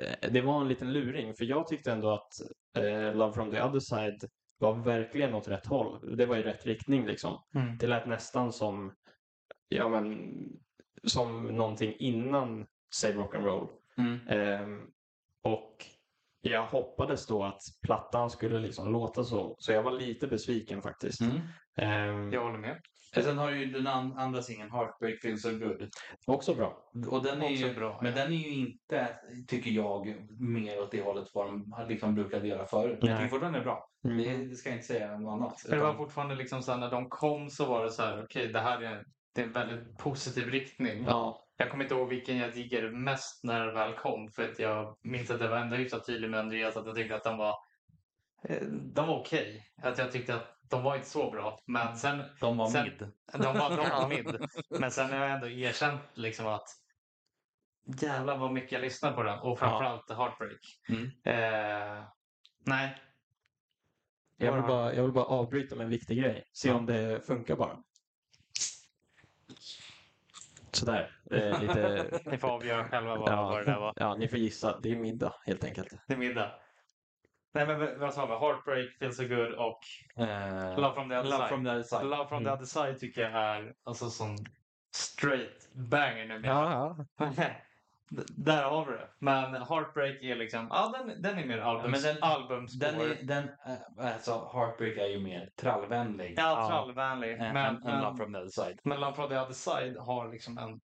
S3: eh, det var en liten luring, för jag tyckte ändå att eh, Love from the other side var verkligen åt rätt håll. Det var i rätt riktning liksom.
S1: Mm.
S3: Det lät nästan som, ja men, som någonting innan Save Rock'n'Roll.
S2: Mm.
S3: Och jag hoppades då att plattan skulle liksom låta så. Så jag var lite besviken faktiskt.
S2: Mm.
S3: Ehm,
S1: Jag håller med.
S2: Sen har du ju den an- andra singeln, Heartbreak Feels So Good.
S3: Också bra.
S2: Och den är
S1: Också
S2: ju,
S1: bra,
S2: men
S1: ja.
S2: den är ju inte, tycker jag, mer åt det hållet vad de har liksom brukade göra förut. Men jag tycker fortfarande det är bra.
S3: Mm.
S2: Det, det ska jag inte säga något annat.
S1: Men det var fortfarande liksom så här, när de kom så var det så här, okej det här är, det är en väldigt positiv riktning.
S3: Ja,
S1: Jag kommer inte ihåg vilken jag diggade mest när det väl kom. För att jag minns att jag var ändå hyfsat tydlig med Andreas att jag tyckte att de var eh, de var okej. Att jag tyckte att de var inte så bra. Men sen,
S2: De var
S1: sen-
S2: mid.
S1: de var, de var mid. Men sen har jag ändå erkänt liksom att jävlar vad mycket jag lyssnar på den. Och framförallt Heartbreak.
S2: Mm.
S1: Eh, nej.
S3: jag vill, bara, jag vill bara avbryta med en viktig grej. Se om det funkar bara. Sådär. Eh, lite...
S1: Ni får avgöra själva vad, vad det där var.
S3: ja, ni får gissa. Det är middag helt enkelt.
S1: Det är middag. Nej men vad sa vi? Heartbreak, Feel So Good och
S2: Eh,
S1: Love from the other
S2: Love
S1: side.
S2: from the other side.
S1: Love from the
S3: Mm.
S1: other side tycker jag är alltså sån straight banger nu.
S3: Ja,
S1: D- Där har vi det. Men Heartbreak är liksom, ja den, den är mer albums,
S2: men den-
S1: albumspår.
S2: Den är, den, eh, alltså Heartbreak är ju mer trallvänlig.
S1: ja,
S3: Ja.
S1: trallvänlig.
S2: eh,
S1: Men,
S2: än
S1: men,
S2: Love from the other side.
S1: men Love from the other side har liksom en,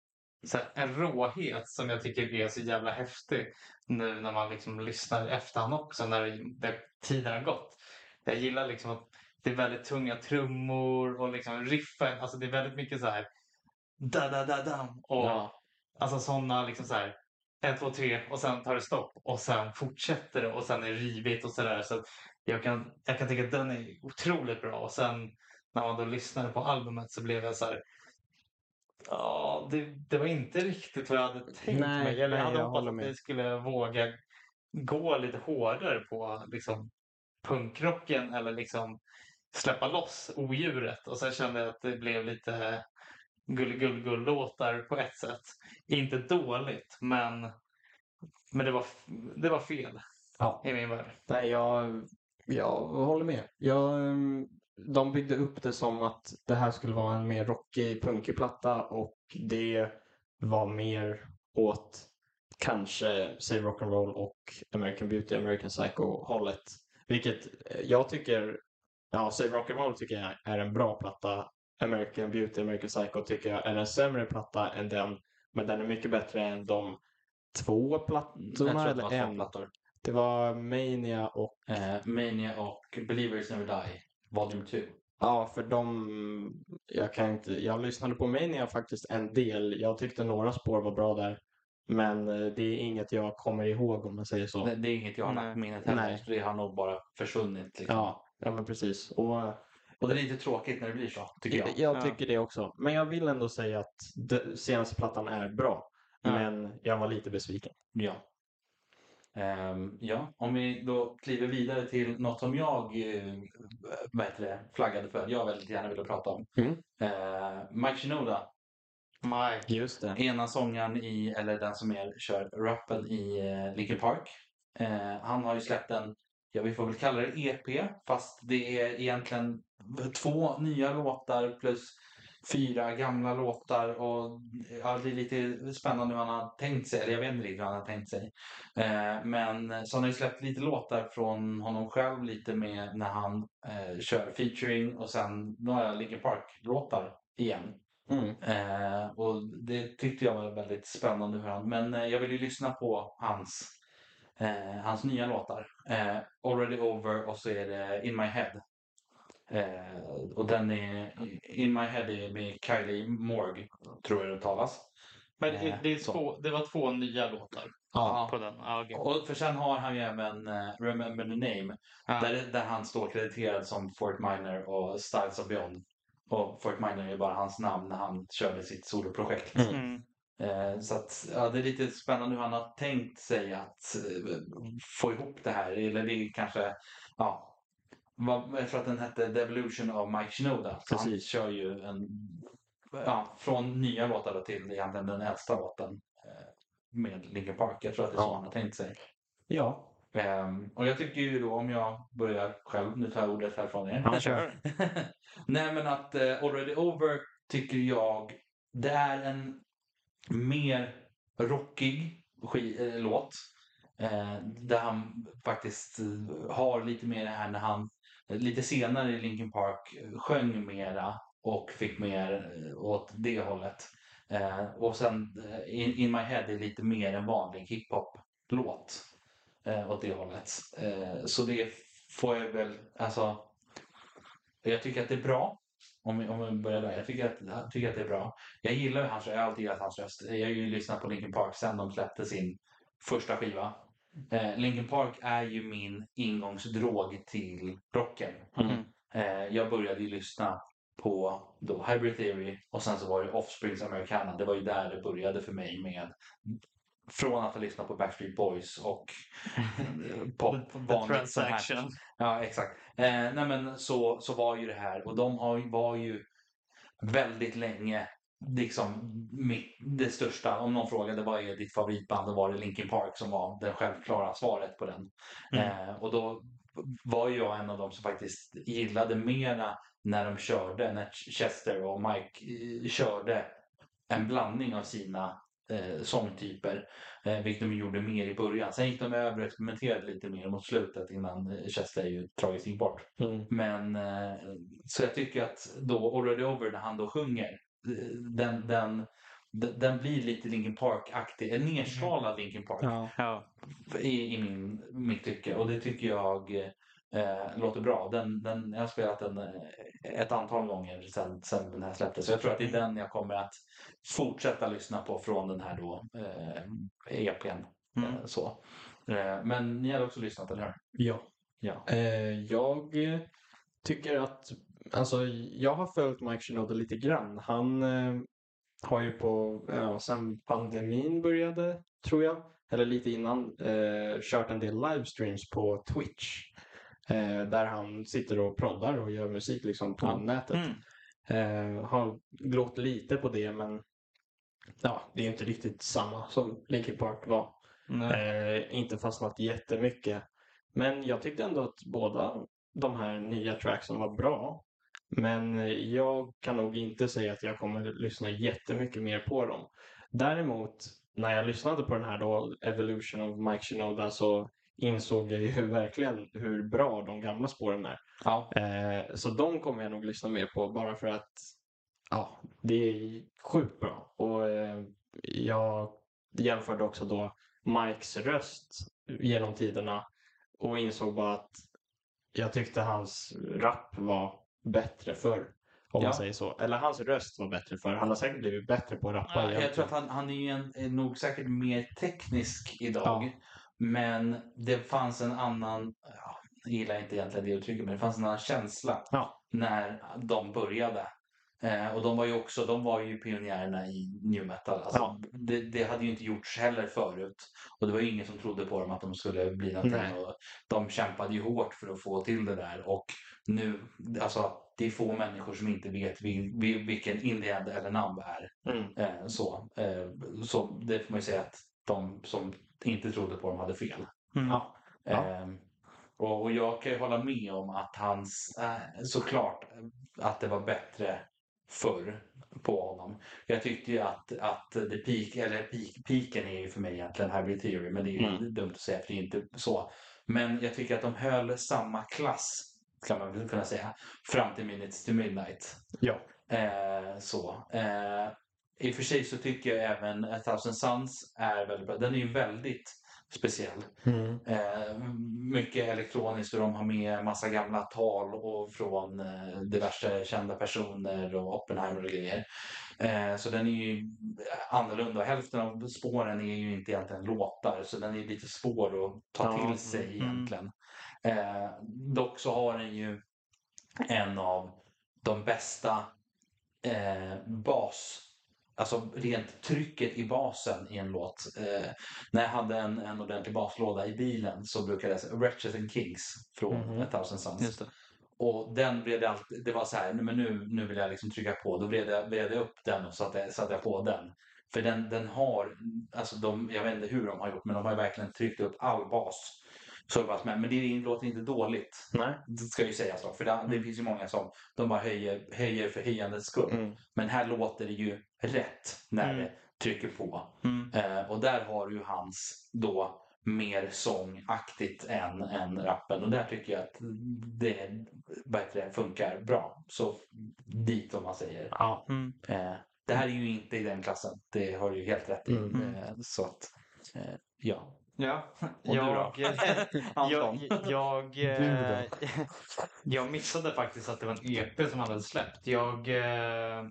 S1: så här, en råhet som jag tycker är så jävla häftig. Nu när man liksom lyssnar i efterhand också, när det, tiden har gått. Jag gillar liksom att det är väldigt tunga trummor och liksom riffen, alltså det är väldigt mycket så här da da da da och
S3: ja.
S1: Alltså sådana liksom så här. ett, två, tre och sen tar det stopp och sen fortsätter det och sen är det rivigt och sådär. Så jag, kan, jag kan tycka att den är otroligt bra och sen när man då lyssnade på albumet så blev jag så här. Ja, det, det var inte riktigt vad jag hade tänkt
S3: Nej,
S1: mig. Eller jag hade hoppats att vi skulle våga gå lite hårdare på liksom punkrocken eller liksom släppa loss odjuret. Och sen kände jag att det blev lite gull-gull-gull-låtar på ett sätt. Inte dåligt, men, men det, var, det var fel
S3: Ja.
S1: i min värld.
S3: Nej, jag, jag håller med. Jag, ehm, de byggde upp det som att det här skulle vara en mer rockig, punkig platta och det var mer åt kanske Save Rock'n'Roll och American Beauty, American Psycho-hållet. Vilket eh, jag tycker, ja, Save Rock'n'Roll tycker jag är en bra platta. American Beauty, American Psycho tycker jag är en sämre platta än den, men den är mycket bättre än de två plattorna eller en?
S2: plattor.
S3: Det var Mania och
S2: Eh, Mania och Believers Never Die, Volume 2.
S3: Ja, för de... Jag kan inte... Jag lyssnade på Mania faktiskt en del. Jag tyckte några spår var bra där. Men eh, det är inget jag kommer ihåg om man säger så.
S2: Det, det är inget jag har
S1: Nej.
S2: lagt på minnet heller.
S3: Nej.
S2: så Det har nog bara försvunnit. Liksom.
S3: Ja, ja men precis. Och
S2: Och det är lite tråkigt när det blir så, tycker jag.
S3: jag, jag
S1: Ja.
S3: tycker det också. Men jag vill ändå säga att senaste plattan är bra.
S1: Ja.
S3: Men jag var lite besviken.
S2: Ja. Ehm, ja, om vi då kliver vidare till något som jag eh, vad heter det, flaggade för, jag väldigt gärna ville prata om.
S3: Mm.
S2: Eh, Mike Shinoda,
S1: Mike.
S3: Just det.
S2: ena sångaren i, eller den som är, kör rappen i eh, Linkin Park. Eh, han har ju släppt en, ja vi får väl kalla det EP, fast det är egentligen två nya låtar plus fyra gamla låtar och ja, det är lite spännande hur han har tänkt sig, eller jag vet inte riktigt hur han har tänkt sig. Eh, men så han har ju släppt lite låtar från honom själv, lite med när han eh, kör featuring och sen några Linkin Park-låtar igen.
S3: Mm.
S2: Eh, och det tyckte jag var väldigt spännande hur han, men eh, jag vill ju lyssna på hans, eh, hans nya låtar. Eh, Already Over och så är det In My Head. Eh, och den är, In My Head är med Kylie Morg, tror jag det talas.
S1: Men det, det, är två, det var två nya låtar
S3: Ja.
S1: på den. Ja, okej.
S2: Och för sen har han ju även eh, Remember the Name,
S1: Ja.
S2: där, där han står krediterad som Fort Minor och Styles of Beyond. Och Fort Minor är bara hans namn när han körde sitt soloprojekt.
S3: Mm.
S1: Mm.
S2: Eh, Så att, ja, det är lite spännande hur han har tänkt sig att eh, få ihop det här. Eller det är kanske, ja, jag tror att den hette The Evolution of Mike Shinoda. Så han
S3: Precis.
S2: kör ju en, ja, från nya låtar då till egentligen den äldsta låten eh, med Linkin Park. Jag tror att det är så
S3: Ja.
S2: han har tänkt sig.
S3: Ja.
S2: Ehm, och jag tycker ju då om jag börjar själv, nu tar jag ordet härifrån er.
S3: Ja, kör.
S2: Nej men att eh, Already Over tycker jag det är en mer rockig eh, låt. Eh, där han faktiskt har lite mer det här när han lite senare i Linkin Park eh, sjöng mera och fick mer eh, åt det hållet. Eh, och sen eh, in, in My Head är lite mer en vanlig hiphop-låt eh, åt det hållet. Eh, så det får jag väl, alltså jag tycker att det är bra. Om vi, om vi börjar där. Jag tycker, att, jag tycker att det är bra. Jag gillar ju hans Jag har alltid gillat hans röst. Jag har ju lyssnat på Linkin Park sen de släppte sin första skiva. Eh, Linkin Park är ju min ingångsdrog till rocken.
S3: Mm.
S2: Eh, jag började ju lyssna på då Hybrid Theory och sen så var det Offsprings Americana. Det var ju där det började för mig med från att ha lyssnat på Backstreet Boys och pop,
S1: The, the transaction.
S2: Ja, exakt. Eh, nej, men så, så var ju det här och de har, var ju väldigt länge liksom mitt, det största. Om någon frågade vad är ditt favoritband, då var det Linkin Park som var det självklara svaret på den.
S1: Mm.
S2: Eh, och då var jag en av dem som faktiskt gillade mera när de körde, när Chester och Mike eh, körde en blandning av sina eh, sångtyper. Eh, vilket de gjorde mer i början. Sen gick de över och experimenterade lite mer mot slutet innan eh, Chester ju tragiskt gick bort.
S3: Mm.
S2: Men eh, så jag tycker att då Already Over när han då sjunger, den, den, den, blir lite Linkin Park-aktig, en nerskalad Linkin Park
S3: Ja.
S1: Ja.
S2: i, i min, mitt tycke. Och det tycker jag eh, låter bra. Den, den, jag har spelat den eh, ett antal gånger sedan, sedan den här släpptes. Så jag tror att det är den jag kommer att fortsätta lyssna på från den här då, eh, EPn.
S1: Mm.
S2: Eh, så. Eh, men ni har också lyssnat, eller hur?
S3: Ja.
S2: Ja.
S3: Eh, jag tycker att, alltså jag har följt Mike Shinoda lite grann. Han eh, har ju på, ja, sen pandemin började, tror jag, eller lite innan, eh, kört en del livestreams på Twitch. Eh, där han sitter och proddar och gör musik liksom på
S2: Ja.
S3: nätet.
S1: Mm.
S3: Eh, har glott lite på det men ja, det är inte riktigt samma som Linkin Park var. Eh, inte fastnat jättemycket. Men jag tyckte ändå att båda de här nya tracksen var bra. Men eh, jag kan nog inte säga att jag kommer lyssna jättemycket mer på dem. Däremot, när jag lyssnade på den här då, Evolution of Mike Shinoda, så insåg jag ju verkligen hur bra de gamla spåren är.
S2: Ja.
S3: Eh, så de kommer jag nog lyssna mer på bara för att ja, det är sjukt bra. Och eh, jag jämförde också då Mikes röst genom tiderna och insåg bara att jag tyckte hans rap var bättre förr. Om
S2: Ja.
S3: man säger så. Eller hans röst var bättre förr. Han har säkert blivit bättre på att rappa
S2: Ja, jag tror att han, han är ju en, är nog säkert mer teknisk idag.
S3: Ja.
S2: Men det fanns en annan, ja, jag gillar inte egentligen det uttrycket, men det fanns en annan känsla när de började. Eh, och de var ju också, de var ju pionjärerna i new metal. Alltså,
S3: Ja.
S2: det, det hade ju inte gjorts heller förut. Och det var ju ingen som trodde på dem att de skulle bli någonting.
S3: Nej.
S2: Och de kämpade ju hårt för att få till det där. Och nu, alltså det är få människor som inte vet vil, vil, vilken Indie End eller Numb är.
S3: Mm.
S2: Eh, så, eh, så det får man ju säga att de som inte trodde på dem hade fel.
S1: Mm.
S3: Ja. Ja.
S2: Eh, och, och jag kan ju hålla med om att hans, eh, såklart att det var bättre förr på honom. Jag tyckte ju att, att det peak, eller peak, peaken är ju för mig egentligen Hybrid Theory, men det är ju
S3: Mm.
S2: dumt att säga för det är inte så. Men jag tycker att de höll samma klass, kan man väl kunna säga, fram till Minutes to Midnight.
S3: Ja.
S2: Eh, så. Eh, I och för sig så tycker jag även A Thousand Suns är väldigt bra. Den är ju väldigt speciell.
S3: Mm.
S2: Eh, mycket elektroniskt och de har med massa gamla tal och från eh, diverse kända personer och Oppenheimer och grejer. Eh, så den är ju annorlunda. Hälften av spåren är ju inte egentligen låtar så den är lite svår att ta
S3: Ja,
S2: till sig
S1: mm.
S2: egentligen. Eh, dock så har den ju en av de bästa eh, bas Alltså rent trycket i basen i en låt. Eh, när jag hade en, en ordentlig baslåda i bilen så brukade jag säga Wretches and Kings från
S3: Mhm.
S2: A Thousand Suns. Och den blev det alltid, det var så här, "Nej, men nu, nu vill jag liksom trycka på. Då vred jag, vred jag upp den och satte, satte jag på den. För den, den har, alltså de, jag vet inte hur de har gjort, men de har verkligen tryckt upp all bas. Så det var med. Men det låter inte dåligt.
S3: Nej.
S2: Det ska ju sägas då. För det, det finns ju många som de bara höjer, höjer för höjandets skull.
S3: Mm.
S2: Men här låter det ju rätt när
S1: Mm.
S2: det trycker på.
S1: Mm.
S2: Eh, och där har ju hans då mer sångaktigt än, än rappen. Och där tycker jag att det bättre funkar bra. Så dit om man säger.
S3: Ja.
S1: Mm.
S2: Eh, det här är ju inte i den klassen. Det har du ju helt rätt i.
S3: Mm.
S2: Eh, så att, eh, ja.
S1: Ja,
S2: Och du då?
S1: jag,
S2: Anton?
S1: jag, jag, eh, jag missade faktiskt att det var en EP som han hade släppt. Jag, eh,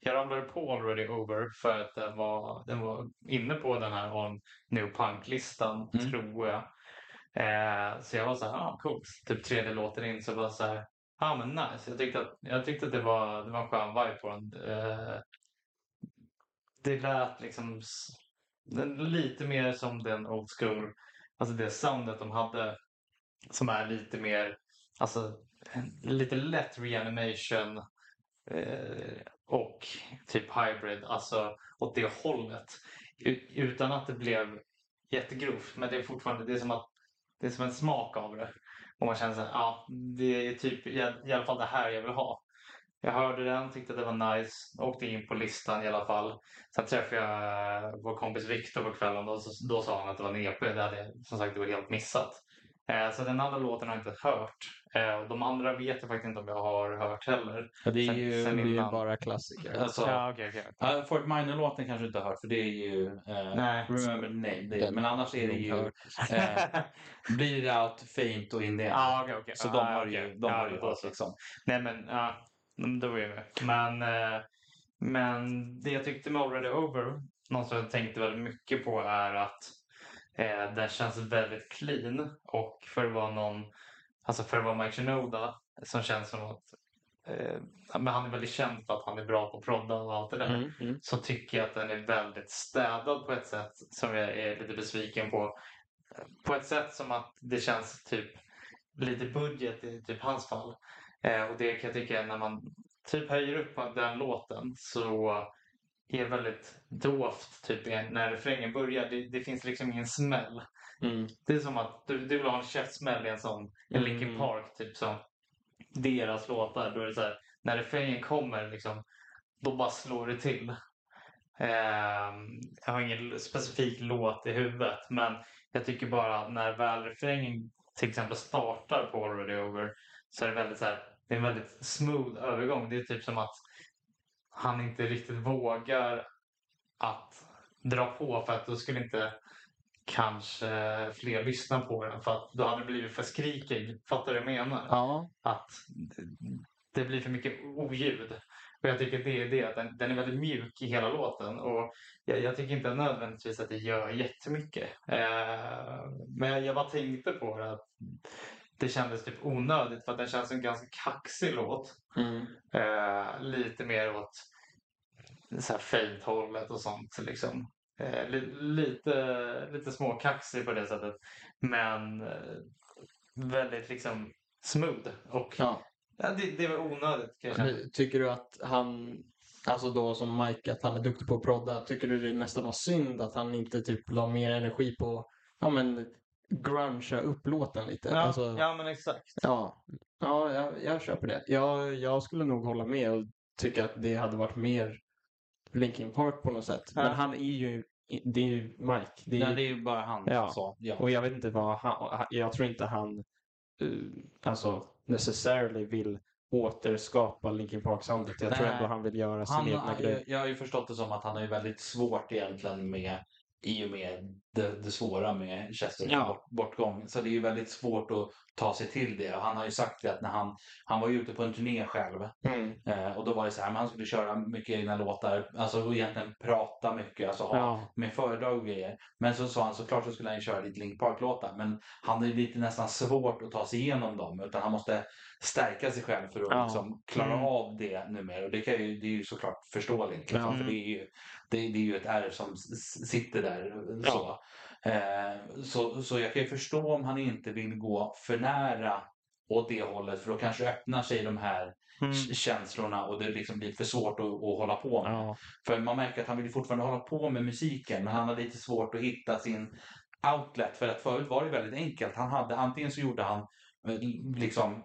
S1: jag ramlade på Already Over för att den var, den var inne på den här On New Punk-listan,
S2: Mm.
S1: tror jag. Eh, så jag var så här, ah, coolt. Typ tredje låten in så var så här, ah men nice. Jag tyckte att, jag tyckte att det, var, det var en skön vibe på den. Eh, det lät liksom den, lite mer som den old school, alltså det soundet de hade som är lite mer, alltså lite lätt reanimation eh, och typ hybrid, alltså åt det hållet. Utan att det blev jättegrovt, men det är fortfarande, det är som att det är som en smak av det. Och man känner så här, ja, det är typ i, i alla fall det här jag vill ha. Jag hörde den, tyckte att det var nice, åkte in på listan i alla fall. Sen träffade jag eh, vår kompis Viktor på kvällen och så, då sa han att det var en EP. Det hade jag som sagt det var helt missat. Eh, så den andra låten har jag inte hört. Eh, och de andra vet jag faktiskt inte om jag har hört heller.
S2: Ja, det är
S1: Sen-
S2: ju...
S1: sen
S3: Det är ju bara klassiker.
S2: Alltså,
S1: Ja, okej, okej.
S2: Ja, Fort Minor-låten kanske du inte har hört för det är ju eh,
S1: Nej.
S2: Remember the Name. Det är, men annars är det ju eh, Bleed Out, Faint och In the End.
S1: Ja, okej, okej.
S2: Så de har
S1: okej.
S2: ju, de
S1: Ja,
S2: har ju
S1: då
S2: hört liksom.
S1: Nej men, men då är jag med. Men, eh, men det jag tyckte med Already Over, något som jag tänkte väldigt mycket på är att eh, den känns väldigt clean och för att vara någon, alltså för att vara Mike Shinoda som känns som att eh, men han är väldigt känd för att han är bra på prodda och allt det där.
S3: Mm. Mm.
S1: Så tycker jag att den är väldigt städad på ett sätt som jag är lite besviken på. På ett sätt som att det känns typ lite budget i typ hans fall. Eh, och det kan jag tycka när man typ höjer upp den låten så är det väldigt dovt typ när refrängen börjar. Det, det finns liksom ingen smäll.
S3: Mm.
S1: Det är som att du, du vill ha en käftsmäll i en sån, en Linkin
S3: Mm.
S1: Park typ som deras låtar. Då är det så här, när refrängen kommer liksom, då bara slår det till. Ehm, jag har ingen specifik låt i huvudet men jag tycker bara när väl refrängen till exempel startar på Already Over så är det väldigt så här, det är en väldigt smooth övergång. Det är typ som att han inte riktigt vågar att dra på för att då skulle inte kanske fler lyssnar på den för att då hade det blivit för skrikig. Fattar du vad jag menar?
S3: Ja.
S1: Att det blir för mycket oljud. Och jag tycker det är det, att den, den är väldigt mjuk i hela låten. Och jag, jag tycker inte nödvändigtvis att det gör jättemycket. Eh, men jag, jag bara tänkte på det, att det kändes typ onödigt för att den känns som en ganska kaxig låt.
S3: Mm.
S1: Eh, lite mer åt så här fade-hållet och sånt. Liksom. Eh, li, lite, lite småkaxig på det sättet. Men eh, väldigt liksom smooth. Och
S3: Ja.
S1: ja, det, det var onödigt kan jag känna.
S3: Men Tycker du att han, alltså då som Mike, att han är duktig på att prodda, tycker du det nästan var synd att han inte typ la mer energi på, ja men, grungea upp låten lite?
S1: Ja,
S3: Alltså,
S1: ja men exakt.
S3: Ja, ja jag, jag köper det. Jag, jag skulle nog hålla med och tycka att det hade varit mer Linkin Park på något sätt.
S1: Ja.
S3: Men han är ju, det är ju Mike. Det är,
S2: Nej, det är ju bara han
S3: Ja.
S2: så. Ja.
S3: Och jag vet inte vad han, jag tror inte han uh, alltså necessarily vill återskapa Linkin Park-soundet. Jag tror
S2: Nej.
S3: ändå han vill göra sin
S2: Han,
S3: egna
S2: jag,
S3: grej.
S2: jag har ju förstått det som att han ju väldigt svårt egentligen med i och med det, det svåra med Chesters
S3: Ja.
S2: bort, bortgång. Så det är ju väldigt svårt att ta sig till det. Och han har ju sagt det att när han, han var ju ute på en turné själv
S3: Mm.
S2: eh, och då var det så här, men han skulle köra mycket egna låtar, alltså och egentligen prata mycket, alltså ha
S3: Ja.
S2: med föredrag och grejer. Men så sa han såklart så skulle han ju köra lite Linkin Park-låtar. Men han är lite nästan svårt att ta sig igenom dem. Utan han måste stärka sig själv för att
S3: Ja.
S2: liksom klara
S1: Mm.
S2: av det numera. Och det, kan ju, det är ju såklart förståeligt. Liksom,
S3: Ja.
S2: För det är, ju, det, det är ju ett ärr som sitter där. Så. Eh, så, så jag kan ju förstå om han inte vill gå för nära åt det hållet. För då kanske öppnar sig de här
S1: Mm.
S2: känslorna och det liksom blir för svårt att, att hålla på med.
S3: Ja.
S2: För man märker att han vill fortfarande hålla på med musiken men han har lite svårt att hitta sin outlet. För att förut var det väldigt enkelt. Han hade, antingen så gjorde han eh, liksom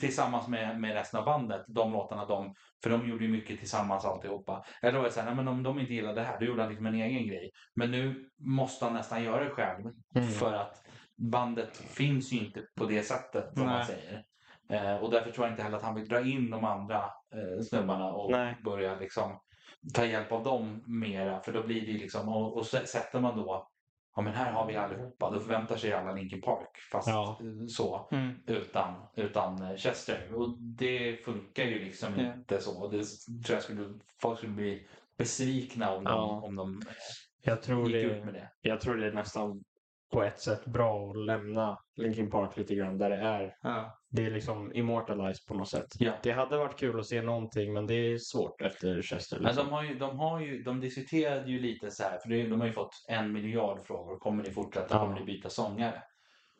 S2: tillsammans med, med resten av bandet, de låtarna de, för de gjorde ju mycket tillsammans alltihopa. Eller då var det så här, nej, men om de inte gillade det här, då gjorde han liksom en egen grej. Men nu måste han nästan göra det själv
S3: Mm.
S2: för att bandet finns ju inte på det sättet som man
S1: Nej.
S2: säger. Eh, och därför tror jag inte heller att han vill dra in de andra eh, snubbarna och
S3: Nej.
S2: börja liksom ta hjälp av dem mera. För då blir det ju liksom, och, och sätter man då, ja men här har vi allihopa, då förväntar sig alla Linkin Park. Fast
S3: Ja.
S2: så,
S1: Mm.
S2: utan, utan eh, Chester. Och det funkar ju liksom
S1: Ja.
S2: inte så. Det tror jag skulle, folk skulle bli besvikna om de,
S3: Ja.
S2: om de
S3: Jag tror
S2: gick
S3: det,
S2: ut med det.
S3: jag tror det är nästan på ett sätt bra att lämna Linkin Park lite grann där det är.
S1: Ja.
S3: Det är liksom immortalized på något sätt.
S2: Ja.
S3: Det hade varit kul att se någonting men det är svårt efter Chester.
S2: Men
S3: Liksom.
S2: de, har ju, de, har ju, de diskuterade ju lite så här, för det, de har ju fått en miljard frågor. Kommer ni fortsätta?
S3: Ja.
S2: Kommer ni byta sångare?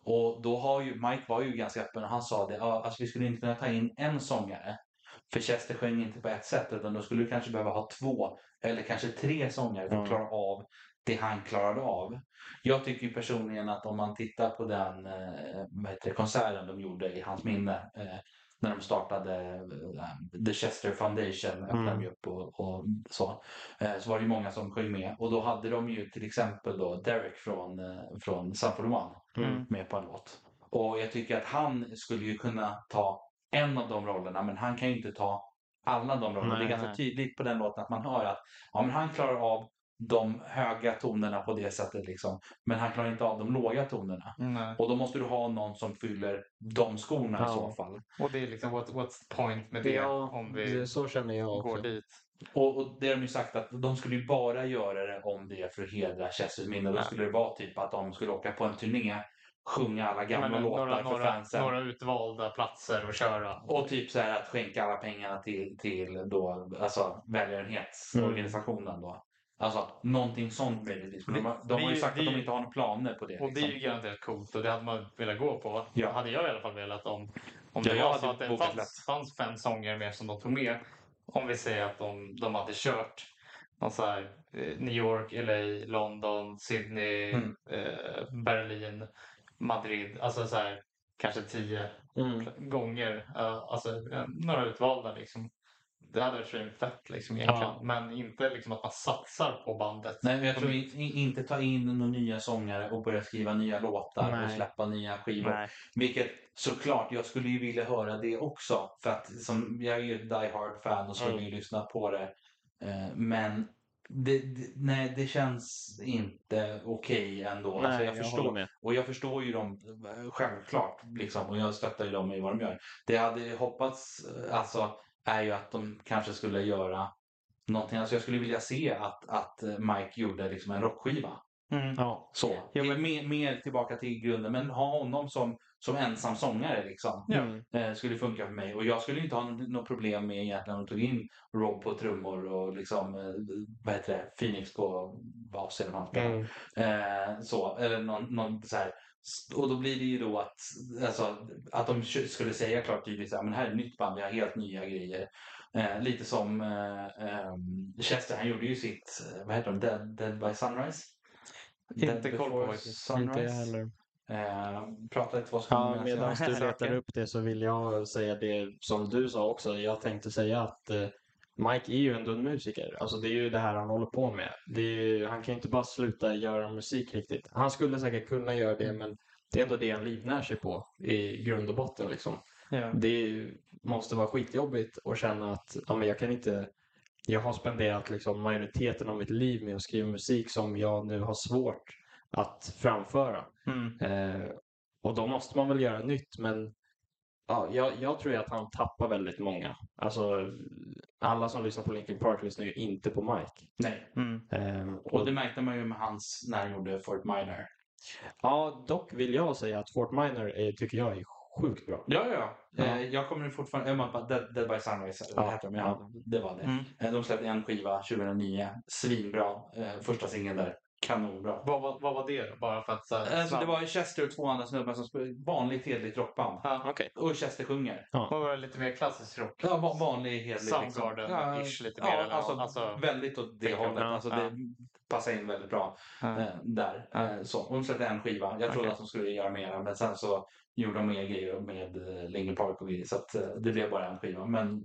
S2: Och då har ju, Mike var ju ganska öppen och han sa det, ja, alltså vi skulle inte kunna ta in en sångare. För Chester sjöng inte på ett sätt utan då skulle du kanske behöva ha två eller kanske tre sångare för att klara av det han klarade av. Jag tycker personligen att om man tittar på den eh, konserten de gjorde i hans minne eh, när de startade eh, The Chester Foundation, öppnade
S3: Mm.
S2: de upp och, och så. Eh, så var det ju många som sjöng med och då hade de ju till exempel då Derek från, eh, från Sanford One
S3: Mm.
S2: med på en låt. Och jag tycker att han skulle ju kunna ta en av de rollerna men han kan ju inte ta alla de rollerna.
S3: Nej,
S2: det är ganska
S3: nej.
S2: tydligt på den låten att man hör att ja, men han klarar av de höga tonerna på det sättet liksom. Men han klarar inte av de låga tonerna.
S1: Nej.
S2: Och då måste du ha någon som fyller de skorna i
S3: Ja.
S2: så fall.
S1: Och det är liksom, what, what's the point med det
S3: Ja,
S1: om vi
S3: det, så känner jag
S1: går
S3: också.
S1: dit?
S2: Och, och det har de ju sagt att de skulle ju bara göra det om det är för att hedra Chesters minne. Då skulle det vara typ att de skulle åka på en turné, sjunga alla gamla
S1: Men
S2: låtar
S1: några,
S2: för
S1: några,
S2: fansen.
S1: några utvalda platser att köra.
S2: Och typ så här att skänka alla pengarna till, till då, alltså välgörenhetsorganisationen då. Alltså någonting sånt möjligtvis. Men de, har- de har ju sagt
S1: det-
S2: att de inte har några planer på det.
S1: Och det är
S2: liksom.
S1: ju garanterat coolt och det hade man velat gå på.
S2: Ja.
S1: Hade jag i alla fall velat om, om
S2: Ja,
S1: det var så att det fanns, fanns fem sånger mer som de tog med. Om vi säger att de, de hade kört någon så här, eh, New York, LA, London, Sydney,
S2: Mm.
S1: eh, Berlin, Madrid. Alltså så här, kanske tio
S3: Mm.
S1: gånger. eh, alltså eh, några utvalda liksom. Det hade varit svinfett liksom egentligen.
S3: Ja.
S1: Men inte liksom att man satsar på bandet.
S2: Nej, men jag tror i- i- inte ta in några nya sångare och börja skriva nya låtar och
S3: Nej.
S2: släppa nya skivor.
S3: Nej.
S2: Vilket såklart, jag skulle ju vilja höra det också. För att som, jag är ju ett Die Hard fan och skulle
S3: Mm.
S2: ju lyssna på det. Eh, men det, det, nej, det känns inte okej ändå.
S3: Nej,
S2: alltså jag
S3: jag
S2: förstår,
S3: med.
S2: och jag förstår ju dem eh, självklart. Liksom, och jag stöttar ju dem i vad de gör. Det jag hade hoppats eh, alltså, är ju att de kanske skulle göra någonting. Alltså jag skulle vilja se att, att eh, Mike gjorde liksom en rockskiva.
S1: Mm.
S3: Ja.
S2: Så.
S1: Ja, men-
S2: mer, mer tillbaka till grunden. Men ha honom som, som ensam sångare liksom.
S3: Mm.
S2: Eh, skulle funka för mig. Och jag skulle inte ha något problem med egentligen att ta in Rob på trummor och liksom, eh, vad heter det, Phoenix på bas eller vad han spelar.
S3: Mm.
S2: Eh, så, eller någon, någon så här. Och då blir det ju då att, alltså, att de skulle säga klart tydligt så här, men här är ett nytt band, vi har helt nya grejer. Eh, lite som eh, ehm, Chester, han gjorde ju sitt, eh, vad heter de, Dead, Dead by Sunrise?
S1: Inte
S2: Dead
S1: koll på faktiskt.
S3: Inte
S2: Sunrise.
S3: heller.
S2: Eh, prata lite vad som
S3: Ja, medan du letar upp det så vill jag säga det som du sa också. Jag tänkte säga att eh, Mike är ju ändå en musiker. Alltså det är ju det här han håller på med. Ju, han kan ju inte bara sluta göra musik riktigt. Han skulle säkert kunna göra det men det är ändå det han livnär sig på i grund och botten liksom.
S1: Ja.
S3: Det måste vara skitjobbigt att känna att ja, men jag kan inte jag har spenderat liksom majoriteten av mitt liv med att skriva musik som jag nu har svårt att framföra.
S1: Mm.
S3: Eh, och då måste man väl göra nytt, men ja, jag, jag tror ju att han tappar väldigt många. Alltså, alla som lyssnar på Linkin Park lyssnar ju inte på Mike.
S2: Nej,
S1: Mm.
S3: Eh,
S2: och
S3: och,
S2: det märkte man ju med hans, när han gjorde Fort Minor.
S3: ja, dock vill jag säga att Fort Minor är, tycker jag är sjukt bra.
S2: Ja, ja.
S3: Ja.
S2: Eh, jag kommer fortfarande, jag bara, Dead, Dead by Sunrise
S3: Ja,
S2: heter de, ja,
S3: ja.
S2: det var det.
S1: Mm.
S2: Eh, De släppte en skiva 2009, svinbra. Eh, första singeln där, kanonbra.
S1: Vad, vad, vad var det då? Bara för att så här,
S2: Alltså, det var Chester och två andra snubbar som spelade vanligt hederligt rockband.
S1: Ja.
S3: Okej.
S2: Och Chester sjunger.
S1: Vad var det lite mer klassisk rock?
S2: Ja, va- vanlig hedlig.
S1: Soundgarden-ish lite mer,
S2: Ja,
S1: eller?
S2: alltså,
S1: Alltså-
S2: väldigt åt det hållet.
S1: Ja,
S2: Alltså,
S1: ja.
S2: Det passar in väldigt bra
S1: Ja.
S2: eh, där.
S1: Ja.
S2: Eh, så. Och de släppte en skiva. Jag trodde
S1: Okej.
S2: att de skulle göra mera, men sen så gjorde de mer grejer med eh, Linkin Park och grejer. Så att, eh, det blev bara en skiva. Men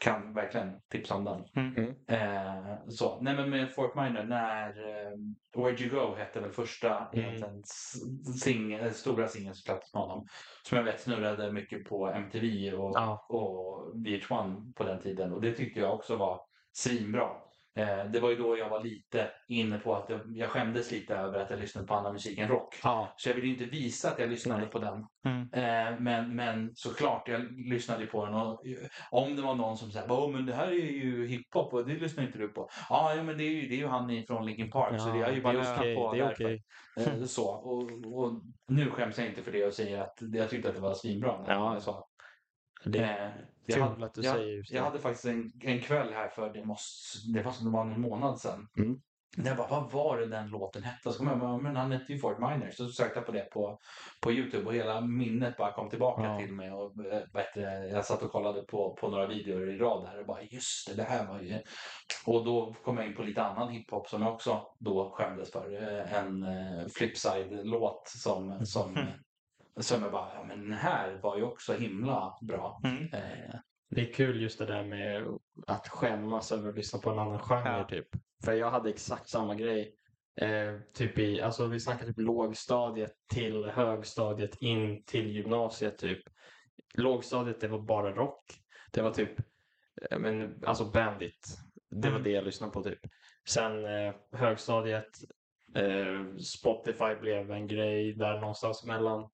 S2: kan verkligen tipsa om den.
S1: Mm.
S2: Eh, så. Nej men med Fort Minor, när eh, Where'd You Go hette väl första
S3: Mm.
S2: s- sing, eh, stora singeln som släpptes med honom. Som jag vet snurrade mycket på MTV och,
S3: Ja.
S2: och VH1 på den tiden. Och det tyckte jag också var svinbra. Eh, det var ju då jag var lite inne på att jag, skämdes lite över att jag lyssnade på annan musik än rock.
S3: Ja.
S2: Så jag ville inte visa att jag lyssnade
S3: Nej.
S2: på den.
S1: Mm.
S2: Eh, men, men såklart, jag lyssnade ju på den. Och eh, om det var någon som sa Åh, men det här är ju hiphop och det lyssnar inte du på. Ja, ja men det är ju, det är ju han från Linkin Park. så det har ju bara lyssnat
S3: okej,
S2: på
S3: Det är okej.
S2: Eh, så. Och, och nu skäms jag inte för det och säger att jag tyckte att det var svinbra. när
S3: Ja.
S2: jag sa.
S3: Det
S2: Eh,
S3: kul
S2: hade,
S3: att du
S2: jag,
S3: säger just det.
S2: jag hade faktiskt en, en kväll här för det måste, det var som det var en månad sedan.
S3: Mm.
S2: Jag bara, vad var det den låten hette? Så kom jag bara, men han hette ju Fort Minor. Så sökte jag på det på, på Youtube och hela minnet bara kom tillbaka
S3: Ja.
S2: till mig. Och, eh, heter det, jag satt och kollade på, på några videor i rad här och bara, just det, det här var ju... Och då kom jag in på lite annan hiphop som jag också då skämdes för. Eh, En eh, Flipside-låt som, som, som jag bara, ja men den här var ju också himla bra.
S1: Mm.
S2: Eh,
S3: Det är kul just det där med att skämmas över att lyssna på en annan genre
S1: Ja.
S3: typ. För jag hade exakt samma grej. Eh, typ i, alltså vi snackar typ lågstadiet till högstadiet in till gymnasiet typ. Lågstadiet det var bara rock. Det var typ, eh, men alltså Bandit. Det var
S1: Mm.
S3: det jag lyssnade på typ. Sen eh, högstadiet, eh, Spotify blev en grej där någonstans mellan.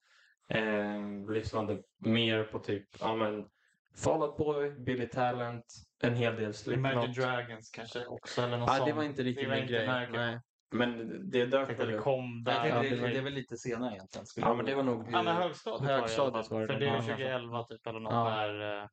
S3: Eh, lyssnade mer på typ, ja men Fall Out Boy, Billy Talent, en hel del Slipknot.
S1: Imagine Dragons kanske också eller något
S3: Nej,
S1: sånt.
S3: det var inte riktigt min grej. Nej. Men det dök väl
S1: det
S3: upp.
S1: kom där.
S3: Ja,
S2: det,
S3: det var
S2: det är väl lite senare egentligen.
S3: Ja, men det var nog...
S1: Ja, men högstadiet, var det
S3: Högstadiet var
S1: För det var
S3: Ja,
S1: 2011 typ eller något
S3: Ja.
S1: när uh,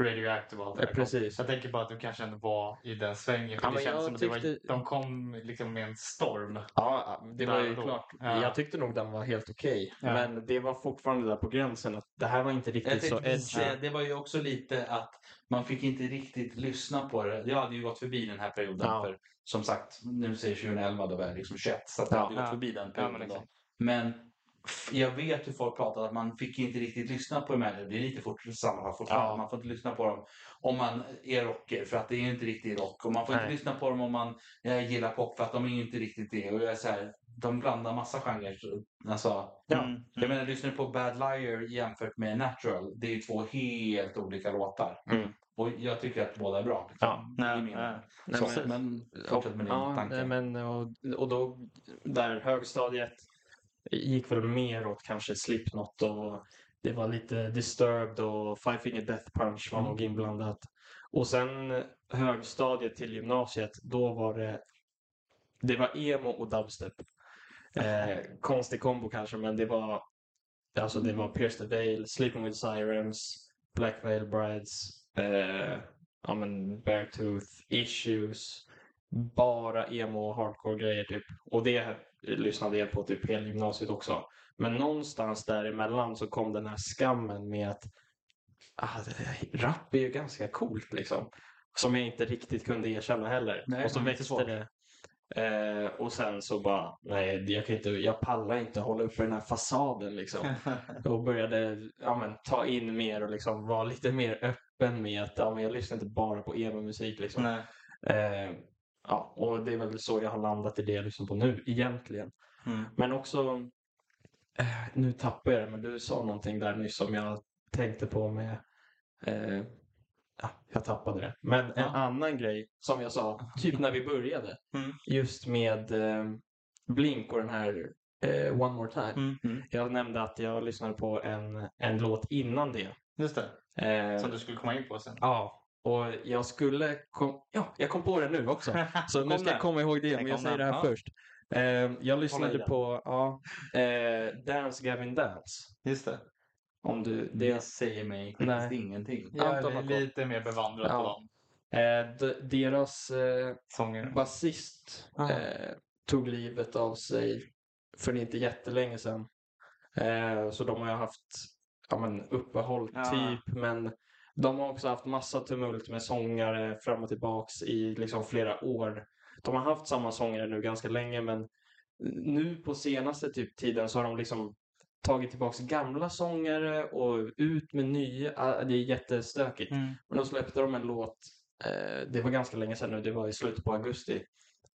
S1: Radioactive och allt det där.
S3: Precis.
S1: Jag tänker bara att du kanske ändå var i den svängen. För
S3: Ja,
S1: det känns som att det var,
S3: tyckte-
S1: de kom liksom med en storm.
S3: Ja, det var ju
S1: då.
S3: klart.
S1: Ja.
S3: Jag tyckte nog den var helt okej.
S1: Ja.
S3: Men det var fortfarande där på gränsen att det här var inte
S2: Jag
S3: riktigt så edgy.
S2: det var ju också lite att man fick inte riktigt lyssna på det. Jag hade ju gått förbi den här perioden.
S3: Ja.
S2: För som sagt, nu säger 2011, då var jag liksom 21. Så att jag
S3: Ja.
S2: hade gått förbi den
S1: Ja,
S2: perioden.
S1: men
S2: då.
S1: exakt.
S2: Men jag vet hur folk pratar att man fick inte riktigt lyssna på Imagine. Det är lite fort, samma fortfarande.
S3: Ja.
S2: Man får inte lyssna på dem om man är rocker för att det är inte riktigt rock. Och man får
S3: Nej.
S2: inte lyssna på dem om man eh, gillar pop för att de är inte riktigt det. Och jag är så här, de blandar massa genrer. Alltså,
S3: Ja.
S1: Mm.
S2: jag menar, lyssnar du på Bad Liar jämfört med Natural, det är ju två helt olika låtar.
S3: Mm.
S2: Och jag tycker att båda är bra. Liksom,
S3: Ja.
S1: Nej,
S2: min-
S1: nej.
S3: Nej,
S2: Så,
S3: men-
S2: men fortsätt med din
S3: ja,
S2: tanke.
S3: nej, men, och, och då där högstadiet gick väl mer åt kanske Slipknot och det var lite Disturbed och Five Finger Death Punch var
S2: Mm.
S3: nog inblandat. Och sen högstadiet till gymnasiet, då var det det var emo och dubstep. Eh, konstig kombo kanske, men det var alltså det var Pierce the Veil, Sleeping with Sirens, Black Veil Brides, eh, ja men Beartooth, Issues, bara emo och hardcore grejer typ. Och det lyssnade jag på typ hela gymnasiet också. Men någonstans däremellan så kom den här skammen med att ah, rap är ju ganska coolt liksom. Som jag inte riktigt kunde erkänna heller.
S2: Nej,
S3: och så växte det. Eh, och sen så bara, nej jag, kan inte, jag pallar inte hålla uppe den här fasaden liksom. Och började ja, men, ta in mer och liksom vara lite mer öppen med att ja, men jag lyssnar inte bara på emo-musik. Liksom. Eh, ja, och det är väl så jag har landat i det jag lyssnar på nu egentligen.
S1: Mm.
S3: Men också, eh, nu tappar jag det, men du sa någonting där nyss som jag tänkte på med, eh, ja, jag tappade det. Men en
S1: Ja.
S3: annan grej som jag sa, typ när vi började,
S1: Mm.
S3: just med eh, Blink och den här eh, One More Time.
S1: Mm.
S2: Mm.
S3: Jag nämnde att jag lyssnade på en, en låt innan det.
S1: Just det.
S3: Eh,
S1: Som du skulle komma in på sen.
S3: Ja, och jag skulle... Kom, ja, jag kom på det nu också. Så nu ska jag komma ihåg det, men jag säger det här först. Eh, jag lyssnade på ja, eh, Dance Gavin Dance.
S1: Just det.
S3: Om du,
S2: Det
S3: det,
S2: säger mig faktiskt ingenting.
S1: Jag
S3: Anton
S1: är lite mer bevandrad
S3: Ja.
S1: på dem.
S3: eh, de, deras eh,
S1: Sånger.
S3: basist eh, tog livet av sig för inte jättelänge sedan. Eh, så de har ju haft ja, men, uppehåll
S1: Ja.
S3: typ, men de har också haft massa tumult med sångare fram och tillbaks i liksom flera år. De har haft samma sångare nu ganska länge, men nu på senaste typ tiden så har de liksom tagit tillbaks gamla sångare och ut med nya. Ah, Det är jättestökigt.
S1: Mm.
S3: Men då släppte de en låt, eh, det var ganska länge sedan nu, det var i slutet på augusti.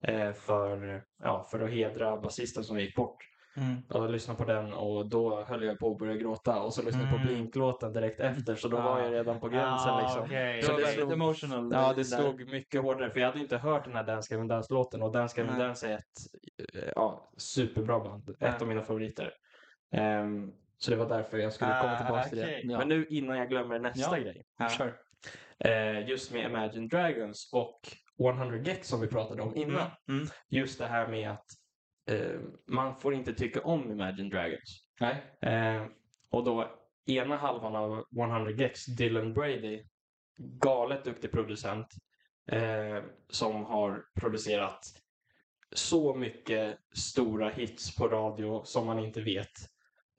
S3: Eh, för, ja, för att hedra basisten som gick bort.
S1: Mm.
S3: Och lyssnade på den och då höll jag på att börja gråta. Och så lyssnade jag på
S1: Mm.
S3: Blink-låten direkt efter, så då var jag redan på gränsen
S1: Ah,
S3: liksom.
S1: okej.
S3: Så
S2: Det
S3: det slog-
S2: emotional.
S3: Ja, det slog mycket hårdare. För jag hade inte hört den här Dance Gavin Dance-låten. Och Dance Gavin. Dance är ett ja, superbra band. Ett av mina favoriter. Ehm, så det var därför jag skulle komma
S1: Ah,
S3: tillbaka till
S1: okej.
S3: det.
S2: Ja.
S3: Men nu innan jag glömmer nästa
S1: Ja.
S3: grej.
S1: Ja.
S2: Kör.
S3: Eh, just med Imagine Dragons och 100 Gex som vi pratade om innan.
S1: Mm. Mm.
S3: Just det här med att eh, man får inte tycka om Imagine Dragons.
S2: Nej.
S3: Eh, och då ena halvan av 100 Gex, Dylan Brady, galet duktig producent eh, som har producerat så mycket stora hits på radio som man inte vet.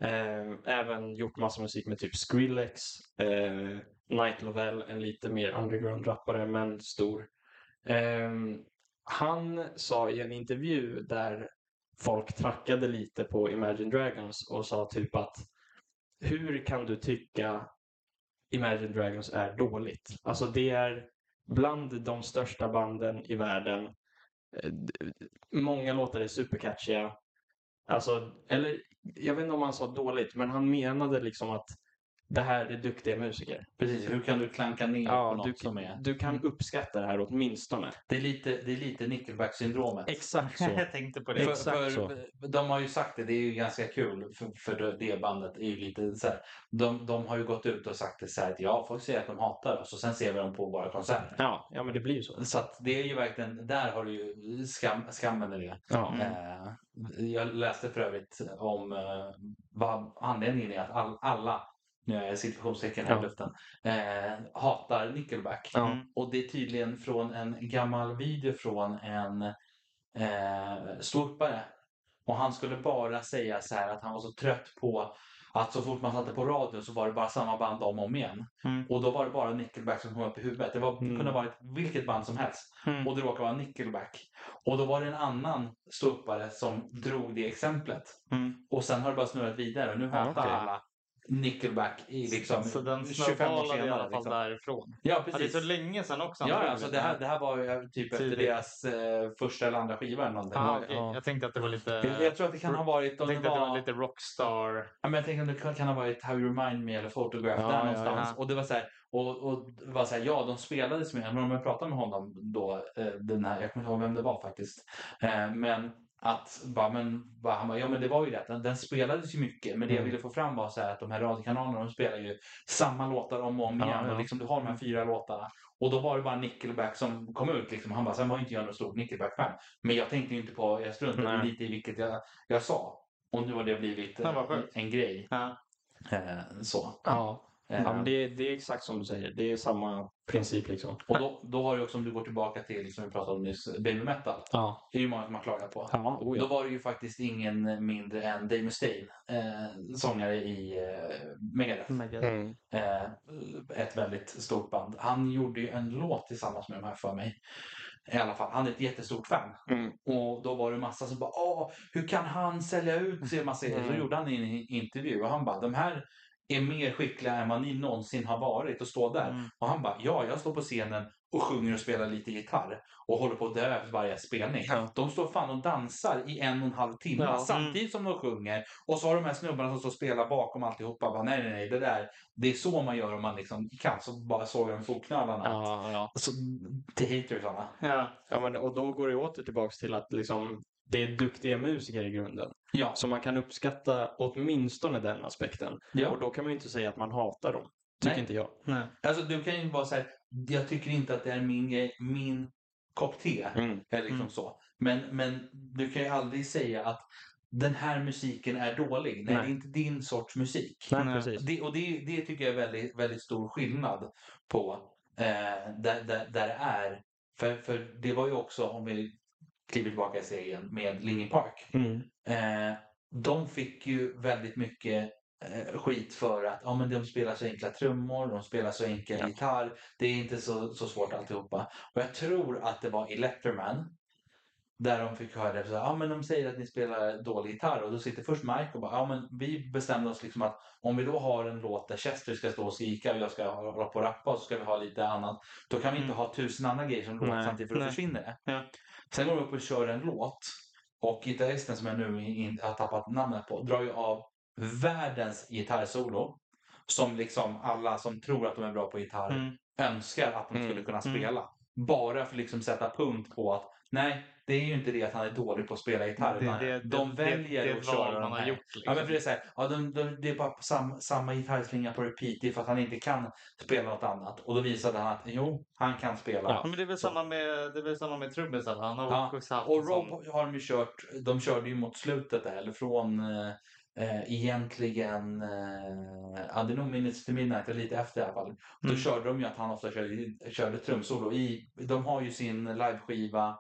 S3: Eh, även gjort massa musik med typ Skrillex, eh, Night Lovell, en lite mer underground-rappare men stor. Eh, han sa i en intervju där folk trackade lite på Imagine Dragons och sa typ att hur kan du tycka Imagine Dragons är dåligt? Alltså det är bland de största banden i världen. Eh, många låtar är supercatchiga. Alltså, eller jag vet inte om han sa dåligt, men han menade liksom att det här är duktiga musiker.
S2: Precis, hur kan du klanka ner på
S3: Ja,
S2: något
S3: du,
S2: som är...
S3: du kan uppskatta det här åtminstone.
S2: Det är lite, det är lite Nickelback-syndromet.
S3: Exakt så.
S1: Jag tänkte på det.
S2: För,
S3: Exakt
S2: för. De har ju sagt det, det är ju ganska kul för, för det bandet är ju lite så här, de, de har ju gått ut och sagt det så här att ja, folk säger att de hatar oss och sen ser vi dem på våra konserter.
S3: Ja, ja men det blir ju så.
S2: Så att det är ju verkligen, där har du ju skam, skammen i det.
S3: Ja.
S1: Mm.
S2: Eh, jag läste för övrigt om eh, vad anledningen är att all, alla, nu är jag situationstecken här i
S3: Ja.
S2: luften, eh, hatar Nickelback.
S3: Ja.
S1: Mm.
S2: Och det är tydligen från en gammal video från en eh, ståuppare. Och han skulle bara säga så här att han var så trött på att så fort man satte på radion så var det bara samma band om och om igen.
S1: Mm.
S2: Och då var det bara Nickelback som kom upp i huvudet. Det, var, det
S3: Mm.
S2: kunde ha varit vilket band som helst.
S1: Mm.
S2: Och det råkade vara Nickelback. Och då var det en annan ståuppare som drog det exemplet.
S1: Mm.
S2: Och sen har det bara snurrat vidare och nu
S3: Ja,
S2: hatar
S3: okej.
S2: alla Nickelback i liksom
S1: Så den
S2: 25 år
S1: snöbollade i alla
S2: senare.
S1: fall
S2: Liksom.
S1: därifrån.
S2: Ja,
S1: Ja, det är
S2: precis.
S1: så länge sedan också.
S2: Ja, alltså det här, det här var ju typ efter
S1: Tidigt.
S2: deras eh, första eller andra skiva eller någonting.
S1: Ah, okej.
S3: ja.
S1: Jag tänkte att det var lite...
S2: jag, tror att det kan ha varit
S1: jag
S2: om det
S1: tänkte att det
S2: var...
S1: var lite rockstar.
S2: Ja, men jag tänker om det kan, ha varit How You Remind Me eller Photograph
S3: Ja,
S2: där någonstans. Och det var så här, och, och var så här, ja de spelades med, men om jag pratade med honom då, eh, den här, jag kommer inte ihåg vem det var faktiskt. Eh, men att bara, men, bara, han bara, ja men det var ju det, den, den spelades ju mycket. Men det jag
S3: Mm.
S2: ville få fram var så att de här radiokanalerna, de spelar ju samma låtar om och om
S3: Ja,
S2: igen.
S3: ja.
S2: Och liksom du har de här fyra låtarna. Och då var det bara Nickelback som kom ut. Liksom. Han bara, sen var inte jag någon stor Nickelback-fan. Men jag tänkte ju inte på, jag struntade
S3: Nej.
S2: lite i vilket jag, jag sa. Och nu har det blivit
S1: Ja, vad
S2: eh, en grej.
S1: Ja.
S2: Eh, så.
S3: Ja, ja men det, det är exakt som du säger. Det är samma princip liksom.
S2: Och då, då har du också, om du går tillbaka till, liksom vi pratade om nyss, baby metal.
S3: Ja,
S2: Det är ju många som har klagat på.
S3: ja, oh
S2: Då
S3: ja.
S2: var det ju faktiskt ingen mindre än Dave Mustaine, eh, sångare i eh, Megadeth.
S3: Mm.
S2: Eh, ett väldigt stort band. Han gjorde ju en låt tillsammans med de här för mig. I alla fall, han är ett jättestort fan.
S3: Mm.
S2: Och då var det massa som bara Åh, hur kan han sälja ut sig? Massa mm. Så
S3: Mm.
S2: gjorde han en intervju och han bara de här är mer skickliga än vad ni någonsin har varit och stå där.
S1: Mm.
S2: Och han bara ja, jag står på scenen och sjunger och spelar lite gitarr och håller på att dö efter varje spelning.
S3: Ja.
S2: De står fan och dansar i en och en halv timme
S3: Ja.
S2: samtidigt som de sjunger. Och så har de här snubbarna som står och spelar bakom alltihopa. Bara, nej, nej, nej, det där, det är så man gör om man liksom kan. Så bara sågar de fotknölarna.
S3: Ja, ja.
S2: Så, det hatar sådana.
S1: Ja.
S3: ja men, och då går det åter tillbaks till att liksom, det är duktiga musiker i grunden.
S2: Ja.
S3: Så man kan uppskatta åtminstone den aspekten.
S2: ja.
S3: Och då kan man ju inte säga att man hatar dem. Tycker
S2: Nej.
S3: inte jag.
S1: Nej.
S2: Alltså du kan ju vara så här, jag tycker inte att det är min, min kopp te.
S3: Mm.
S2: Eller liksom
S1: Mm.
S2: så. Men, men du kan ju aldrig säga att den här musiken är dålig. Nej,
S3: Nej.
S2: det är inte din sorts musik.
S3: Nej,
S1: Nej.
S3: precis.
S2: Det, och det, det tycker jag är väldigt, väldigt stor skillnad på eh, där, där, där det är. För, för det var ju också, om vi kliver tillbaka i serien, med Linkin Park.
S3: Mm.
S2: Eh, de fick ju väldigt mycket eh, skit för att ja, men de spelar så enkla trummor, de spelar så enkel
S3: Ja.
S2: gitarr. Det är inte så, så svårt alltihopa. Och jag tror att det var i Letterman där de fick höra det. Ja, men de säger att ni spelar dålig gitarr och då sitter först Mike och bara ja, men vi bestämde oss liksom att om vi då har en låt där Chester ska stå och skrika och jag ska hålla på och rappa och så ska vi ha lite annat. Då kan vi inte
S1: Mm.
S2: ha tusen andra grejer som låter samtidigt för då försvinner det.
S1: Ja.
S2: Sen går de upp och kör en låt och gitarristen som jag nu in, har tappat namnet på drar ju av världens gitarrsolo som liksom alla som tror att de är bra på gitarr
S1: Mm.
S2: önskar att de
S3: Mm.
S2: skulle kunna
S1: Mm.
S2: spela. Bara för att liksom sätta punkt på att nej, det är ju inte det att han är dålig på att spela gitarr.
S1: Det,
S2: utan
S1: det,
S2: de
S1: det,
S2: väljer
S1: det, det
S2: att köra
S1: man
S2: de
S1: har
S2: här.
S1: gjort.
S2: Ja,
S1: Liksom.
S2: men för det är så här, ja, de, de, det är bara sam, samma gitarrslinga på repeat det är för att han inte kan spela något annat. Och då visade han att jo, han kan spela.
S3: Ja.
S1: Ja, men det är väl
S2: Så.
S1: samma med, det är väl samma med trummisen. Han har
S2: Ja,
S1: också haft
S2: Och Rob har de ju kört, de körde ju mot slutet där, eller från eh, eh, egentligen, eh, ja det är nog Minutes to Midnight, eller lite efter i alla fall. Då
S1: Mm.
S2: körde de ju att han ofta körde, körde trumsolo. I, de har ju sin liveskiva,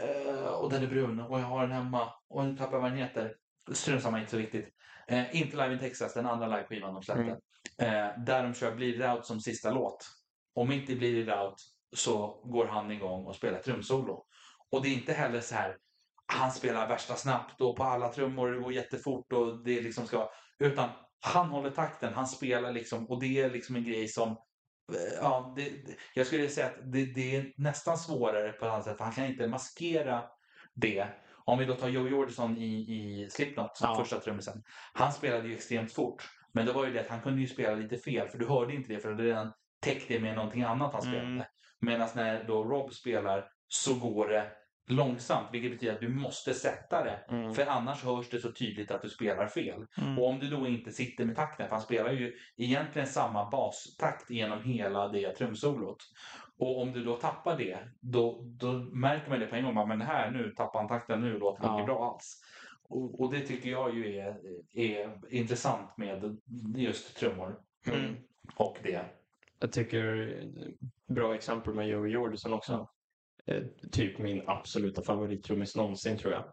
S2: eh, och den är brun, och jag har den hemma, och nu tappar jag vad den heter. Strunt samma, inte så viktigt. Eh, inte Live in Texas, den andra liveskivan de släppte.
S3: Mm.
S2: Eh, där de kör Bleed It Out som sista låt. Om inte Bleed It Out så går han igång och spelar trumsolo. Och det är inte heller så här han spelar värsta snabbt och på alla trummor det går jättefort och det liksom ska utan han håller takten, han spelar liksom och det är liksom en grej som ja, det, jag skulle säga att det, det är nästan svårare på ett annat sätt för han kan inte maskera det. Om vi då tar Joe Jordison i, i Slipknot som
S3: Ja.
S2: första trummisen. Han spelade ju extremt fort. Men det var ju det att han kunde ju spela lite fel för du hörde inte det för det redan täckt det med någonting annat han spelade.
S1: Mm.
S2: Medan när då Rob spelar så går det långsamt vilket betyder att du måste sätta det.
S3: Mm.
S2: För annars hörs det så tydligt att du spelar fel.
S1: Mm.
S2: Och om du då inte sitter med takten, för han spelar ju egentligen samma bastakt genom hela det trumsolot. Och om du då tappar det, då, då märker man det på en gång. Men här, nu tappar han takten, nu låter det
S3: Ja.
S2: inte bra alls. Och, och det tycker jag ju är, är intressant med just trummor.
S1: Mm.
S2: Och det.
S3: Jag tycker eh, bra exempel med Joey Jordison också. Eh, typ min absoluta favorittrummis någonsin tror jag.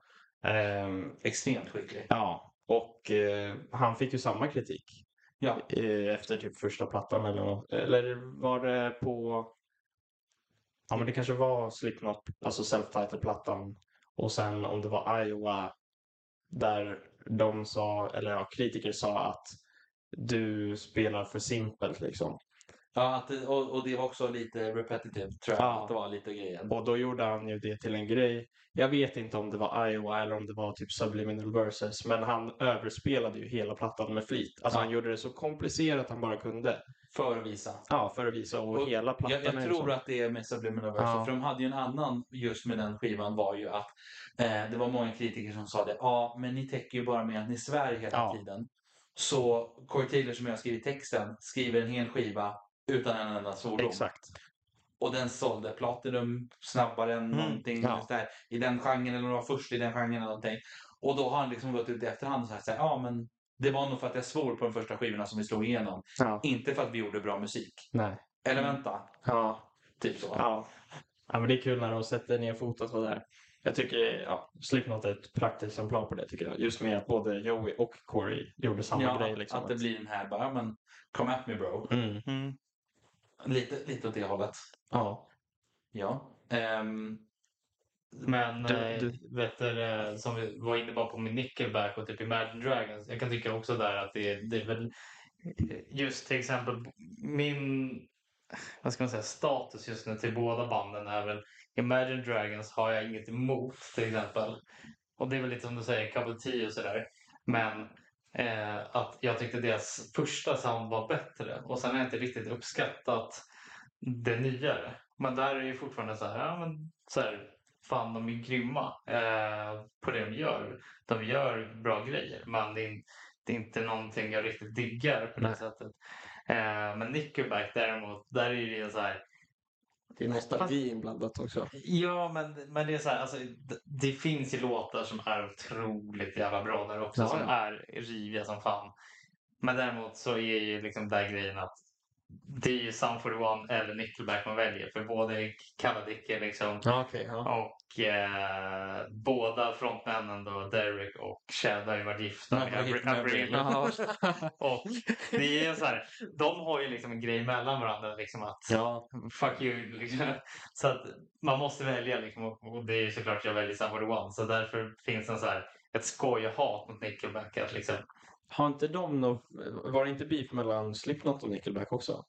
S3: Ehm,
S2: Extremt skicklig.
S3: ja, och eh, han fick ju samma kritik.
S2: Ja.
S3: eh, efter typ första plattan eller något. Eller var det på... Ja men det kanske var Slipknot, alltså self-titled-plattan. Och sen om det var Iowa där de sa, eller ja, kritiker sa att du spelar för simpelt liksom.
S2: Ja, att det, och, och det var också lite repetitive tror jag.
S3: Ja.
S2: Att det var lite grejen.
S3: Och då gjorde han ju det till en grej. Jag vet inte om det var Iowa eller om det var typ Subliminal Verses, men han överspelade ju hela plattan med flit. Alltså
S2: Ja.
S3: han gjorde det så komplicerat han bara kunde.
S2: För att visa.
S3: Ja, för att visa. Och,
S2: Och
S3: hela plattan
S2: Jag, jag tror
S3: så.
S2: att det är med Subliminal Verses.
S3: Ja.
S2: För de hade ju en annan just med den skivan var ju att eh, det var många kritiker som sa det. Ja, men ni täcker ju bara med att ni svär hela
S3: Ja.
S2: tiden. Så Corey Taylor som jag skrivit texten skriver en hel skiva utan en enda svordom.
S3: Exakt.
S2: Och den sålde Platinum snabbare än
S1: Mm,
S2: någonting
S3: ja.
S2: där, i den genren eller var först i den genren eller någonting. Och då har han liksom gått ut i efterhand och sagt ja men det var nog för att jag svor på de första skivorna som vi slog igenom.
S3: Ja.
S2: Inte för att vi gjorde bra musik.
S3: Nej.
S2: Eller vänta,
S3: Ja.
S2: typ så.
S3: Ja. ja, men det är kul när de sätter ner foten sådär. Jag tycker ja, Slipknot är ett praktexemplar på det tycker jag. Just med att både Joey och Corey gjorde samma
S2: Ja,
S3: grej. Liksom.
S2: att det blir den här bara, men come at me bro.
S3: Mm.
S1: Mm.
S2: Lite, lite åt det hållet.
S3: Ja.
S2: Ja. Ehm,
S1: Men
S3: Du-
S1: eh,
S3: du-
S1: vet du, eh, som vi var inne bara på med Nickelback och typ Imagine Dragons. Jag kan tycka också där att det, det är väl just till exempel min vad ska man säga, status just nu till båda banden är väl Imagine Dragons har jag inget emot till exempel. Och det är väl lite som du säger, Couple T och sådär. Men eh, att jag tyckte deras första sound var bättre och sen har jag inte riktigt uppskattat det nyare. Men där är det fortfarande så här, ja men så här, fan de är grymma eh, på det de gör. De gör bra grejer men det är, det är inte någonting jag riktigt diggar på det
S3: Nej.
S1: sättet. Eh, men Nickelback däremot, där är det så här,
S3: Det är nostalgi inblandat också.
S1: Ja, men, men det är så här, alltså, det, det finns ju låtar som är otroligt jävla bra där också,
S3: Ja,
S1: som
S3: ja.
S1: är riviga som fan. Men däremot så är ju liksom där grejen att det är ju Sum 41 eller Nickelback man väljer, för både Kalla Dicke liksom
S3: Ja, okej. ja.
S1: Eh, båda frontmännen då, Derek och Chad har ju varit gifta med Avril. Och det är så här, de har ju liksom en grej mellan varandra liksom att
S3: ja.
S1: fuck you. Liksom. Så att man måste välja liksom, och och det är ju såklart jag väljer Sum 41 så därför finns en så här, ett skoj och hat mot Nickelback. Att liksom,
S3: Har inte de nå... Var det inte beef mellan Slipknot och Nickelback också?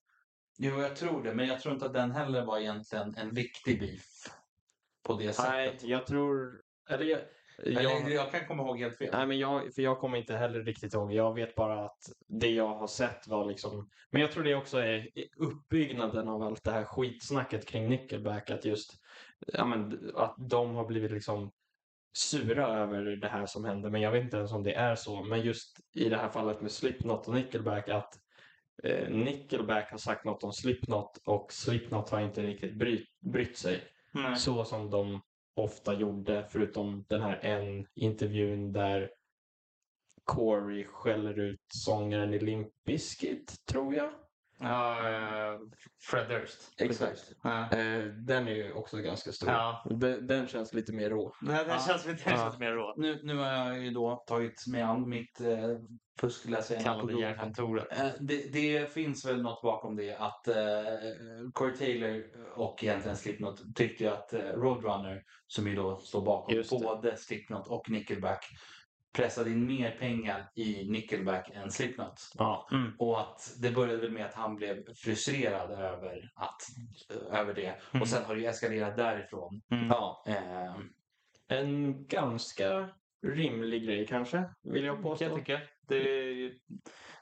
S2: jo, jag tror det. Men jag tror inte att den heller var egentligen en riktig beef. På det sättet.
S3: Nej, jag tror... Eller jag... Jag...
S2: jag kan komma ihåg helt fel.
S3: Nej, men jag, för jag kommer inte heller riktigt ihåg. Jag vet bara att det jag har sett var liksom... Men jag tror det också är uppbyggnaden av allt det här skitsnacket kring Nickelback. Att just ja, men, att de har blivit liksom sura över det här som hände. Men jag vet inte ens om det är så. Men just i det här fallet med Slipknot och Nickelback att eh, Nickelback har sagt något om Slipknot och Slipknot har inte riktigt brytt, brytt sig
S1: nej.
S3: Så som de ofta gjorde, förutom den här en intervjun där Corey skäller ut sångaren i Limp Bizkit, tror jag.
S1: Ja, eh, Fred Durst.
S3: Exakt.
S1: Ja.
S3: Eh, den är ju också ganska stor.
S1: Ja.
S3: Den, den känns lite mer rå.
S1: Nej, det
S2: Ja.
S1: känns, känns
S3: Ja.
S1: mer rå.
S2: Nu, nu har jag ju då tagit mig an mitt eh, fusk, läser jag på
S1: Kallade
S2: Google här.
S1: järnkontoret.
S2: Eh, Det, det finns väl något bakom det att eh, Corey Taylor och egentligen Slipknot tyckte ju att eh, Roadrunner, som ju då står bakom både Slipknot och Nickelback, pressade in mer pengar i Nickelback än Slipknot.
S3: Ja.
S2: Och att det började väl med att han blev frustrerad över, att, över det.
S1: Mm.
S2: Och sen har det ju eskalerat därifrån.
S1: Mm.
S3: ja.
S2: Eh,
S3: En ganska rimlig grej kanske, vill jag påstå.
S1: jag tycka. Det är,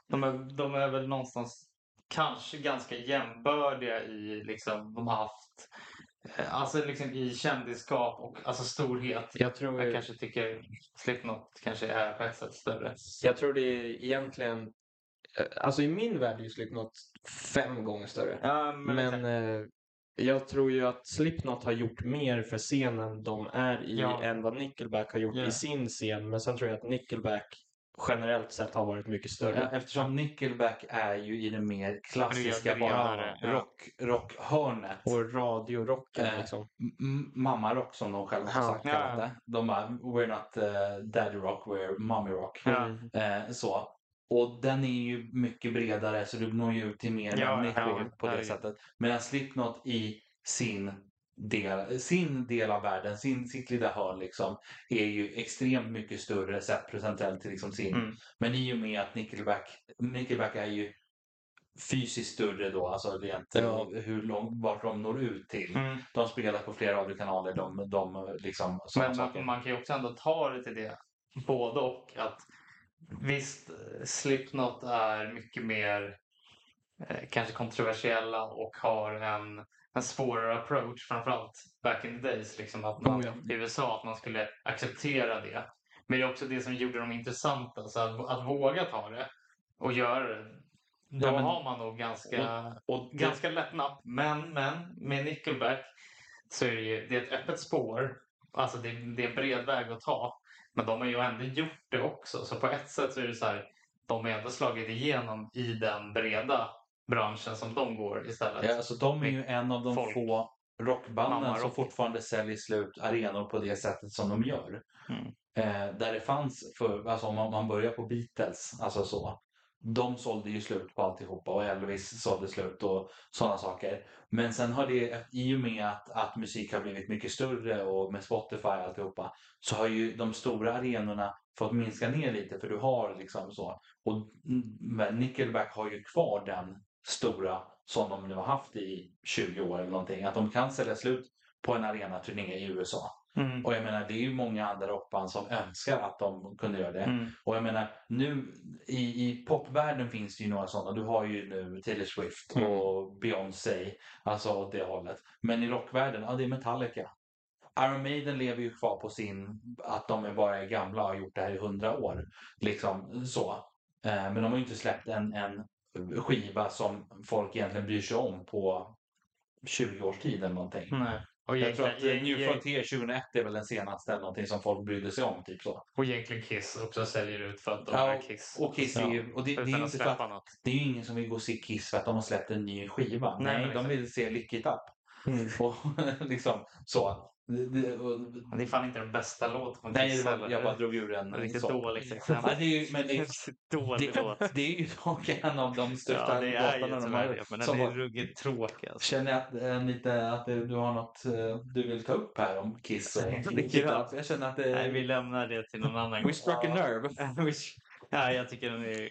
S1: de, är, de är väl någonstans kanske ganska jämbördiga i liksom, de har haft Alltså liksom i kändisskap och alltså storhet.
S3: Jag tror,
S1: Jag kanske tycker Slipknot kanske är på ett sätt större.
S3: jag tror det är egentligen... eh, Alltså i min värld är ju Slipknot fem gånger större.
S1: Ja,
S3: Men eh, jag tror ju att Slipknot har gjort mer för scenen de är i
S1: Ja.
S3: än vad Nickelback har gjort
S1: Ja.
S3: i sin scen. Men sen tror jag att Nickelback generellt sett har varit mycket större.
S2: Ja, Eftersom Nickelback är ju i det mer klassiska bara
S1: ja.
S2: rock, rockhörnet.
S3: Och radiorocken
S2: Eh,
S3: liksom.
S2: Mamma-rock som de själva har
S3: Ja.
S2: sagt kallat det. De bara, we're not uh, daddy rock, we're mommy rock.
S1: Ja.
S2: Eh, så. Och den är ju mycket bredare så du når ju ut till mer
S1: Ja,
S2: människor
S1: ja,
S2: på det sättet. Medan Slipknot i sin del, sin del av världen, sin, sitt lilla hörn liksom, är ju extremt mycket större sett procentuellt till liksom sin.
S1: Mm.
S2: Men i och med att Nickelback, Nickelback är ju fysiskt större då, alltså rent
S3: Ja.
S2: hur långt, vart de når ut till.
S1: Mm.
S2: De spelar på flera radiokanaler, de, de liksom
S1: Men man, man kan ju också ändå ta det till det. Både och. Att visst, eh, Slipknot är mycket mer eh, kanske kontroversiella och har en, en svårare approach. Framförallt back in the days. Liksom, att man,
S3: Oh, ja.
S1: I USA att man skulle acceptera det. Men det är också det som gjorde dem intressanta. Så att, att våga ta det och göra det. Då
S2: Ja, men-
S1: har man nog ganska,
S2: Och det,
S1: ganska lätt napp. Men, men med Nickelback så är det ju det är ett öppet spår. Alltså det, det är en bred väg att ta. Men de har ju ändå gjort det också. Så på ett sätt så är det så här. De har ändå slagit igenom i den breda branschen som de går istället.
S2: ja, alltså, de är ju en av de
S1: Folk.
S2: få rockbanden som fortfarande säljer slut arenor på det sättet som de gör.
S1: Mm.
S2: Eh, där det fanns, för, alltså om man, man börjar på Beatles, alltså så. De sålde ju slut på alltihopa och Elvis sålde slut och sådana saker. Men sen har det, i och med att, att musik har blivit mycket större och med Spotify och alltihopa, så har ju de stora arenorna fått minska ner lite för du har liksom så. Och mm, Nickelback har ju kvar den stora som de nu har haft i 20 år eller någonting. Att de kan sälja slut på en arenaturné i USA.
S1: Mm.
S2: Och jag menar, det är ju många andra rockband som önskar att de kunde göra det.
S1: Mm.
S2: Och jag menar, nu i, i popvärlden finns det ju några sådana. Du har ju nu Taylor Swift
S3: Mm.
S2: och Beyoncé, alltså åt det hållet. Men i rockvärlden, ja det är Metallica. Iron Maiden lever ju kvar på sin, att de är bara är gamla och har gjort det här i hundra år. Liksom så. Eh, Men de har ju inte släppt en, en skiva som folk egentligen bryr sig om på 20 års tid eller någonting.
S1: Nej. Och
S2: Jag tror att eh, New Frontier 2001 är väl den senaste eller någonting som folk brydde sig om. Typ så.
S1: Och egentligen Kiss också säljer ut för att de
S2: Ja,
S1: är Kiss.
S2: Och Kiss är ju, och det, det är inte för att,
S1: något.
S2: det är ju ingen som vill gå och se Kiss för att de har släppt en ny skiva.
S1: Nej,
S2: Nej, de vill se Lick It Up.
S3: Mm.
S2: Och liksom så. Det, det, och,
S1: Det är fan inte den bästa låten
S2: nej, det jag bara drog ur en.
S1: Riktigt
S2: så.
S1: dåligt
S2: Ja,
S1: exempel.
S2: det är ju, men det,
S1: Dålig låt.
S2: det, det är ju dock en av de största
S1: Ja, det
S2: låtarna de har
S1: det. Men den är ruggigt tråkig. Alltså.
S2: Känner jag att, eh, lite att det, du har något eh, du vill ta upp här om Kiss och Up? Jag känner att det...
S1: Nej, vi lämnar det till någon annan.
S3: We struck a nerve.
S1: Ja, jag tycker den är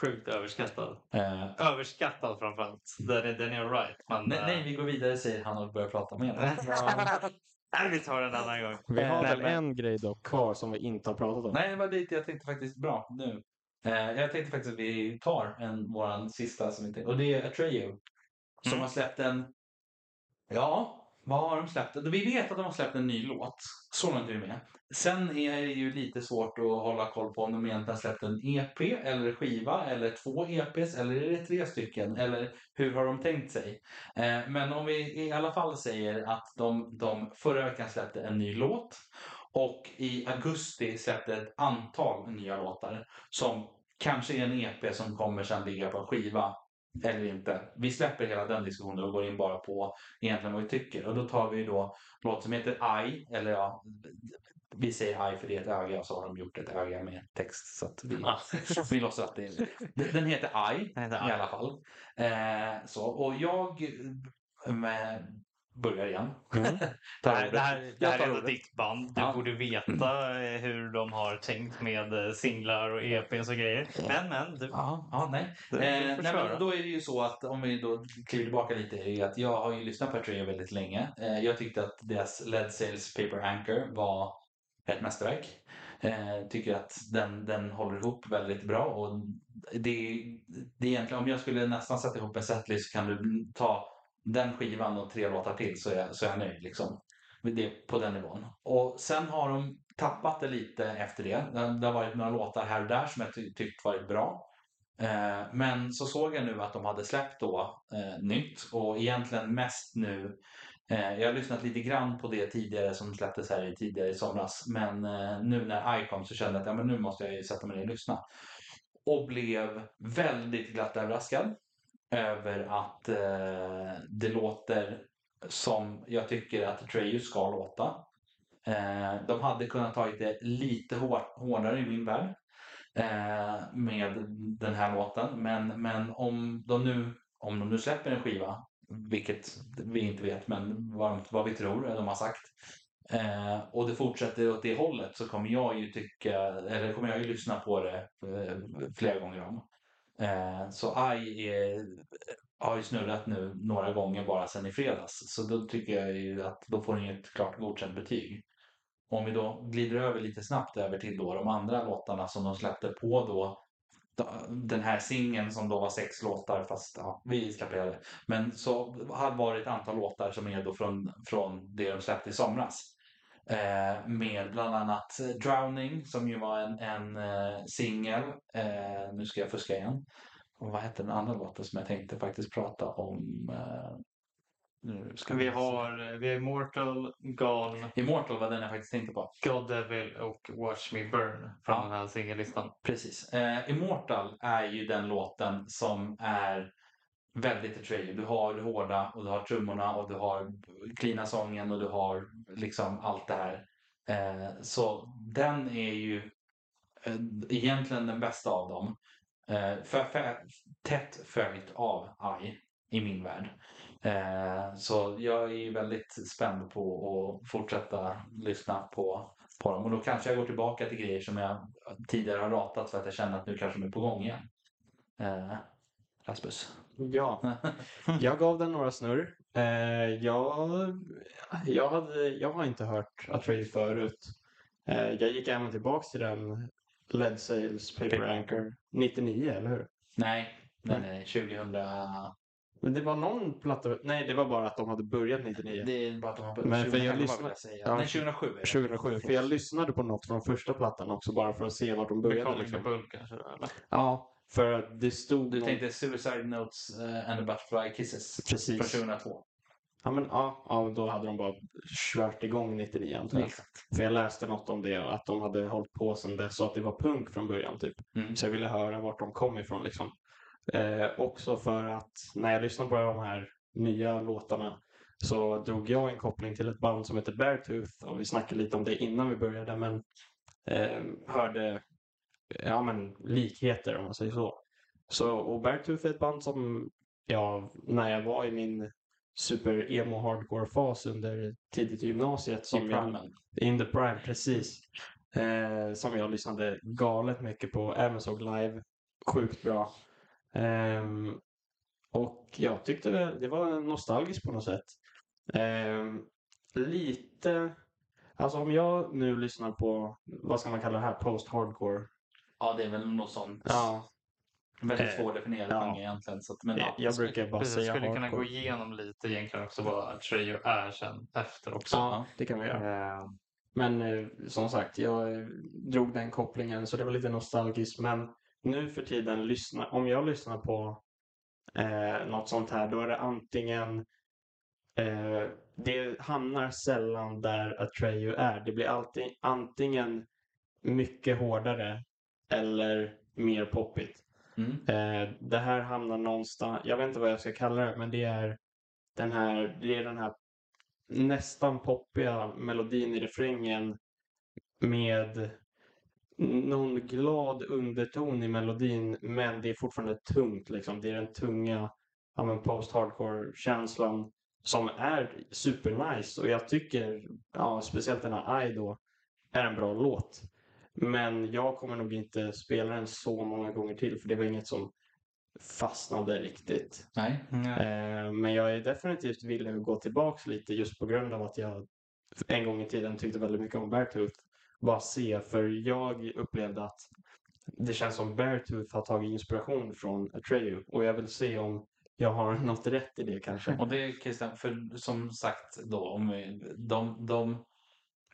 S1: sjukt överskattad.
S2: Eh,
S1: Överskattad framförallt. Den är, den är right. Men,
S2: nej, nej, vi går vidare säger han och börjar prata med henne.
S1: Nej, vi tar den en annan gång.
S3: Vi har
S2: Nej,
S3: väl
S2: men-
S3: en grej dock kvar som vi inte har pratat om.
S2: Nej, det var dit jag tänkte faktiskt bra nu. Eh, jag tänkte faktiskt att vi tar en, våran sista som vi tänkte, och det är Atreyu. Som
S1: Mm.
S2: har släppt en, ja, vad har de släppt? Vi vet att de har släppt en ny låt. Så långt är vi med. Sen är det ju lite svårt att hålla koll på om de egentligen har släppt en EP eller skiva eller två EPs eller är det tre stycken eller hur har de tänkt sig? Eh, men om vi i alla fall säger att de, de förra veckan släppte en ny låt och i augusti släppte ett antal nya låtar som kanske är en EP som kommer sen ligga på en skiva eller inte. Vi släpper hela den diskussionen och går in bara på egentligen vad vi tycker. Och då tar vi då låt som heter I, eller ja, vi säger I för det är ett öga och så har de gjort ett öga med text. Så att vi, vi låtsas att det är... Den heter I
S1: Den heter
S2: i alla fall. Eh, så, och jag eh, med, börjar igen.
S3: Mm.
S1: Det här, det här, det här är ändå
S2: ordet.
S1: ditt band. Du
S2: Ja.
S1: borde veta eh, hur de har tänkt med eh, singlar och EPs och grejer. Men, men. Du,
S2: Ja, ja, nej.
S1: du,
S2: Eh, nej men då är det ju så att om vi då kliver tillbaka lite är att jag har ju lyssnat på Atreyu väldigt länge. Eh, jag tyckte att deras Led Sales Paper Anchor var ett mästerverk. Eh, tycker att den, den håller ihop väldigt bra och det, det är egentligen om jag skulle nästan sätta ihop en setlist så kan du ta den skivan och tre låtar till så är, jag- så är jag nöjd liksom. Det är på den nivån. Och sen har de tappat det lite efter det. Det har varit några låtar här och där som jag ty- tyckt varit bra. Eh, Men så såg jag nu att de hade släppt då eh, nytt och egentligen mest nu. Eh, jag har lyssnat lite grann på det tidigare som släpptes här tidigare i somras. Men eh, nu när I kom så kände jag att ja, men nu måste jag ju sätta mig ner och lyssna. Och blev väldigt glatt överraskad över att eh, det låter som jag tycker att Atreyu ska låta. Eh, de hade kunnat tagit det lite hår, hårdare i min värld eh, med den här låten. Men, men om, de nu, om de nu släpper en skiva vilket vi inte vet, men vad, vad vi tror de har sagt. Eh, och det fortsätter åt det hållet så kommer jag ju tycka, eller kommer jag ju lyssna på det eh, flera gånger om. Eh, så AI är, eh, har ju snurrat nu några gånger bara sedan i fredags. Så då tycker jag ju att då får den ju ett klart godkänt betyg. Om vi då glider över lite snabbt över till då de andra låtarna som de släppte på då den här singeln som då var sex låtar fast ja, vi släpper det. Men så har varit ett antal låtar som är då från, från det de släppte i somras. Eh, med bland annat Drowning som ju var en, en eh, singel. Eh, nu ska jag fuska igen. Och vad hette den andra låten som jag tänkte faktiskt prata om? Eh,
S1: nu ska vi, har, vi har Immortal, Gone.
S2: Immortal var den jag faktiskt tänkte på.
S1: God Devil och Watch Me Burn från ja. den här singellistan.
S2: Precis. Eh, Immortal är ju den låten som är väldigt Atreyu. Du har det hårda och du har trummorna och du har cleana sången och du har liksom allt det här. Eh, så den är ju eh, egentligen den bästa av dem. Eh, för, för, tätt följt av AI i min värld. Eh, så jag är väldigt spänd på att fortsätta lyssna på, på dem. Och då kanske jag går tillbaka till grejer som jag tidigare har ratat för att jag känner att nu kanske de är på gång igen. Eh, Rasmus?
S3: Ja, jag gav den några snurr. Eh, jag, jag, hade, jag har inte hört Atreyu förut. Eh, jag gick även tillbaka till den Led Sales Paper Anchor 99, eller hur?
S2: Nej, nej, nej, 2000...
S3: Men det var någon platta, nej det var bara att de hade börjat 99.
S2: Det är bara att de har börjat,
S3: Men för jag lyssnade,
S2: ja, nej 2007 är det.
S3: 2007, för jag lyssnade på något från första plattan också bara för att se vart de började.
S1: Liksom. Bull kanske? Eller?
S3: Ja, för att det stod...
S2: Du någon... tänkte Suicide Notes uh, and the Butterfly Kisses
S3: Precis.
S2: från 2002?
S3: Ja, men ja, ja, då hade de bara kört igång 99 antar jag. För jag läste något om det, att de hade hållit på sedan dess och att det var punk från början typ. Mm. Så jag ville höra vart de kom ifrån liksom. Eh, också för att när jag lyssnade på de här nya låtarna så drog jag en koppling till ett band som heter Beartooth och vi snackade lite om det innan vi började men eh, hörde ja, men, likheter om man säger så. så och Beartooth är ett band som ja, när jag var i min super emo hardcore fas under tidigt gymnasiet. Som
S2: I primen.
S3: in the prime, precis. Eh, som jag lyssnade galet mycket på. Även såg live. Sjukt bra. Eh, och jag tyckte det, det var nostalgiskt på något sätt. Eh, lite... Alltså om jag nu lyssnar på, vad ska man kalla det här, post-hardcore
S2: Ja, det är väl något sånt.
S3: Ja.
S2: Väldigt eh, svårdefinierad ja. genre egentligen. Så att, men, ja,
S3: jag brukar bara
S1: säga
S3: Jag
S1: skulle kunna gå igenom lite egentligen också vad Trejo är sen efter också.
S3: Ja, det kan vi göra. Uh, men eh, som sagt, jag drog den kopplingen så det var lite nostalgiskt. Men nu för tiden, lyssna, om jag lyssnar på eh, något sånt här, då är det antingen eh, det hamnar sällan där Atreyu är. Det blir alltid antingen mycket hårdare eller mer poppigt. Mm. Eh, det här hamnar någonstans, jag vet inte vad jag ska kalla det, men det är den här, det är den här nästan poppiga melodin i refrängen med någon glad underton i melodin, men det är fortfarande tungt. Liksom. Det är den tunga ja, post-hardcore-känslan som är supernice och jag tycker, ja, speciellt den här I då, är en bra låt. Men jag kommer nog inte spela den så många gånger till för det var inget som fastnade riktigt.
S2: Nej.
S3: Mm. men jag är definitivt villig att gå tillbaks lite just på grund av att jag en gång i tiden tyckte väldigt mycket om Beartooth. Bara se, för jag upplevde att det känns som Beartooth har tagit inspiration från Atreyu och jag vill se om jag har något rätt i det kanske.
S2: Och det Christian, för som sagt då, om de, de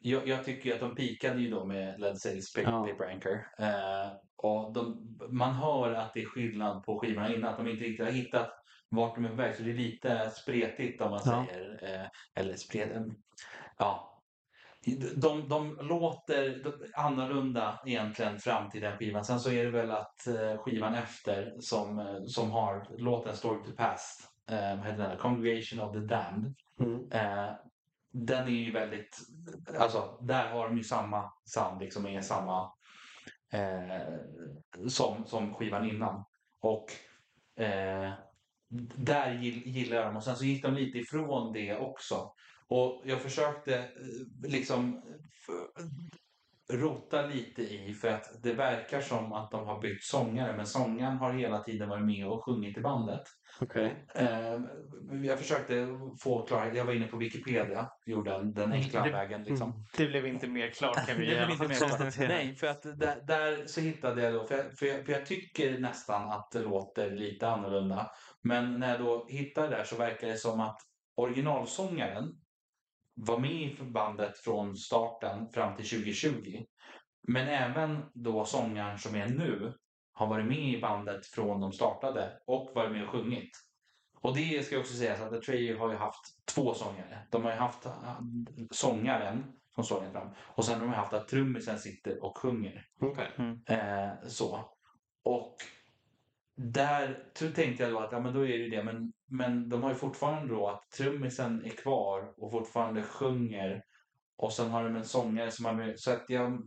S2: jag, jag, tycker att de pikade ju då med Led Sales Paper, ja. Anchor. Eh, och de, man hör att det är skillnad på skivorna innan. Att de inte riktigt har hittat vart de är på väg. Så det är lite spretigt om man ja. säger. Eh, eller spret... Ja. De, de låter annorlunda egentligen fram till den skivan. Sen så är det väl att eh, skivan efter som, eh, som har låten Story to Past. Eh, heter den? Congregation of the Damned. Mm. Eh, den är ju väldigt, alltså där har de ju samma sound liksom, är samma eh, som, som skivan innan. Och eh, där gillar jag dem och sen så gick de lite ifrån det också. Och jag försökte eh, liksom rota lite i för att det verkar som att de har bytt sångare men sångaren har hela tiden varit med och sjungit i bandet.
S3: Okej.
S2: Eh, jag försökte få klarhet, jag var inne på Wikipedia, gjorde den, den enkla
S1: Det-
S2: vägen liksom.
S1: Det blev inte mer klart kan vi
S2: Det blev inte mer klart. Nej, för att där, där så hittade jag då, för jag, för, jag, för jag tycker nästan att det låter lite annorlunda. Men när jag då hittade där så verkar det som att originalsångaren var med i bandet från starten fram till 2020. Men även då sångaren som är nu har varit med i bandet från de startade och varit med och sjungit. Och det ska jag också säga att Atreyu har ju haft två sångare. De har ju haft äh, sångaren som längst fram och sen har de haft att trummisen sitter och sjunger.
S3: Okej.
S2: Eh, så. Och där tänkte jag då att ja, men då är det ju det. Men, men de har ju fortfarande då att trummisen är kvar och fortfarande sjunger. Och sen har de en sångare som har med. Så att jag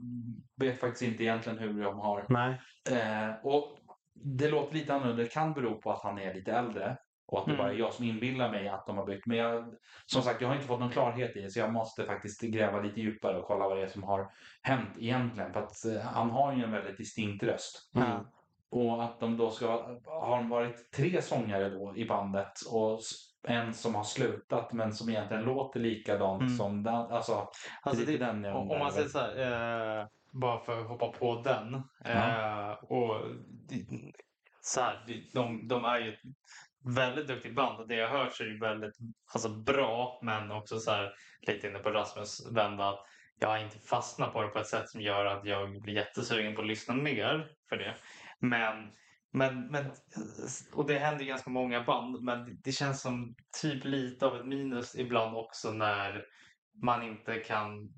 S2: vet faktiskt inte egentligen hur de har.
S3: Nej.
S2: Eh, och det låter lite annorlunda. Det kan bero på att han är lite äldre. Och att det
S1: Mm.
S2: bara är jag som inbillar mig att de har bytt. Men jag, som sagt, jag har inte fått någon klarhet i det. Så jag måste faktiskt gräva lite djupare och kolla vad det är som har hänt egentligen. För att eh, han har ju en väldigt distinkt röst.
S3: Mm.
S2: Och att de då ska har de varit tre sångare då i bandet och en som har slutat men som egentligen låter likadant
S1: Mm.
S2: som den. Alltså,
S1: Alltså
S2: lite
S1: det,
S2: den jag
S1: om, man säger så här, eh, bara för att hoppa på den. Eh, och det- så här, det- de, de är ju ett väldigt duktigt band och det jag hört så är det väldigt alltså, bra men också så här, lite inne på Rasmus vända jag har inte fastnat på det på ett sätt som gör att jag blir jättesugen på att lyssna mer för det. Men, men, men och det händer i ganska många band men det- känns som typ lite av ett minus ibland också när man inte kan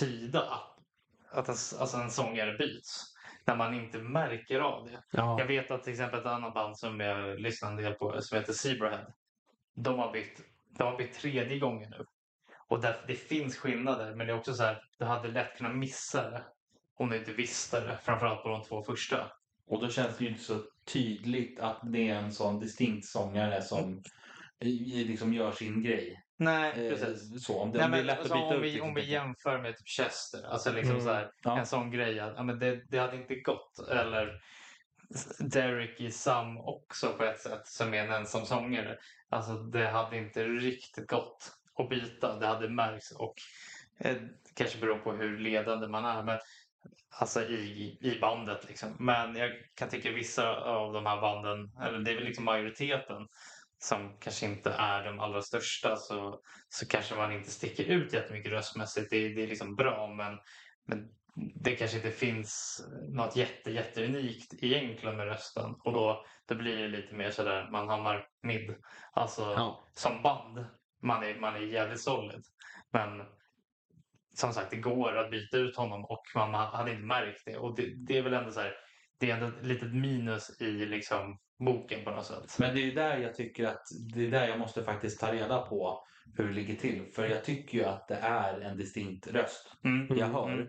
S1: tyda att en, alltså en sångare byts. När man inte märker av det.
S3: Ja.
S1: Jag vet att till exempel ett annat band som jag lyssnar en del på som heter Zebrahead. De har bytt, de har bytt tredje gången nu. Och där, det finns skillnader men det är också så här, du hade lätt kunnat missa det om du inte visste det. Framförallt på de två första.
S2: Och då känns det ju inte så tydligt att det är en sån distinkt sångare som i- liksom gör sin grej.
S1: Nej,
S2: Eh,
S1: precis.
S2: Så, om det,
S1: Nej,
S2: det
S1: men,
S2: lätt
S1: alltså,
S2: byta
S1: om, vi,
S2: liksom,
S1: om vi jämför med typ Chester, alltså liksom
S3: Mm.
S1: så här,
S2: Ja.
S1: en sån grej att ja, men det, det hade inte gått. Eller Derek i Sam också på ett sätt som är en ensam sångare. Alltså det hade inte riktigt gått att byta. Det hade märkts och eh, kanske beror på hur ledande man är. Men, alltså i, i bandet liksom. Men jag kan tycka vissa av de här banden, eller det är väl liksom majoriteten som kanske inte är de allra största så, så kanske man inte sticker ut jättemycket röstmässigt. Det, det är liksom bra men, men det kanske inte finns något jätte, jätteunikt egentligen med rösten och då, då blir det lite mer sådär man hamnar mid. Alltså
S3: Ja.
S1: som band. Man är, man är jävligt solid. Men som sagt, det går att byta ut honom och man hade inte märkt det. Och det, det är väl ändå så här, det är ändå ett litet minus i liksom boken på något sätt.
S2: Men det är ju där jag tycker att det är där jag måste faktiskt ta reda på hur det ligger till. För jag tycker ju att det är en distinkt röst
S1: Mm.
S2: jag hör.
S1: Mm.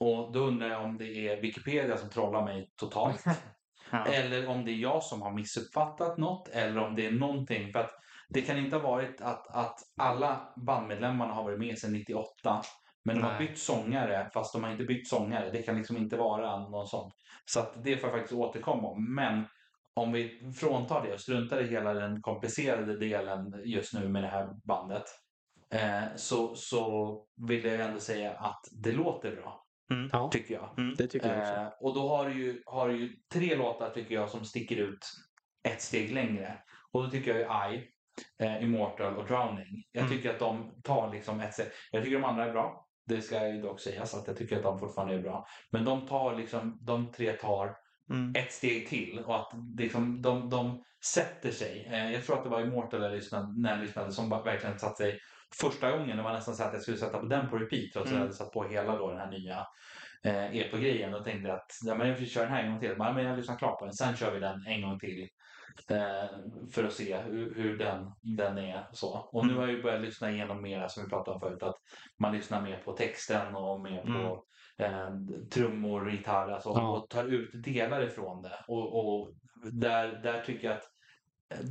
S2: Och då undrar jag om det är Wikipedia som trollar mig totalt.
S1: Ja.
S2: Eller om det är jag som har missuppfattat något. Eller om det är någonting. För att det kan inte ha varit att, att alla bandmedlemmarna har varit med sedan 98. Men de har bytt sångare fast de har inte bytt sångare. Det kan liksom inte vara någon sånt. Så att det får jag faktiskt återkomma om. Men om vi fråntar det och struntar i hela den komplicerade delen just nu med det här bandet. Eh, så, så vill jag ändå säga att det låter bra.
S3: Ja,
S2: Tycker jag.
S3: det tycker jag också.
S2: Eh, och då har du, ju, har du ju tre låtar tycker jag som sticker ut ett steg längre. Och då tycker jag ju I, eh, Immortal och Drowning. Jag
S1: Mm.
S2: tycker att de tar liksom ett steg. Jag tycker de andra är bra. Det ska ju dock sägas att jag tycker att de fortfarande är bra. Men de tar liksom, de tre tar
S1: Mm.
S2: ett steg till och att liksom, de, de sätter sig. Eh, jag tror att det var Immortal jag lyssnade, när jag lyssnade som verkligen satt sig första gången. Det var nästan så att jag skulle sätta på den på repeat trots att jag
S1: Mm.
S2: hade satt på hela då den här nya eh, EPO-grejen. Då tänkte jag att ja, men jag får köra den här en gång till. Men, men jag lyssnar klart på den. Sen kör vi den en gång till. Eh, för att se hur, hur den, den är. Så. Och nu
S1: Mm.
S2: har jag ju börjat lyssna igenom mera som vi pratade om förut. Att man lyssnar mer på texten och mer på eh, trummor, gitarr alltså,
S3: Ja.
S2: och tar ut delar ifrån det. Och, och där, där tycker jag att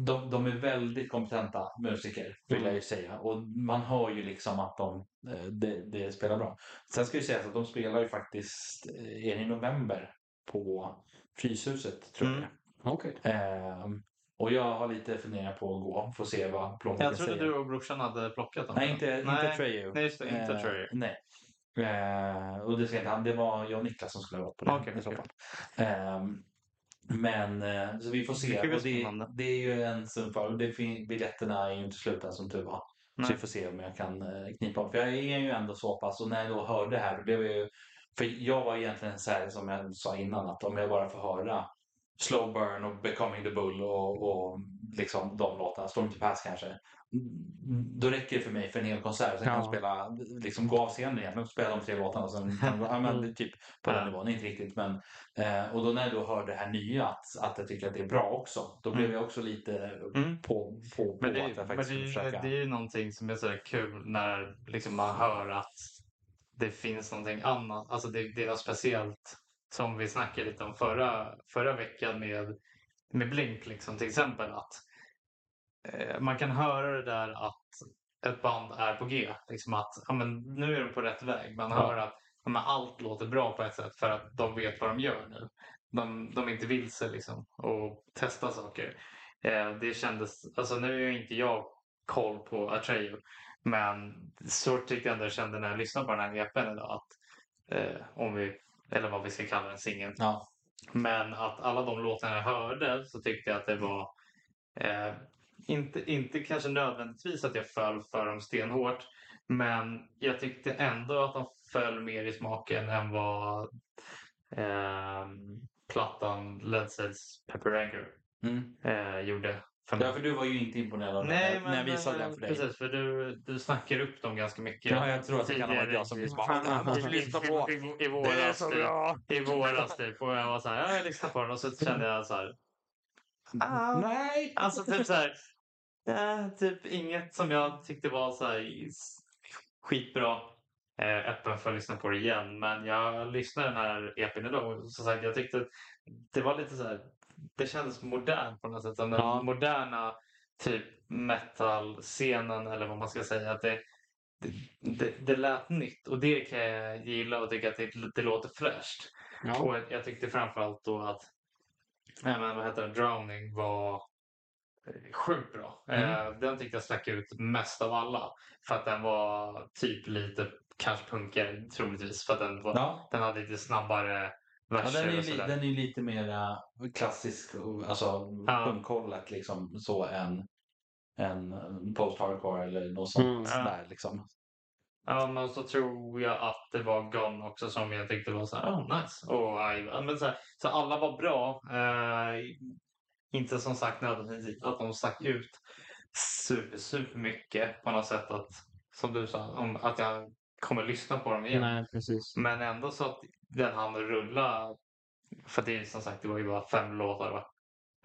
S2: de, de är väldigt kompetenta musiker, vill
S3: Mm.
S2: jag ju säga. Och man hör ju liksom att de eh, det, det spelar bra. Sen ska ju sägas att de spelar ju faktiskt eh, är i november på Fryshuset, tror jag.
S1: Mm.
S3: Okej.
S2: Ehm, och jag har lite funderingar på att gå, få se vad plånboken
S1: Jag trodde
S2: säger.
S1: du och brorsan hade plockat dem.
S2: Nej, inte, inte
S1: Nej.
S2: Trejo.
S1: Nej, just det. Inte
S2: Eh,
S1: Trejo.
S2: Nej. Eh, och det, ska inte, han- det var jag och Niklas som skulle ha varit på det
S1: Okej,
S2: i så
S1: okej.
S2: fall. Ehm, men eh, så vi får
S1: Det
S2: se.
S1: bli
S2: Och det,
S1: spännande.
S2: det är ju en sum för det fin- Biljetterna är ju inte slut än som tur var. Så
S1: Nej.
S2: vi får se om jag kan eh, knipa om. För jag är ju ändå så pass och när jag då hörde det här då blev jag ju för jag var egentligen så här som jag sa innan att om jag bara får höra Slow Burn och Becoming the Bull och, och liksom de låtarna, Storm to Pass kanske. mm, Då räcker det för mig för en hel konsert. Sen kan jag
S3: Ja.
S2: spela, liksom gå av scenen igen och spela de tre låtarna. Sen, ja, men, det är typ på den
S1: Ja.
S2: nivån, inte riktigt. Men, eh, och då när jag då hör det här nya, att, att jag tycker att det är bra också. Då blev
S1: Mm.
S2: jag också lite
S1: Mm.
S2: på, på, på
S1: Men, det,
S2: att jag
S1: men
S2: faktiskt
S1: det,
S2: ska försöka.
S1: det är ju någonting som är så kul när liksom man hör att det finns någonting annat. Alltså det, det är något speciellt som vi snackade lite om förra, förra veckan med, med Blink liksom till exempel. att eh, Man kan höra det där att ett band är på G. Liksom att ja, men nu är de på rätt väg. Man
S2: Ja.
S1: hör att ja, men allt låter bra på ett sätt för att de vet vad de gör nu. De, de är inte vilse liksom och testar saker. Eh, det kändes, alltså nu är inte jag koll på Atreyu men så tyckte jag ändå jag kände när jag lyssnade på den här EPn idag att eh, om vi, eller vad vi ska kalla den, singeln.
S2: Ja.
S1: Men att alla de låtarna jag hörde så tyckte jag att det var eh, inte, inte kanske nödvändigtvis att jag föll för dem stenhårt men jag tyckte ändå att de föll mer i smaken än vad eh, plattan Led Zeppelins Pepper Anger
S2: Mm.
S1: eh, gjorde för mig.
S2: Ja, för du var ju inte imponerad av den
S1: Nej,
S2: när-
S1: men,
S2: när jag visade den för dig.
S1: Precis, för du, du snackar upp dem ganska mycket.
S2: Ja, jag tror att det kan ha varit jag som just bara, "Det måste lyssna på."
S1: I, i, i våras, typ, I våras typ. Och jag var så här, ja, jag lyssnar på den och så kände jag så här. Ah,
S2: Nej!
S1: alltså typ så här. eh, typ inget som jag tyckte var så här skitbra. Eh, öppen för att lyssna på det igen. Men jag lyssnade den här EPn idag och som sagt jag tyckte det var lite så här. Det kändes modernt på något sätt. Som den
S3: Ja.
S1: moderna typ metal-scenen eller vad man ska säga. Att det, det, det, det lät nytt och det kan jag gilla och tycka att det, det låter fräscht.
S3: Ja.
S1: Och jag, tyckte framförallt då att nej, men, vad heter det, Drowning var eh, sjukt bra.
S2: Mm.
S1: Eh, den tyckte jag stack ut mest av alla. För att den var typ lite kanske punkigare troligtvis. För att den, var,
S2: Ja,
S1: den hade lite snabbare
S2: ja
S1: verser
S2: den, är
S1: och
S2: li, den är ju lite mer klassisk, alltså
S1: Ja.
S2: punkhållet liksom, så än, än post-hardcore eller något sånt
S3: Mm.
S1: Ja.
S2: där liksom.
S1: Ja, men så tror jag att det var Gone också som jag tyckte var så här, oh, nice. Och, I, ja, men så, här, så alla var bra. Eh, inte som sagt nödvändigtvis att de stack ut super, super mycket på något sätt att, som du sa, om, att jag kommer lyssna på dem igen.
S3: Nej, precis.
S1: Men ändå så att den hann rulla. För det är som sagt, det var ju bara fem låtar va.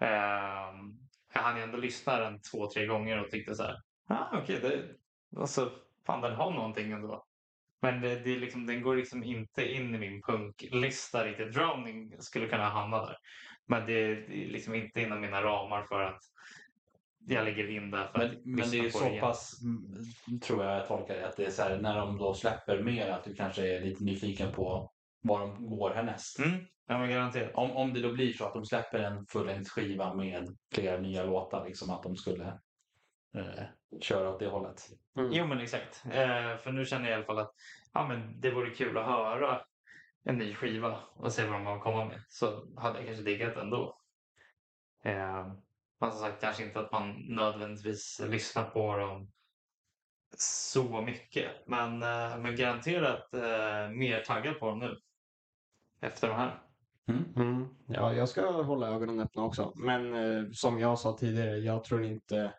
S1: Ehm, jag hann ju ändå lyssna den två, tre gånger och tyckte så här. Ah, okej, det, alltså, fan den har någonting ändå. Men det, det är liksom, den går liksom inte in i min punklista riktigt. Drowning skulle kunna hamna där. Men det är, liksom inte inom mina ramar för att jag lägger in där för att
S2: Men, men det är så
S1: det
S2: pass, mm, tror jag jag tolkar det, att det är så här, när de då släpper mer att du kanske är lite nyfiken på var de går härnäst.
S1: Mm, ja men garanterat.
S2: Om, om det då blir så att de släpper en fullängdsskiva med flera nya låtar, liksom att de skulle eh, köra åt det hållet.
S3: Mm.
S1: Jo men exakt. Eh, för nu känner jag i alla fall att ja, men det vore kul att höra en ny skiva och se vad de har att komma med. Så hade jag kanske diggat ändå. Eh, men som sagt kanske inte att man nödvändigtvis lyssnar på dem så mycket. Men, eh, men garanterat eh, mer taggad på dem nu. Efter de här.
S3: Mm. Ja, jag ska hålla ögonen öppna också. Men eh, som jag sa tidigare, jag tror inte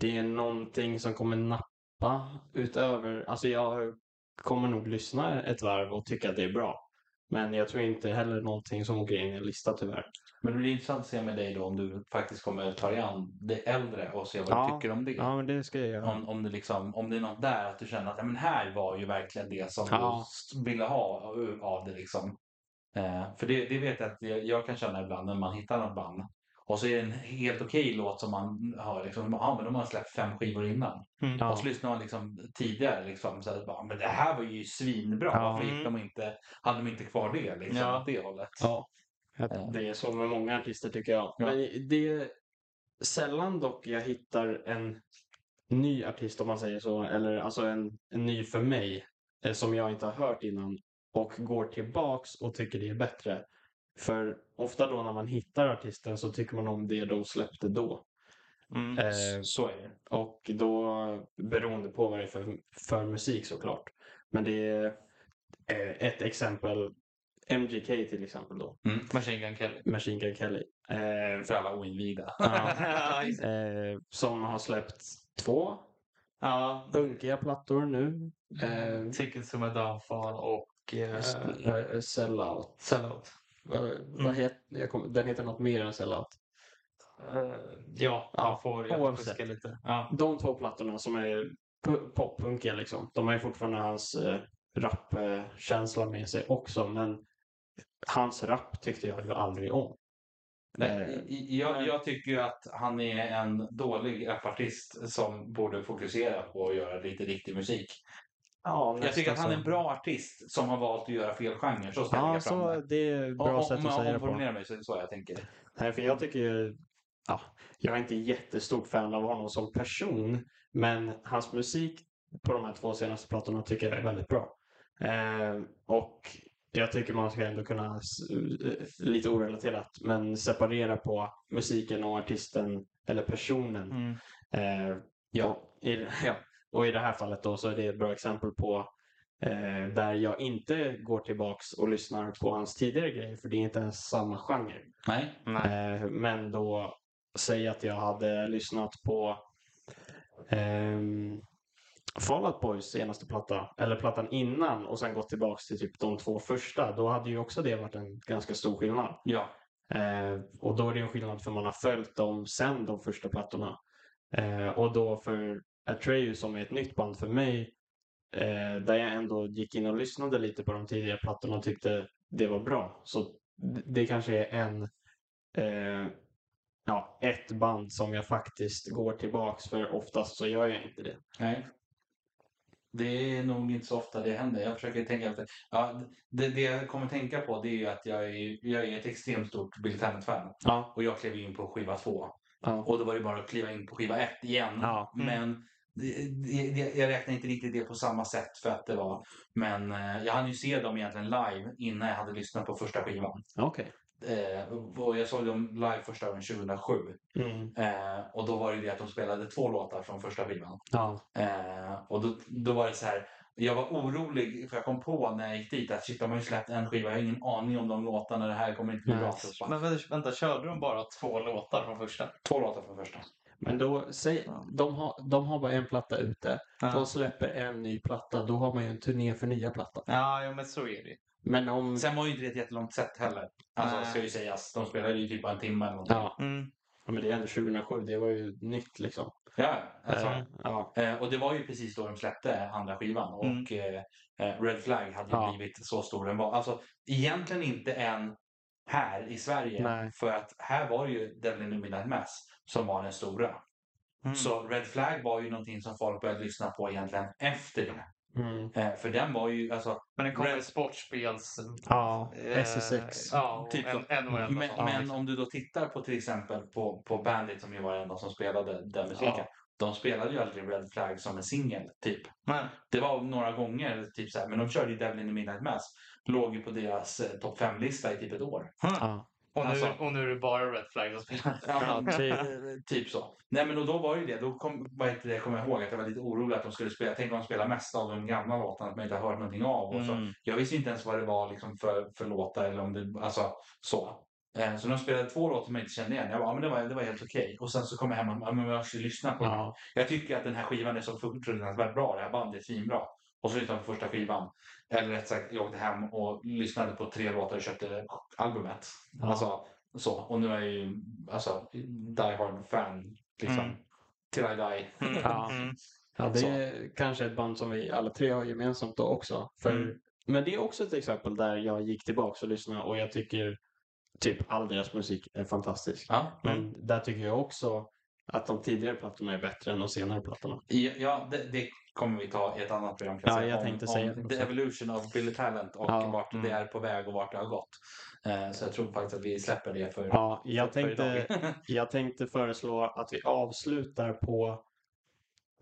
S3: det är någonting som kommer nappa utöver... Alltså jag kommer nog lyssna ett varv och tycka att det är bra. Men jag tror inte heller någonting som åker in i en lista tyvärr.
S2: Men det blir intressant att se med dig då om du faktiskt kommer ta dig an det äldre och se vad
S3: Ja.
S2: du tycker om det.
S3: Ja, men det ska jag göra.
S2: Om, om, det liksom, om det är något där att du känner att ja, men här var ju verkligen det som
S3: Ja.
S2: du ville ha av- av det. Liksom. Eh, för det, det vet jag att jag, jag kan känna ibland när man hittar något band Och så är det en helt okej låt som man hör. Liksom, ja, men de har släppt fem skivor innan.
S1: Mm.
S3: Ja.
S2: Och så lyssnar man liksom tidigare. Liksom, så att, bara, men det här var ju svinbra.
S3: Ja.
S2: Varför gick de inte, hade de inte kvar det? Liksom,
S1: Ja.
S2: det hållet.
S3: Ja.
S2: Ja.
S3: Det är så med många artister tycker jag.
S2: Ja.
S3: Men det är sällan dock jag hittar en ny artist om man säger så. Eller alltså en, en ny för mig. eh, Som jag inte har hört innan. Och går tillbaks och tycker det är bättre. För ofta då när man hittar artisten så tycker man om det de släppte då.
S1: Mm.
S3: Eh,
S2: Så är det.
S3: och då beroende på vad det är för, för musik såklart. Men det är eh, ett exempel. MGK till exempel då.
S1: Machine Gun Kelly.
S3: Machine Gun Kelly. Eh,
S2: För alla oinvigda.
S3: ja, eh, som har släppt två
S1: ja.
S3: punkiga plattor nu. Eh,
S1: Tickets to my downfall och eh,
S3: eh, Sellout.
S1: Sellout.
S3: Vad,
S1: Mm.
S3: vad het, jag kom, den heter något mer än Sellout.
S1: Eh, ja,
S3: Ja,
S1: han får jag fuska lite. Ja.
S3: De två plattorna som är pu- poppunkiga liksom. De har ju fortfarande hans eh, rapkänsla med sig också. Men hans rap tyckte jag ju aldrig om.
S2: Nej,
S3: Eh,
S2: jag, jag tycker ju att han är en dålig rapartist som borde fokusera på att göra lite riktig musik.
S3: Ja,
S2: Jag tycker att han är en bra artist som har valt att göra fel genre. Så jag
S3: Ja,
S2: lägga fram
S3: så
S2: det.
S3: det är ett bra
S2: Om-
S3: sätt
S2: om
S3: att
S2: jag
S3: säga det på.
S2: omformulerar mig så är det så jag tänker.
S3: Nej, för jag tycker ju... Ja, jag är inte jättestort fan av honom som person. Men hans musik på de här två senaste plattorna tycker jag är väldigt bra. Eh, och jag tycker man ska ändå kunna, eh, lite orelaterat, men separera på musiken och artisten eller personen.
S1: Mm.
S3: Eh,
S2: Ja.
S3: och, i, ja. Och i det här fallet då så är det ett bra exempel på eh, där jag inte går tillbaks och lyssnar på hans tidigare grejer för det är inte ens samma genre.
S2: Nej.
S1: Nej.
S3: Eh, men då säg att jag hade lyssnat på ehm, Fall Out Boys senaste platta, eller plattan innan och sen gått tillbaks till typ de två första. Då hade ju också det varit en ganska stor skillnad.
S2: Ja.
S3: Eh, och då är det en skillnad för man har följt dem sen de första plattorna. Eh, och då för Atreyu som är ett nytt band för mig, eh, där jag ändå gick in och lyssnade lite på de tidigare plattorna och tyckte det var bra. Så det kanske är en, eh, ja, ett band som jag faktiskt går tillbaks för oftast så gör jag inte det.
S2: Nej. Det är nog inte så ofta det händer. Jag försöker tänka efter. Ja, det, det jag kommer tänka på det är ju att jag är, jag är ett extremt stort Bill Tannen-fan.
S3: Ja.
S2: Och jag klev in på skiva två.
S3: Ja.
S2: Och då var det bara att kliva in på skiva ett igen.
S3: Ja.
S1: Mm.
S2: Men jag räknar inte riktigt det på samma sätt för att det var. Men eh, jag hann ju se dem egentligen live innan jag hade lyssnat på första skivan.
S3: Okej.
S2: Eh, och jag såg dem live första gången 2007.
S3: Mm.
S2: Eh, och då var det det att de spelade två låtar från första skivan.
S3: Ja.
S2: Och då, då var det så här. Jag var orolig för jag kom på när jag gick dit att shit, de har ju släppt en skiva. Jag har ingen aning om de låtarna. Det här kommer inte bli bra.
S1: Men vänta, vänta, körde de bara två låtar från första?
S2: Två låtar från första.
S3: Men då, säg,
S1: Ja.
S3: de, har, de har bara en platta ute. De
S1: Ja,
S3: släpper en ny platta, då har man ju en turné för nya plattan.
S1: ja jo, men så är det
S3: Men om...
S2: Sen var ju inte det ett jättelångt set heller. Alltså
S1: Nej.
S2: ska ju sägas. De spelade ju typ bara en timme eller någonting.
S3: Ja,
S1: mm.
S3: ja, men det är ändå 2007, det var ju nytt liksom.
S2: Ja, alltså.
S3: Eh, ja.
S2: Eh, och det var ju precis då de släppte andra skivan. Och
S1: Mm.
S2: eh, Red Flag hade ju
S3: Ja.
S2: blivit så stor den var. Alltså egentligen inte än här i Sverige.
S3: Nej.
S2: För att här var ju Devil in the Midnight Mass som var den stora.
S1: Mm.
S2: Så Red Flag var ju någonting som folk började lyssna på egentligen efter det.
S3: Mm.
S2: Eh, för den var ju, alltså,
S1: Men den kom
S2: Red-
S1: med sportspels...
S3: Ja,
S1: eh,
S3: SSX.
S1: Ja,
S2: Typ
S1: en, NHL. och
S2: men,
S1: sånt,
S2: men
S1: liksom.
S2: om du då tittar på till exempel på, på Bandit som ju var den enda som spelade den musiken.
S3: Ja.
S2: De spelade ju aldrig Red Flag som en singel, typ.
S1: Nej.
S2: Det var några gånger, typ så här, men de körde ju Devil in the Midnight Mass. Låg ju på deras eh, topp 5-lista i typ ett år.
S3: Ja.
S1: Och, nu,
S2: Alltså-
S1: och nu är det bara Red Flag som spelar.
S3: Ja, typ.
S2: Typ så. Nej men och då var ju det. Då kom, vad heter det, kommer jag ihåg att jag var lite orolig att de skulle spela. Tänk om de spelar mest av de gamla låtarna som jag inte har hört någonting av. Och så.
S1: Mm.
S2: Jag visste inte ens vad det var liksom för, för låtar eller om det, alltså så. Eh, Så de spelade två låtar som jag inte kände igen. Jag bara, ja, men det var, det var helt okej. Och sen så kom jag hem och ja, men jag ska lyssna på den.
S3: Ja.
S2: Jag tycker att den här skivan är så fruktansvärt bra. Det här bandet är svinbra. Och så lyssnade jag på första skivan. Eller rätt sagt, jag åkte hem och lyssnade på tre låtar och köpte albumet.
S3: Ja.
S2: Alltså så. Och nu är jag ju alltså Die Hard fan liksom.
S1: Mm.
S2: Till I die.
S1: Mm.
S3: Ja.
S1: Mm.
S3: Ja, det är kanske ett band som vi alla tre har gemensamt då också. För,
S1: Mm.
S3: Men det är också ett exempel där jag gick tillbaka och lyssnade och jag tycker typ all deras musik är fantastisk.
S2: Ja,
S3: Men där tycker jag också att de tidigare plattorna är bättre än de senare plattorna.
S2: ja, ja det, det kommer vi ta i ett annat program. Kan
S3: Ja,
S2: säga,
S3: jag
S2: om,
S3: tänkte
S2: om
S3: säga
S2: The. Evolution of Billy Talent och
S3: Ja,
S2: vart
S1: mm.
S2: det är på väg och vart det har gått. Eh, så jag tror faktiskt att vi släpper det för,
S3: Ja, jag
S2: för, för
S3: tänkte,
S2: idag.
S3: jag tänkte föreslå att vi avslutar på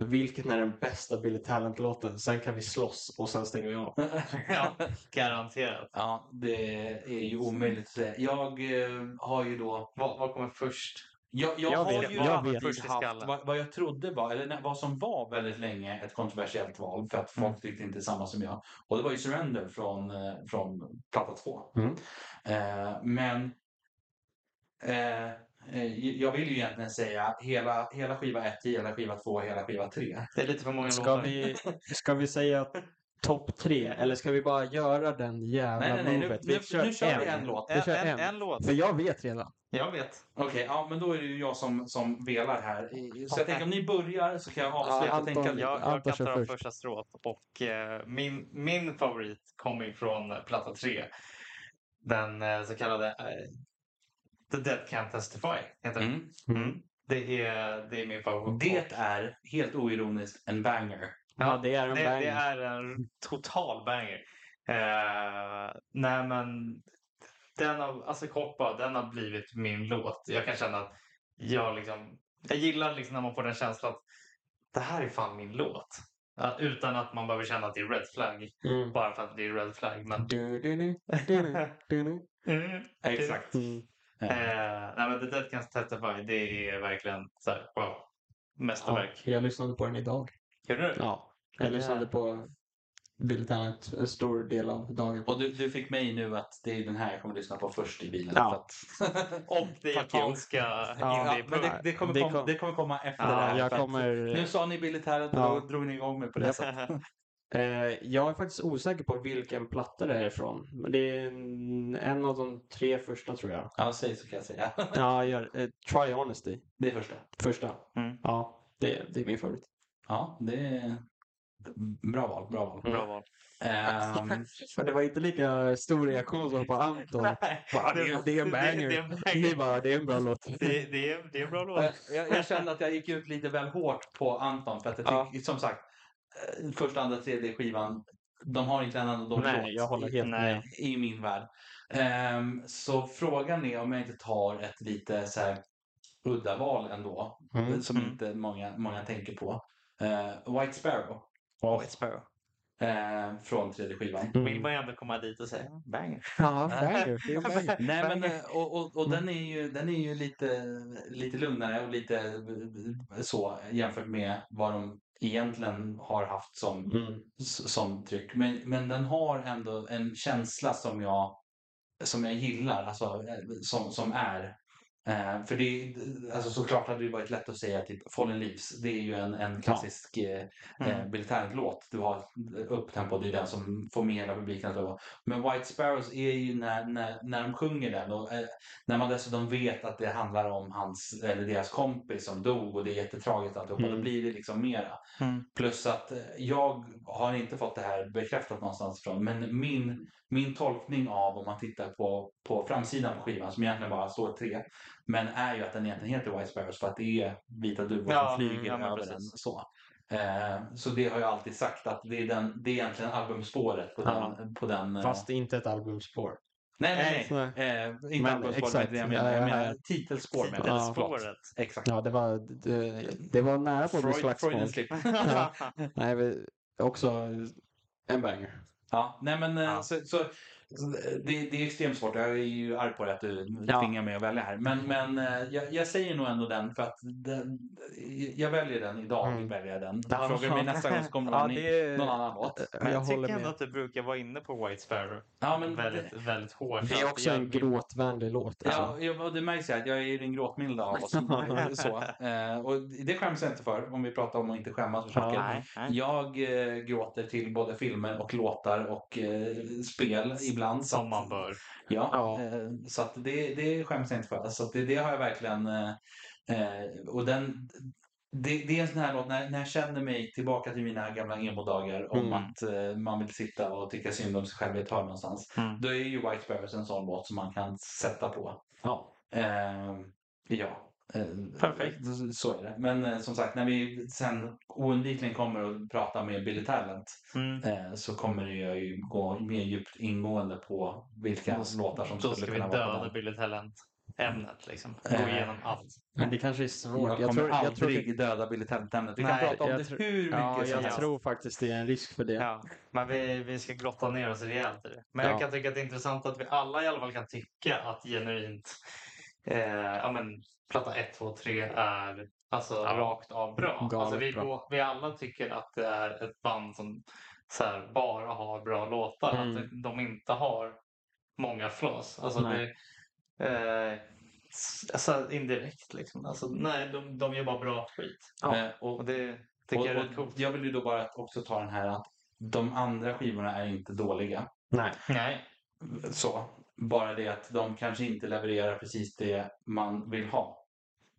S3: vilken är den bästa Billy Talent-låten? Sen kan vi slåss och sen stänger vi av.
S1: Ja, garanterat.
S2: ja, det är ju omöjligt att säga. Jag eh, har ju då
S1: Vad, vad kommer först?
S2: Jag, jag,
S3: Jag
S2: har
S3: vet,
S2: ju
S3: jag
S2: alltid
S3: vet.
S2: Haft vad, vad jag trodde var, eller nej, vad som var väldigt länge ett kontroversiellt val för att folk
S1: Mm.
S2: tyckte inte samma som jag. Och det var ju Surrender från, eh, från platta två.
S3: Mm.
S2: Eh, men eh, eh, jag vill ju egentligen säga hela, hela skiva 1, hela skiva 2, hela skiva 3.
S1: Det är lite för många
S3: Ska
S1: låtar.
S3: vi, ska vi säga topp tre? Eller ska vi bara göra den jävla
S2: Nej, nej, nej. Nu,
S3: movet?
S2: nu, nu kör vi en låt.
S3: Vi kör
S1: en,
S3: en.
S1: en låt.
S3: För jag vet redan.
S1: Jag vet.
S2: Okej, ja, men då är det ju jag som, som velar här. Så jag tänker om ni börjar så kan jag avsluta
S3: Ja,
S2: och tänka
S3: Anton,
S2: lite.
S1: Jag, jag
S3: Anton
S1: kan
S3: kör
S1: ta
S3: först.
S1: första strået. Och eh, min, min favorit kommer från platta 3. Den eh, så kallade eh, The Dead Can't Testify. Heter.
S2: Mm.
S1: Mm. Det, är, det är min favorit.
S2: Det är helt oironiskt en banger.
S3: Ja, det är en
S1: det,
S3: banger.
S1: det är en total banger. Eh, nej men den har, alltså bara, den har blivit min låt. Jag kan känna att jag liksom, jag gillar liksom när man får den känslan att det här är fan min låt. Ja, utan att man behöver känna att det är red flag
S3: Mm.
S1: bara för att det är red flag. Men...
S3: Du, du, du.
S1: Mm.
S2: Exakt.
S3: Mm.
S1: Eh, nej men The Dead Can Testify, det är verkligen så här, wow.
S3: Ja,
S1: Mästerverk.
S3: jag lyssnade på den idag.
S1: Gör du?
S3: Ja, jag lyssnade på Billy Talent en stor del av dagen.
S2: Och du, du fick mig nu att det är den här jag kommer lyssna på först i bilen.
S3: Ja.
S2: För att...
S1: Och det japanska
S3: Ja,
S2: men det, det, kommer
S3: Det
S2: komma,
S3: kom-
S2: det kommer komma efter
S1: Ja,
S2: det här.
S3: jag
S2: att
S3: kommer...
S2: Nu sa ni Billy Talent och
S3: Ja.
S2: då drog ni igång mig på det sättet.
S3: Eh, jag är faktiskt osäker på vilken platta det är ifrån. Men det är en, av de tre första tror jag.
S2: Ja, säg så kan jag säga.
S3: Ja, gör, eh, Try Honesty.
S2: Det är första.
S3: Första.
S1: Mm.
S3: Ja, det, det är min favorit.
S2: Ja, det är bra val. Bra val.
S1: Bra val.
S2: Ehm,
S3: För det var inte lika stor reaktion som på Anton. Bara, det, är- det är en banger.
S1: Det, är en
S3: Ni
S1: banger.
S3: bara, det är en bra låt.
S1: det, det, är, det är en bra låt.
S2: jag, jag kände att jag gick ut lite väl hårt på Anton för att jag tycker,
S3: Ja.
S2: som sagt, eh, första, andra, tredje skivan, de har inte en enda dålig
S3: Nej,
S2: låt
S3: jag håller
S2: i-
S3: helt
S1: Nej.
S3: med.
S2: i min värld. Ehm, så frågan är om jag inte tar ett lite så här udda val ändå,
S3: Mm.
S2: som
S1: Mm.
S2: inte många, många tänker på. Eh, White Sparrow
S1: White Sparrow.
S2: eh, från tredje skivan.
S3: Mm.
S1: Vill man ju ändå komma dit och säga banger.
S3: Ja, banger. Det är en banger.
S2: Nej, men, eh, och, och, och den är ju, den är ju lite, lite lugnare och lite så jämfört med vad de egentligen har haft som,
S3: Mm.
S2: som tryck. Men, men den har ändå en känsla som jag, som jag gillar, alltså, eh, som, som är. Eh, för det, alltså såklart hade det varit lätt att säga typ Fallen Leaves. Det är ju en, en klassisk eh,
S1: Mm.
S2: eh, Talent-låt. Du har upptempo, det är den som får med hela publiken att lova. Men White Sparrows är ju när, när, när de sjunger den och eh, när man dessutom vet att det handlar om hans, eller deras kompis som dog och det är jättetragiskt alltihopa,
S3: Mm.
S2: då blir det liksom mera.
S1: Mm.
S2: Plus att eh, jag har inte fått det här bekräftat någonstans ifrån, men min, min tolkning av om man tittar på, på framsidan på skivan, som egentligen bara står tre, men är ju att den egentligen heter White Sparrows för att det är vita duvor
S1: Ja,
S2: som flyger
S1: ja,
S2: över
S1: precis.
S2: den. Så. Eh, så det har jag alltid sagt att det är, den, det är egentligen albumspåret på
S3: Ja.
S2: den. På den eh,
S3: Fast det är inte ett albumspår.
S2: nej, nej, nej.
S3: Nej.
S2: Eh, inte
S3: Men
S2: albumspåret,
S3: exakt.
S2: men det jag menar.
S3: Ja,
S2: Jag menar titelspår. menar jag.
S3: Ja.
S2: Exakt.
S3: Ja, det var, det, det var nära på att bli
S2: Freud,
S3: slagsmål.
S2: slip.
S3: Ja. Nej, också en banger.
S2: Ja, nej men eh,
S1: Ja.
S2: så så det, det är extremt svårt. Jag är ju arg på det att du
S3: Ja.
S2: tvingar mig att välja här. Men, men eh, jag, jag säger nog ändå den för att den, jag väljer den idag.
S3: Mm.
S2: Väljer jag den.
S3: Ja.
S2: Frågar mig nästa gång så kommer
S3: Ja, det
S2: någon annan låt.
S1: Men jag,
S3: jag
S1: tycker ändå
S3: med.
S1: att du brukar vara inne på White Sparrow.
S2: Ja, men
S1: väldigt,
S2: det,
S1: väldigt hårt.
S3: Det är också
S1: jag-
S3: en gråtvänlig låt.
S2: ja,
S3: Alltså.
S2: ja, och det märks ju att jag är den gråtmilda av oss. så. Eh, och det skäms jag inte för om vi pratar om att inte skämmas för saker.
S3: Ja.
S2: Jag eh, gråter till både filmer och låtar och spel ibland. Så
S1: Som man bör.
S2: Ja,
S3: Ja.
S2: Eh, så att det, det skäms jag inte för. Så att det, det har jag verkligen... Eh, eh, och den, det, det är en sån här låt när, när jag känner mig tillbaka till mina gamla emo-dagar om
S3: Mm.
S2: att eh, man vill sitta och tycka synd om sig själv i ett hörn någonstans.
S1: Mm.
S2: Då är ju White Sparrows en sån låt som man kan sätta på.
S3: Ja.
S2: Ehm, ja. Eh,
S1: Perfekt.
S2: så- är det. Men eh, som sagt, när vi sen oundvikligen kommer att prata med Billy Talent
S1: Mm.
S2: eh, så kommer det ju gå mer djupt ingående på vilka låtar som
S1: Då
S2: skulle
S1: ska vi
S2: kunna vara på
S1: döda
S2: den.
S1: Billy Talent-ämnet. Liksom. Gå igenom allt.
S3: Men det kanske är svårt.
S2: Jag
S3: Jag,
S2: kommer
S3: tror, jag, tror,
S2: aldrig döda Billy Talent-ämnet. Vi kan
S1: Nej,
S2: prata om
S3: jag
S2: det
S3: tror-
S2: hur mycket
S3: ja,
S2: som
S3: jag
S2: helst.
S3: tror faktiskt det är en risk för det.
S1: Ja, men vi, vi ska grotta ner oss rejält i det. Men
S3: Ja.
S1: jag kan tycka att det är intressant att vi alla i alla fall kan tycka att genuint eh, ja, men, platta 1, 2, 3 är alltså,
S3: Ja.
S1: rakt av bra.
S3: Galet
S1: Alltså, vi,
S3: bra.
S1: vi alla tycker att det är ett band som så här, bara har bra låtar.
S3: Mm.
S1: Att de inte har många flaws. Alltså,
S3: Nej.
S1: det, eh, alltså, indirekt liksom. Alltså, nej, de, de gör bara bra skit.
S3: Ja.
S2: Eh, och,
S1: Och det tycker
S2: och,
S1: jag är rätt coolt.
S2: jag vill ju då bara också ta den här att de andra skivorna är inte dåliga.
S3: Nej.
S1: Nej.
S2: Så. Bara det att de kanske inte levererar precis det man vill ha.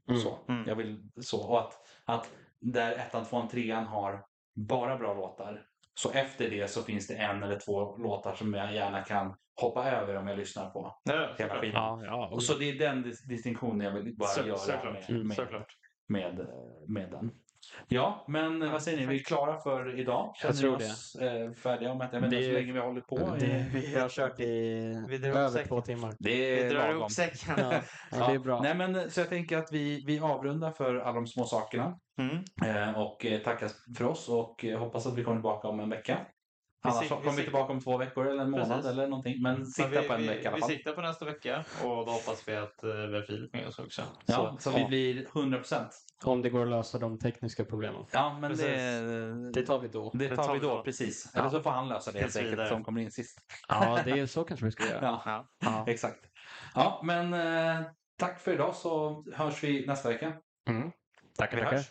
S3: Mm.
S2: Så.
S1: Mm.
S2: Jag vill så. Och att, att där ettan, tvåan, trean har bara bra låtar. Så efter det så finns det en eller två låtar som jag gärna kan hoppa över om jag lyssnar på
S1: Ja,
S2: hela skivan.
S3: Ja, ja.
S2: Och så det är den dis- distinktionen jag vill bara
S1: Så-
S2: göra
S1: såklart.
S2: med,
S3: Mm,
S2: med, med, med den. Ja, men vad säger ni? Vi är klara för idag? Känner
S3: tror
S2: ni oss eh, färdiga om att jag vet inte
S3: Det-
S2: så länge vi har hållit på?
S3: det, vi har kört i
S1: Vi
S3: över två timmar.
S2: Det
S1: Vi
S2: är
S1: drar
S2: lagom.
S1: ihop säcken.
S3: Ja, ja, det är bra.
S2: Nej, men, så jag tänker att vi, vi avrundar för alla de små sakerna
S1: Mm.
S2: eh, och eh, tackar för oss och eh, hoppas att vi kommer tillbaka om en vecka.
S1: Vi
S2: Annars så
S1: vi
S2: kommer vi tillbaka om två veckor eller en månad
S1: Precis.
S2: eller någonting. Men sikta
S1: vi,
S2: på en
S1: vi,
S2: vecka i alla
S1: Vi
S2: fall.
S1: siktar på nästa vecka och då hoppas vi att eh, vi har Filip med oss också.
S2: Ja, så, vi
S3: ja.
S2: blir 100 procent.
S3: Om det går att lösa de tekniska problemen.
S2: Ja, men det,
S3: Det tar vi då.
S2: det
S1: det
S2: tar vi
S1: vi
S2: då, precis.
S3: Ja.
S2: Eller så får han lösa det helt enkelt som kommer in sist.
S3: Ja, det är så kanske vi ska göra.
S2: Ja,
S1: Ja.
S3: Ja.
S2: exakt. Ja, men eh, tack för idag så hörs vi nästa vecka.
S3: Mm. Tackar,
S2: Vi
S3: tackar.